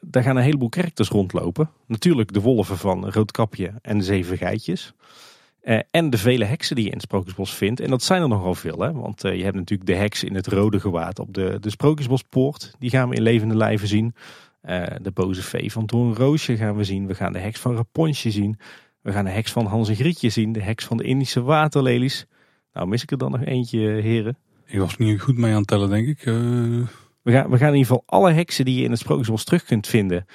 daar gaan een heleboel karakters rondlopen. Natuurlijk de wolven van Roodkapje en de Zeven Geitjes. Uh, en de vele heksen die je in het Sprookjesbos vindt. En dat zijn er nogal veel. Hè? Want uh, je hebt natuurlijk de heks in het rode gewaad op de, de Sprookjesbospoort. Die gaan we in levende lijven zien. Uh, de boze vee van Doornroosje gaan we zien. We gaan de heks van Raponsje zien. We gaan de heks van Hans en Grietje zien. De heks van de Indische waterlelies. Nou, mis ik er dan nog eentje, heren? Ik was niet goed mee aan het tellen, denk ik. We gaan, we gaan in ieder geval alle heksen die je in het Sprookjesbos terug kunt vinden,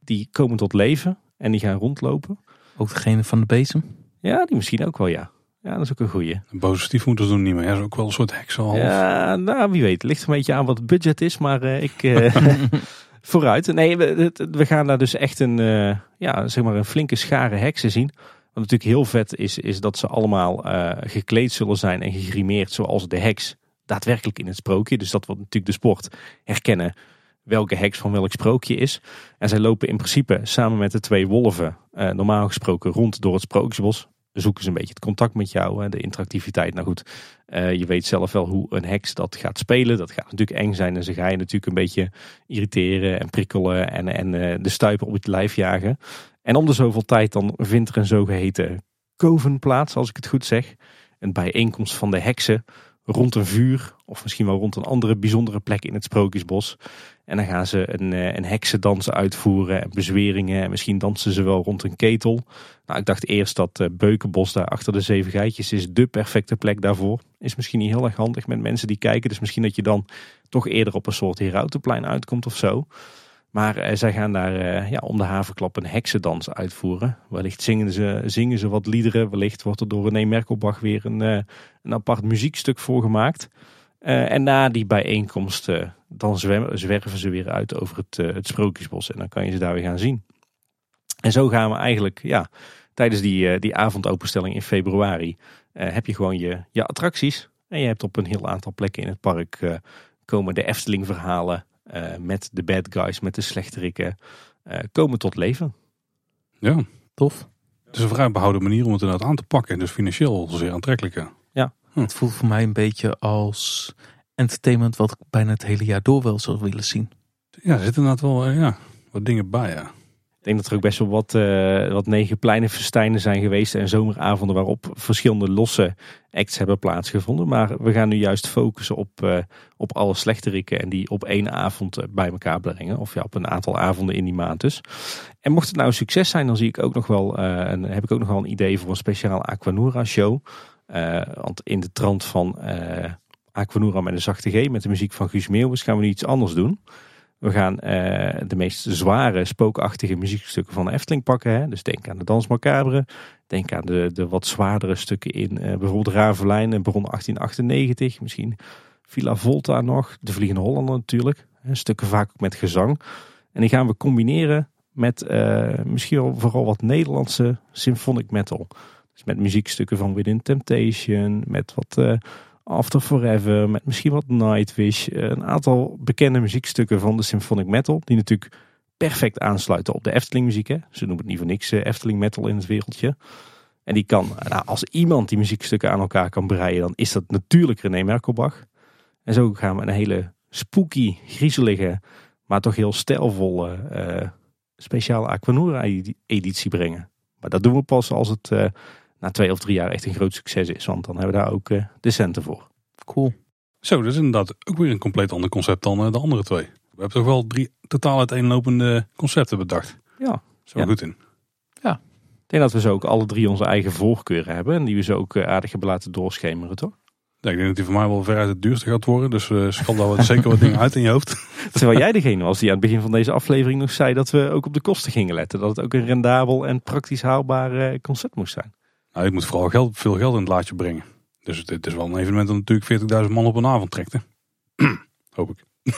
die komen tot leven en die gaan rondlopen. Ook degene van de bezem? Ja, die misschien ook wel, ja. Ja, dat is ook een goeie. Een boze stiefmoeders doen niet meer. Dat is ook wel een soort heksenhalf. Ja, nou, wie weet. Het ligt een beetje aan wat het budget is, maar eh, ik... eh, [laughs] vooruit. Nee, we, we gaan daar dus echt een, eh, ja, zeg maar een flinke schare heksen zien. Wat natuurlijk heel vet is, is dat ze allemaal gekleed zullen zijn en gegrimeerd zoals de heks daadwerkelijk in het sprookje. Dus dat wordt natuurlijk de sport herkennen welke heks van welk sprookje is. En zij lopen in principe samen met de twee wolven eh, normaal gesproken rond door het sprookjesbos. Zoeken ze een beetje het contact met jou, hè, de interactiviteit. Nou goed, eh, je weet zelf wel hoe een heks dat gaat spelen. Dat gaat natuurlijk eng zijn en ze ga je natuurlijk een beetje irriteren en prikkelen en, en eh, de stuipen op het lijf jagen. En om de zoveel tijd dan vindt er een zogeheten koven plaats, als ik het goed zeg. Een bijeenkomst van de heksen rond een vuur of misschien wel rond een andere bijzondere plek in het Sprookjesbos. En dan gaan ze een, eh, een heksendans uitvoeren en bezweringen en misschien dansen ze wel rond een ketel. Nou, ik dacht eerst dat eh, Beukenbos daar achter de zeven geitjes is de perfecte plek daarvoor. Is misschien niet heel erg handig met mensen die kijken. Dus misschien dat je dan toch eerder op een soort Herautenplein uitkomt of zo. Maar eh, zij gaan daar ja, om de havenklap een heksendans uitvoeren. Wellicht zingen ze, zingen ze wat liederen. Wellicht wordt er door René Merkelbach weer een, een apart muziekstuk voor gemaakt. Eh, en na die bijeenkomst eh, dan zwemmen, zwerven ze weer uit over het, eh, het Sprookjesbos. En dan kan je ze daar weer gaan zien. En zo gaan we eigenlijk ja, tijdens die, die avondopenstelling in februari... eh, heb je gewoon je, je attracties. En je hebt op een heel aantal plekken in het park... eh, komen de Efteling verhalen eh, met de bad guys, met de slechterikken... eh, komen tot leven. Ja, Tof. het is een vrij behouden manier om het inderdaad aan te pakken. En dus financieel zeer aantrekkelijk. Ja. Het voelt voor mij een beetje als entertainment wat ik bijna het hele jaar door wel zou willen zien. Ja, er zitten inderdaad wel eh, ja, wat dingen bij. Ja. Ik denk dat er ook best wel wat, eh wat negen kleine festijnen zijn geweest en zomeravonden waarop verschillende losse acts hebben plaatsgevonden. Maar we gaan nu juist focussen op, eh, op alle slechterikken en die op één avond bij elkaar brengen. Of ja, op een aantal avonden in die maand dus. En mocht het nou een succes zijn, dan zie ik ook nog wel, eh, een, heb ik ook nog wel een idee voor een speciaal Aquanura show. Eh, want in de trant van eh Aquanura met een zachte G, met de muziek van Guus Meeuwis, gaan we nu iets anders doen. We gaan eh, de meest zware, spookachtige muziekstukken van de Efteling pakken. Hè? Dus denk aan de Dans Macabre. Denk aan de, de wat zwaardere stukken in bijvoorbeeld Ravelijn en Bron 1898. Misschien Villa Volta nog. De Vliegende Hollander natuurlijk. Stukken vaak ook met gezang. En die gaan we combineren met misschien vooral wat Nederlandse symphonic metal. Dus met muziekstukken van Within Temptation. Met wat... eh, After Forever, met misschien wat Nightwish. eh, Een aantal bekende muziekstukken van de symphonic metal. Die natuurlijk perfect aansluiten op de Efteling muziek. Hè. Ze noemen het niet voor niks eh, Efteling metal in het wereldje. En die kan, nou, als iemand die muziekstukken aan elkaar kan breien, dan is dat natuurlijk René Merkelbach. En zo gaan we een hele spooky, griezelige, maar toch heel stijlvolle speciale Aquanura editie brengen. Maar dat doen we pas als het na twee of drie jaar echt een groot succes is. Want dan hebben we daar ook eh, de centen voor. Cool. Zo, dat is inderdaad ook weer een compleet ander concept dan eh, de andere twee. We hebben toch wel drie totaal uiteenlopende concepten bedacht. Ja. Zo Ja. goed in. Ik denk dat we zo ook alle drie onze eigen voorkeuren hebben. En die we zo ook eh, aardig hebben laten doorschemeren, toch? Ja, ik denk dat die voor mij wel veruit het duurste gaat worden. Dus eh schat daar wat- [laughs] zeker wat dingen uit in je hoofd. Terwijl jij degene was die aan het begin van deze aflevering nog zei dat we ook op de kosten gingen letten. Dat het ook een rendabel en praktisch haalbaar eh, concept moest zijn. Nou, je moet vooral geld, veel geld in het laadje brengen. Dus het, het is wel een evenement dat natuurlijk 40.000 man op een avond trekt. Hè? [clears throat] Hoop ik. [laughs]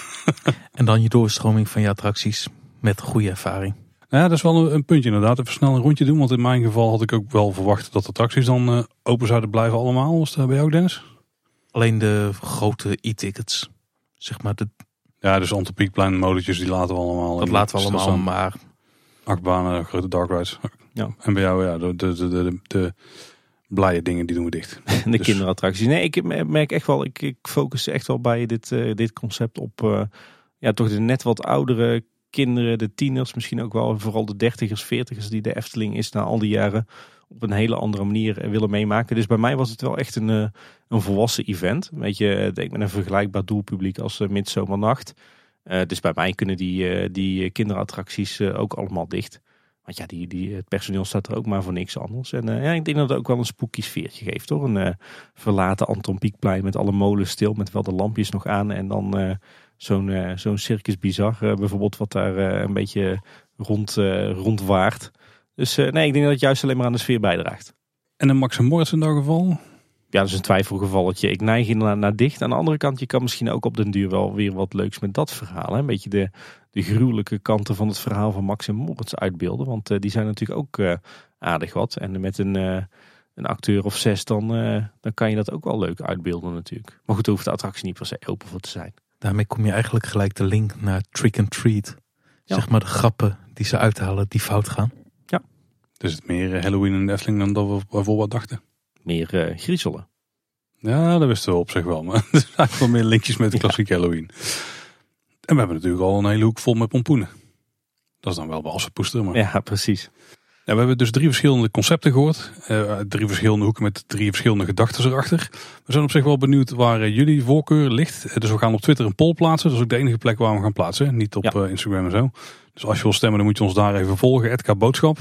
En dan je doorstroming van je attracties met goede ervaring. Nou ja, dat is wel een, puntje inderdaad. Even snel een rondje doen. Want in mijn geval had ik ook wel verwacht dat de attracties dan eh, open zouden blijven allemaal. Was dat bij jou ook, Dennis? Alleen de grote e-tickets. Zeg maar, de, Ja, dus Antropiekplein, molentjes, die laten we allemaal. dat laten we allemaal. Maar Achtbanen, grote dark rides. Ja. En bij jou, ja, de, de, de, de, de blije dingen, die doen we dicht. [laughs] De Dus- kinderattracties. Nee, ik merk echt wel, ik, ik focus echt wel bij dit, eh, dit concept op eh, ja, toch de net wat oudere kinderen, de tieners, misschien ook wel vooral de dertigers, veertigers die de Efteling is na al die jaren op een hele andere manier eh, willen meemaken. Dus bij mij was het wel echt een, een volwassen event. Weet je, ik denk met een vergelijkbaar doelpubliek als Midzomernacht. Dus bij mij kunnen die, die kinderattracties ook allemaal dicht. Want ja, die, die, het personeel staat er ook maar voor niks anders. En eh, ja, ik denk dat het ook wel een spooky sfeertje geeft hoor. Een eh, verlaten Anton Pieckplein met alle molens stil, met wel de lampjes nog aan. En dan eh, Zo'n zo'n Circus Bizar bijvoorbeeld, wat daar een beetje rond, rondwaart. Dus nee, ik denk dat het juist alleen maar aan de sfeer bijdraagt. En een Max en in dat geval? Ja, dat is een twijfelgevalletje. Ik neig inderdaad naar dicht. Aan de andere kant, je kan misschien ook op den duur wel weer wat leuks met dat verhaal. Hè? Een beetje de, de gruwelijke kanten van het verhaal van Max en Moritz uitbeelden. Want eh, die zijn natuurlijk ook eh, aardig wat. En met een, eh, een acteur of zes, dan, eh, dan kan je dat ook wel leuk uitbeelden natuurlijk. Maar goed, daar hoeft de attractie niet per se open voor te zijn. Daarmee kom je eigenlijk gelijk de link naar trick and treat. Ja. Zeg maar de grappen die ze uithalen die fout gaan. Dus het meer Halloween in de Efteling dan dat we bijvoorbeeld dachten. Meer eh, griezelen. Ja, dat wisten we op zich wel. Maar [laughs] er zijn eigenlijk wel meer linkjes met de klassieke Halloween. En we hebben natuurlijk al een hele hoek vol met pompoenen. Dat is dan wel bij poester. Maar... Ja, precies. Ja, we hebben dus drie verschillende concepten gehoord. Eh, drie verschillende hoeken met drie verschillende gedachten erachter. We zijn op zich wel benieuwd waar eh, jullie voorkeur ligt. Dus we gaan op Twitter een poll plaatsen. Dat is ook de enige plek waar we gaan plaatsen. Niet op Ja. Instagram en zo. Dus als je wil stemmen, dan moet je ons daar even volgen. Edka Boodschap.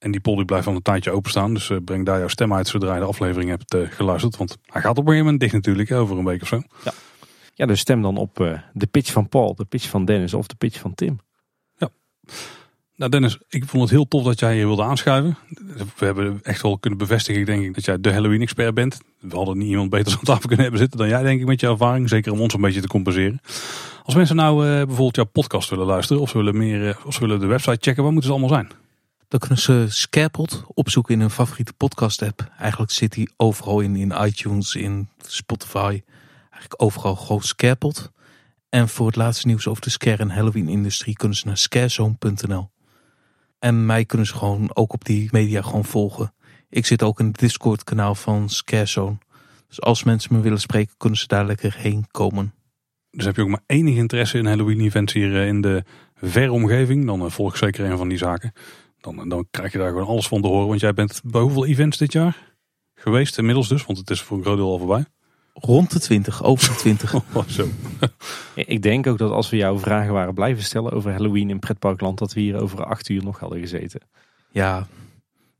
En die poll die blijft al een tijdje openstaan. Dus eh, breng daar jouw stem uit zodra je de aflevering hebt eh, geluisterd. Want hij gaat op een gegeven moment dicht natuurlijk, over een week of zo. Ja, dus stem dan op eh, de pitch van Paul, de pitch van Dennis of de pitch van Tim. Nou Dennis, ik vond het heel tof dat jij hier wilde aanschuiven. We hebben echt wel kunnen bevestigen, denk ik, dat jij de Halloween-expert bent. We hadden niet iemand beter aan tafel kunnen hebben zitten dan jij, denk ik, met je ervaring. Zeker om ons een beetje te compenseren. Als mensen nou bijvoorbeeld jouw podcast willen luisteren, of ze willen, meer, of ze willen de website checken, waar moeten ze allemaal zijn? Dan kunnen ze Scarepot opzoeken in hun favoriete podcast app. Eigenlijk zit die overal in, in iTunes, in Spotify. Eigenlijk overal gewoon Scarepot. En voor het laatste nieuws over de scare en Halloween industrie kunnen ze naar scarezone.nl. En mij kunnen ze gewoon ook op die media gewoon volgen. Ik zit ook in het Discord kanaal van Scarezone. Dus als mensen me willen spreken, kunnen ze daar lekker heen komen. Dus heb je ook maar enig interesse in Halloween-events hier eh, in de verre omgeving, dan eh, volg zeker een van die zaken. Dan, dan krijg je daar gewoon alles van te horen. Want jij bent bij hoeveel events dit jaar geweest? Inmiddels dus, want het is voor een groot deel al voorbij. Rond de 20, over de 20. [laughs] Oh, zo. Ik denk ook dat als we jouw vragen waren blijven stellen over Halloween in pretparkland, dat we hier over acht uur nog hadden gezeten. Ja,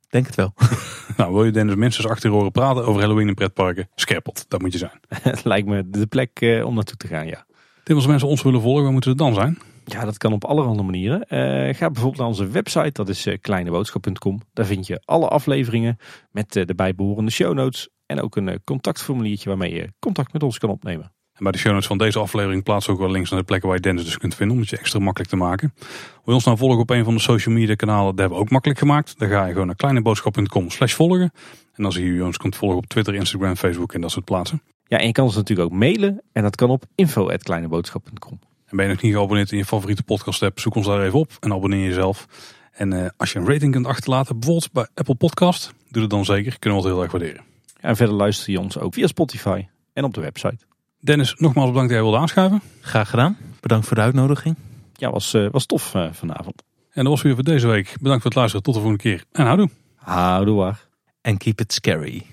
denk het wel. [laughs] Nou, wil je Dennis minstens acht uur horen praten over Halloween in pretparken? Scherpelt, dat moet je zijn. [laughs] Het lijkt me de plek eh, om naartoe te gaan, ja. Tim, als mensen ons willen volgen, waar moeten ze dan zijn? Ja, dat kan op allerhande manieren. Eh, ga bijvoorbeeld naar onze website, dat is eh, kleineboodschap.com. Daar vind je alle afleveringen met eh, de bijbehorende show notes en ook een contactformuliertje waarmee je contact met ons kan opnemen. En bij de show notes van deze aflevering plaatsen we ook wel links naar de plekken waar je Dennis dus kunt vinden. Om het je extra makkelijk te maken. Wil je ons nou volgen op een van de social media kanalen? Dat hebben we ook makkelijk gemaakt. Dan ga je gewoon naar kleineboodschap.com slash volgen. En dan zie je ons kunt volgen op Twitter, Instagram, Facebook en dat soort plaatsen. Ja, en je kan ons natuurlijk ook mailen en dat kan op info.kleineboodschap.com. En ben je nog niet geabonneerd in je favoriete podcast app, zoek ons daar even op en abonneer jezelf. En eh, als je een rating kunt achterlaten, bijvoorbeeld bij Apple Podcast, doe dat dan zeker. Kunnen we het heel erg waarderen. En verder luister je ons ook via Spotify en op de website. Dennis, nogmaals bedankt dat jij wilde aanschuiven. Graag gedaan. Bedankt voor de uitnodiging. Ja, was, eh, was tof eh, vanavond. En dat was weer voor deze week. Bedankt voor het luisteren. Tot de volgende keer. En houdoe. Houdoe waar. En keep it scary.